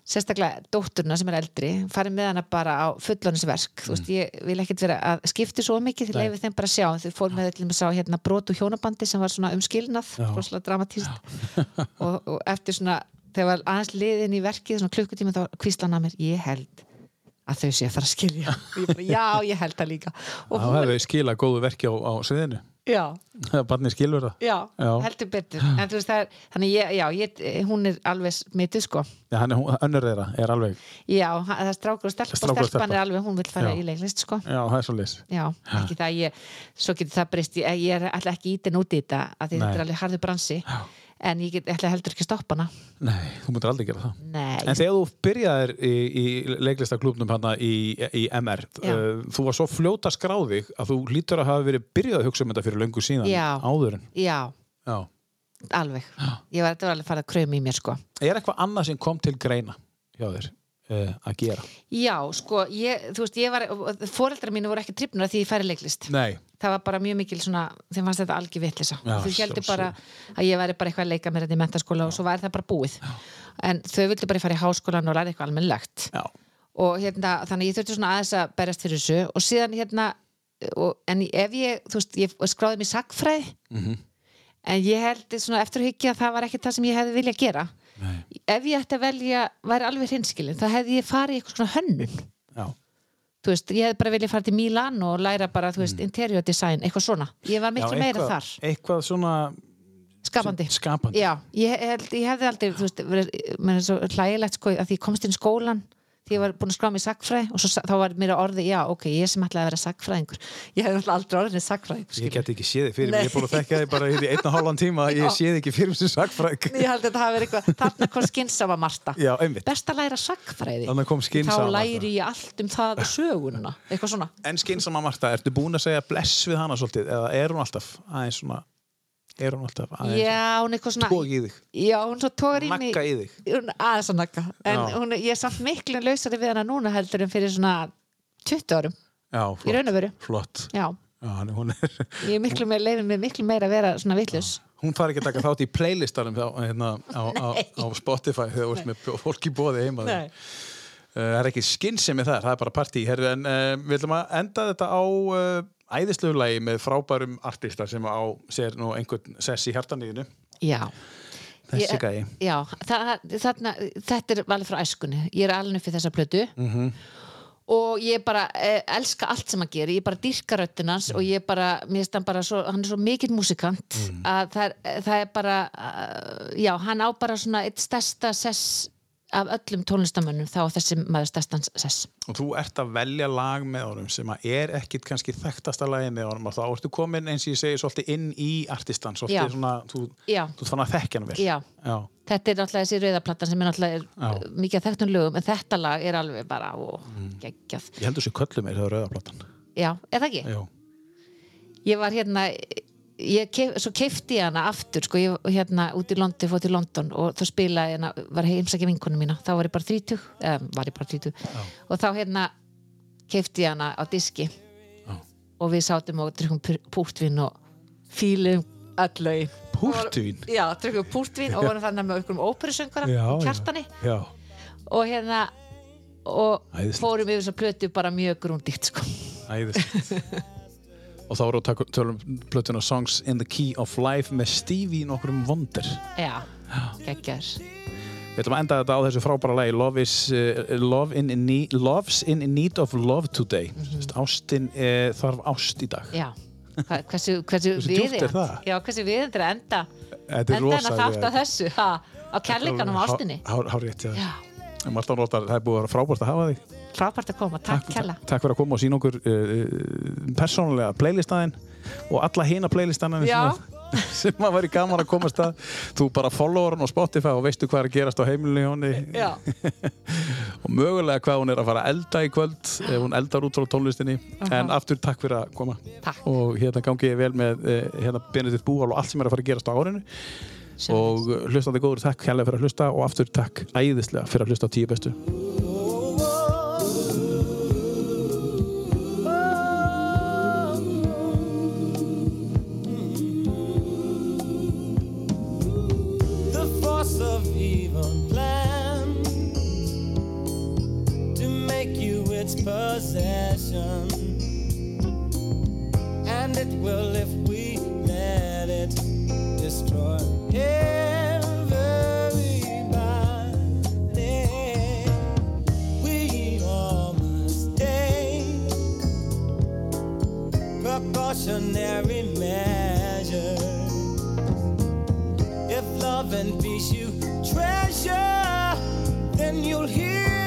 B: sérstaklega dótturna sem er eldri farið með hana bara á fullónisverk þú veist, ég vil ekkert vera að skipti svo mikið því leifið þeim bara sjá. Þau fór með til dæmis á hérna brot og hjónabandi sem var svona umskilnað, rosalega dramatíst og, og eftir svona þegar var aðeins liðin í verkið svona klukkutíma þá kvíslan að mér, ég held að þau sé að fara að skilja og ég bara, já, ég held það líka og
A: Það hefði skilað góðu verki á, á sviðinu.
B: já,
A: barnið skilur það.
B: já,
A: Já.
B: heldur betur en þú veist það er, þannig ég, já, ég, hún er alveg smitið sko
A: Já, hann er, hún- önnur þeirra er alveg,
B: já, það er strákur og
A: Strákur og
B: stelpan
A: stelpa.
B: er alveg, hún vil fara
A: Já.
B: í leiklist sko
A: já, það er svo leys.
B: já, ekki það ég svo getur það breyst, ég, ég er alltaf ekki ítin út í þetta að þetta er alveg harður bransi
A: Já.
B: En ég get ætla heldur ekki að stoppa hana
A: Nei, þú mútur aldrei gera það.
B: nei,
A: En þegar þú byrjaðir í, í leiklistaklubnum hana í, í MR,
B: Já.
A: uh, þú var svo fljóta skráðig að þú lítur að hafa verið byrjað að hugsa um þetta fyrir löngu síðan
B: Já.
A: áður
B: já,
A: Já.
B: alveg ég var, var alveg farið að kröma í mér sko
A: Er eitthvað annað sem kom til greina hjá þér að gera?
B: já, sko, ég, þú veist, ég var fóreldrar mínu voru ekki tripnur því ég færi leiklist
A: Nei.
B: það var bara mjög mikil svona þeim fannst þetta algjör vitlisa
A: Já,
B: þau heldur
A: sjálfsögðu.
B: bara að ég væri bara eitthvað að leika mér þetta í mentaskóla og svo væri það bara búið en þau vildu bara fara í háskólan og læra eitthvað almennlegt
A: Já.
B: og hérna, þannig ég þurfti svona aðeins að berjast fyrir þessu og síðan hérna og, en ef ég, þú veist, ég skráði mér sagfræði
A: Mhm.
B: en ég held svona eftir að að það var ekki það sem ég hefði viljað gera
A: Nei.
B: ef ég ætti að velja, væri alveg hinskilin þá hefði ég farið í eitthvað svona hönnun
A: Já.
B: þú veist, ég hefði bara viljað fara til Milan og læra bara, þú veist, interior design eitthvað svona, ég var miklu
A: Mm. Já,
B: meira
A: eitthvað,
B: þar
A: Eitthvað svona
B: skapandi
A: skapandi.
B: Já, ég, held, ég hefði aldrei, þú veist, hlægilegt sko að ég komst inn í skólan því ég var búin að skrá mig í sagfræði og svo, þá var mér að orði, já, ok, ég sem ætlaði að vera sagfræðingur ég hefði náttúrulega aldrei orðinni sagfræðingur
A: Ég get ekki séð þig fyrir mig, ég er búin að þekka þig bara í einn og hálfan tíma, ég sé þig ekki fyrir mig sem sagfræk.
B: ég held að þetta hafi verið eitthvað, þarna kom skynsama Marta.
A: Já,
B: best að læra sagfræði þá læri ég allt um það söguna
A: En skynsama Marta, ertu búin að segja bless við hana svolítið, eða er hún alltaf aðeins svona, er hún alltaf aðeins
B: já, hún er eitthvað svona
A: tók í þig,
B: já, hún svo tógar í mig
A: nakka í þig?
B: hún, aðeins að nakka en hún, ég er samt miklu lausari við hana núna heldur en fyrir svona 20 árum
A: Já,
B: í
A: flott.
B: raun og veru
A: Flott.
B: já,
A: Já, hún, er,
B: ég er miklu meira, leifir mig miklu meira að vera svona vitlaus
A: hún fari ekki að taka þátt í playlistanum á, hérna, á, á, á Spotify þegar þú ert með fólk í bóði heima.
B: Nei.
A: Uh, það er ekki skinnsemi þar, það er bara partí. Herðu, en uh, við ætlum að enda þetta á uh, æðislegu lagi með frábærum artista sem á sér nú einhvern sess í hjartaníðinu.
B: já
A: Þessi gæi.
B: já, þarna, þetta er alveg frá æskunni ég er alveg fyrir þessa plötu
A: Mhm.
B: og ég bara eh, elska allt sem hann gerir, ég bara dýrka röddinn hans og ég bara, mér finnst hann bara svo, hann er svo mikill músikant að það er, það er bara já, hann á bara svona eitt stærsta sess af öllum tónlistamönnum þá þessi maður stærstan sess
A: og þú ert að velja lag með honum sem að er ekkit kannski þekktasta lagi með honum og þá ertu komin eins og ég segi svolítið inn í artistan,
B: Já.
A: svolítið svona þú,
B: Já.
A: þú fann að þekkja hann vel
B: Já.
A: Já.
B: þetta er náttúrulega þessi rauðaplattan sem er náttúrulega er,
A: Já.
B: mikið þekktum lögum en þetta lag er alveg bara ó, geggjað
A: ég heldur sér köllu mér þegar rauðaplatan
B: já, er það ekki?
A: Já.
B: ég var hérna ég keif, svo keifti ég hana aftur sko, ég hérna út í London, fór til London og þá spilaði hérna, var heimsækja vinkunum mína þá var ég bara 30, eða var ég bara 30 og þá hérna keifti ég hana á diski og við sátum og drukkum púrtvin og fílum öll lögin
A: Púrtvín?
B: Já, drukkum púrtvin og vorum þannig með okkur um óperusöngara
A: Já,
B: í
A: já.
B: kjartani
A: Já.
B: og hérna og
A: Æðislegt.
B: fórum yfir þess að plötu bara mjög grúndíkt sko.
A: Æðislegt. og þá við að taka- tölum plötuna Songs in the Key of Life með Stevie nokkrum vondir.
B: Já, geggjar
A: Við ætlum að enda þetta á þessu frábæra lagi Love is, uh, love in, need, Love's in need of love today. Mm Ástin uh, þarf ást í dag.
B: Já, Hva, hversu, hversu,
A: Hversu djúpt er það?
B: Já, hversu við er að enda? Enda hennar
A: rosalega-
B: þátt á þessu ha, á kærleikanum ástinni?
A: hár rétt, já. En það er búið að vera frábært að hafa þig
B: frábært að koma, takk kærlega.
A: Takk fyrir að koma og sína okkur uh, persónulega playlistaðinn og alla hina playlistanna
B: Já.
A: sem, að- væri gaman að komast að. Þú bara followar hann á Spotify og veistu hvað er að gerast á heimilinu henni.
B: Já,
A: og mögulega hvað hún er að fara að elda í kvöld ef hún eldar út frá tónlistinni. En aftur takk fyrir að koma.
B: Takk.
A: og hérna gangi ég vel með uh, hérna Benedikt Búhál og allt sem er að fara að gerast á árinu. Og uh, hlustandi góður takk hérlega fyrir að hlusta og aftur takk æðislega fyrir að hlusta á tíu bestu
F: its possession. And it will if we let it destroy everybody. We all must take precautionary measures. If love and peace you treasure, then you'll hear.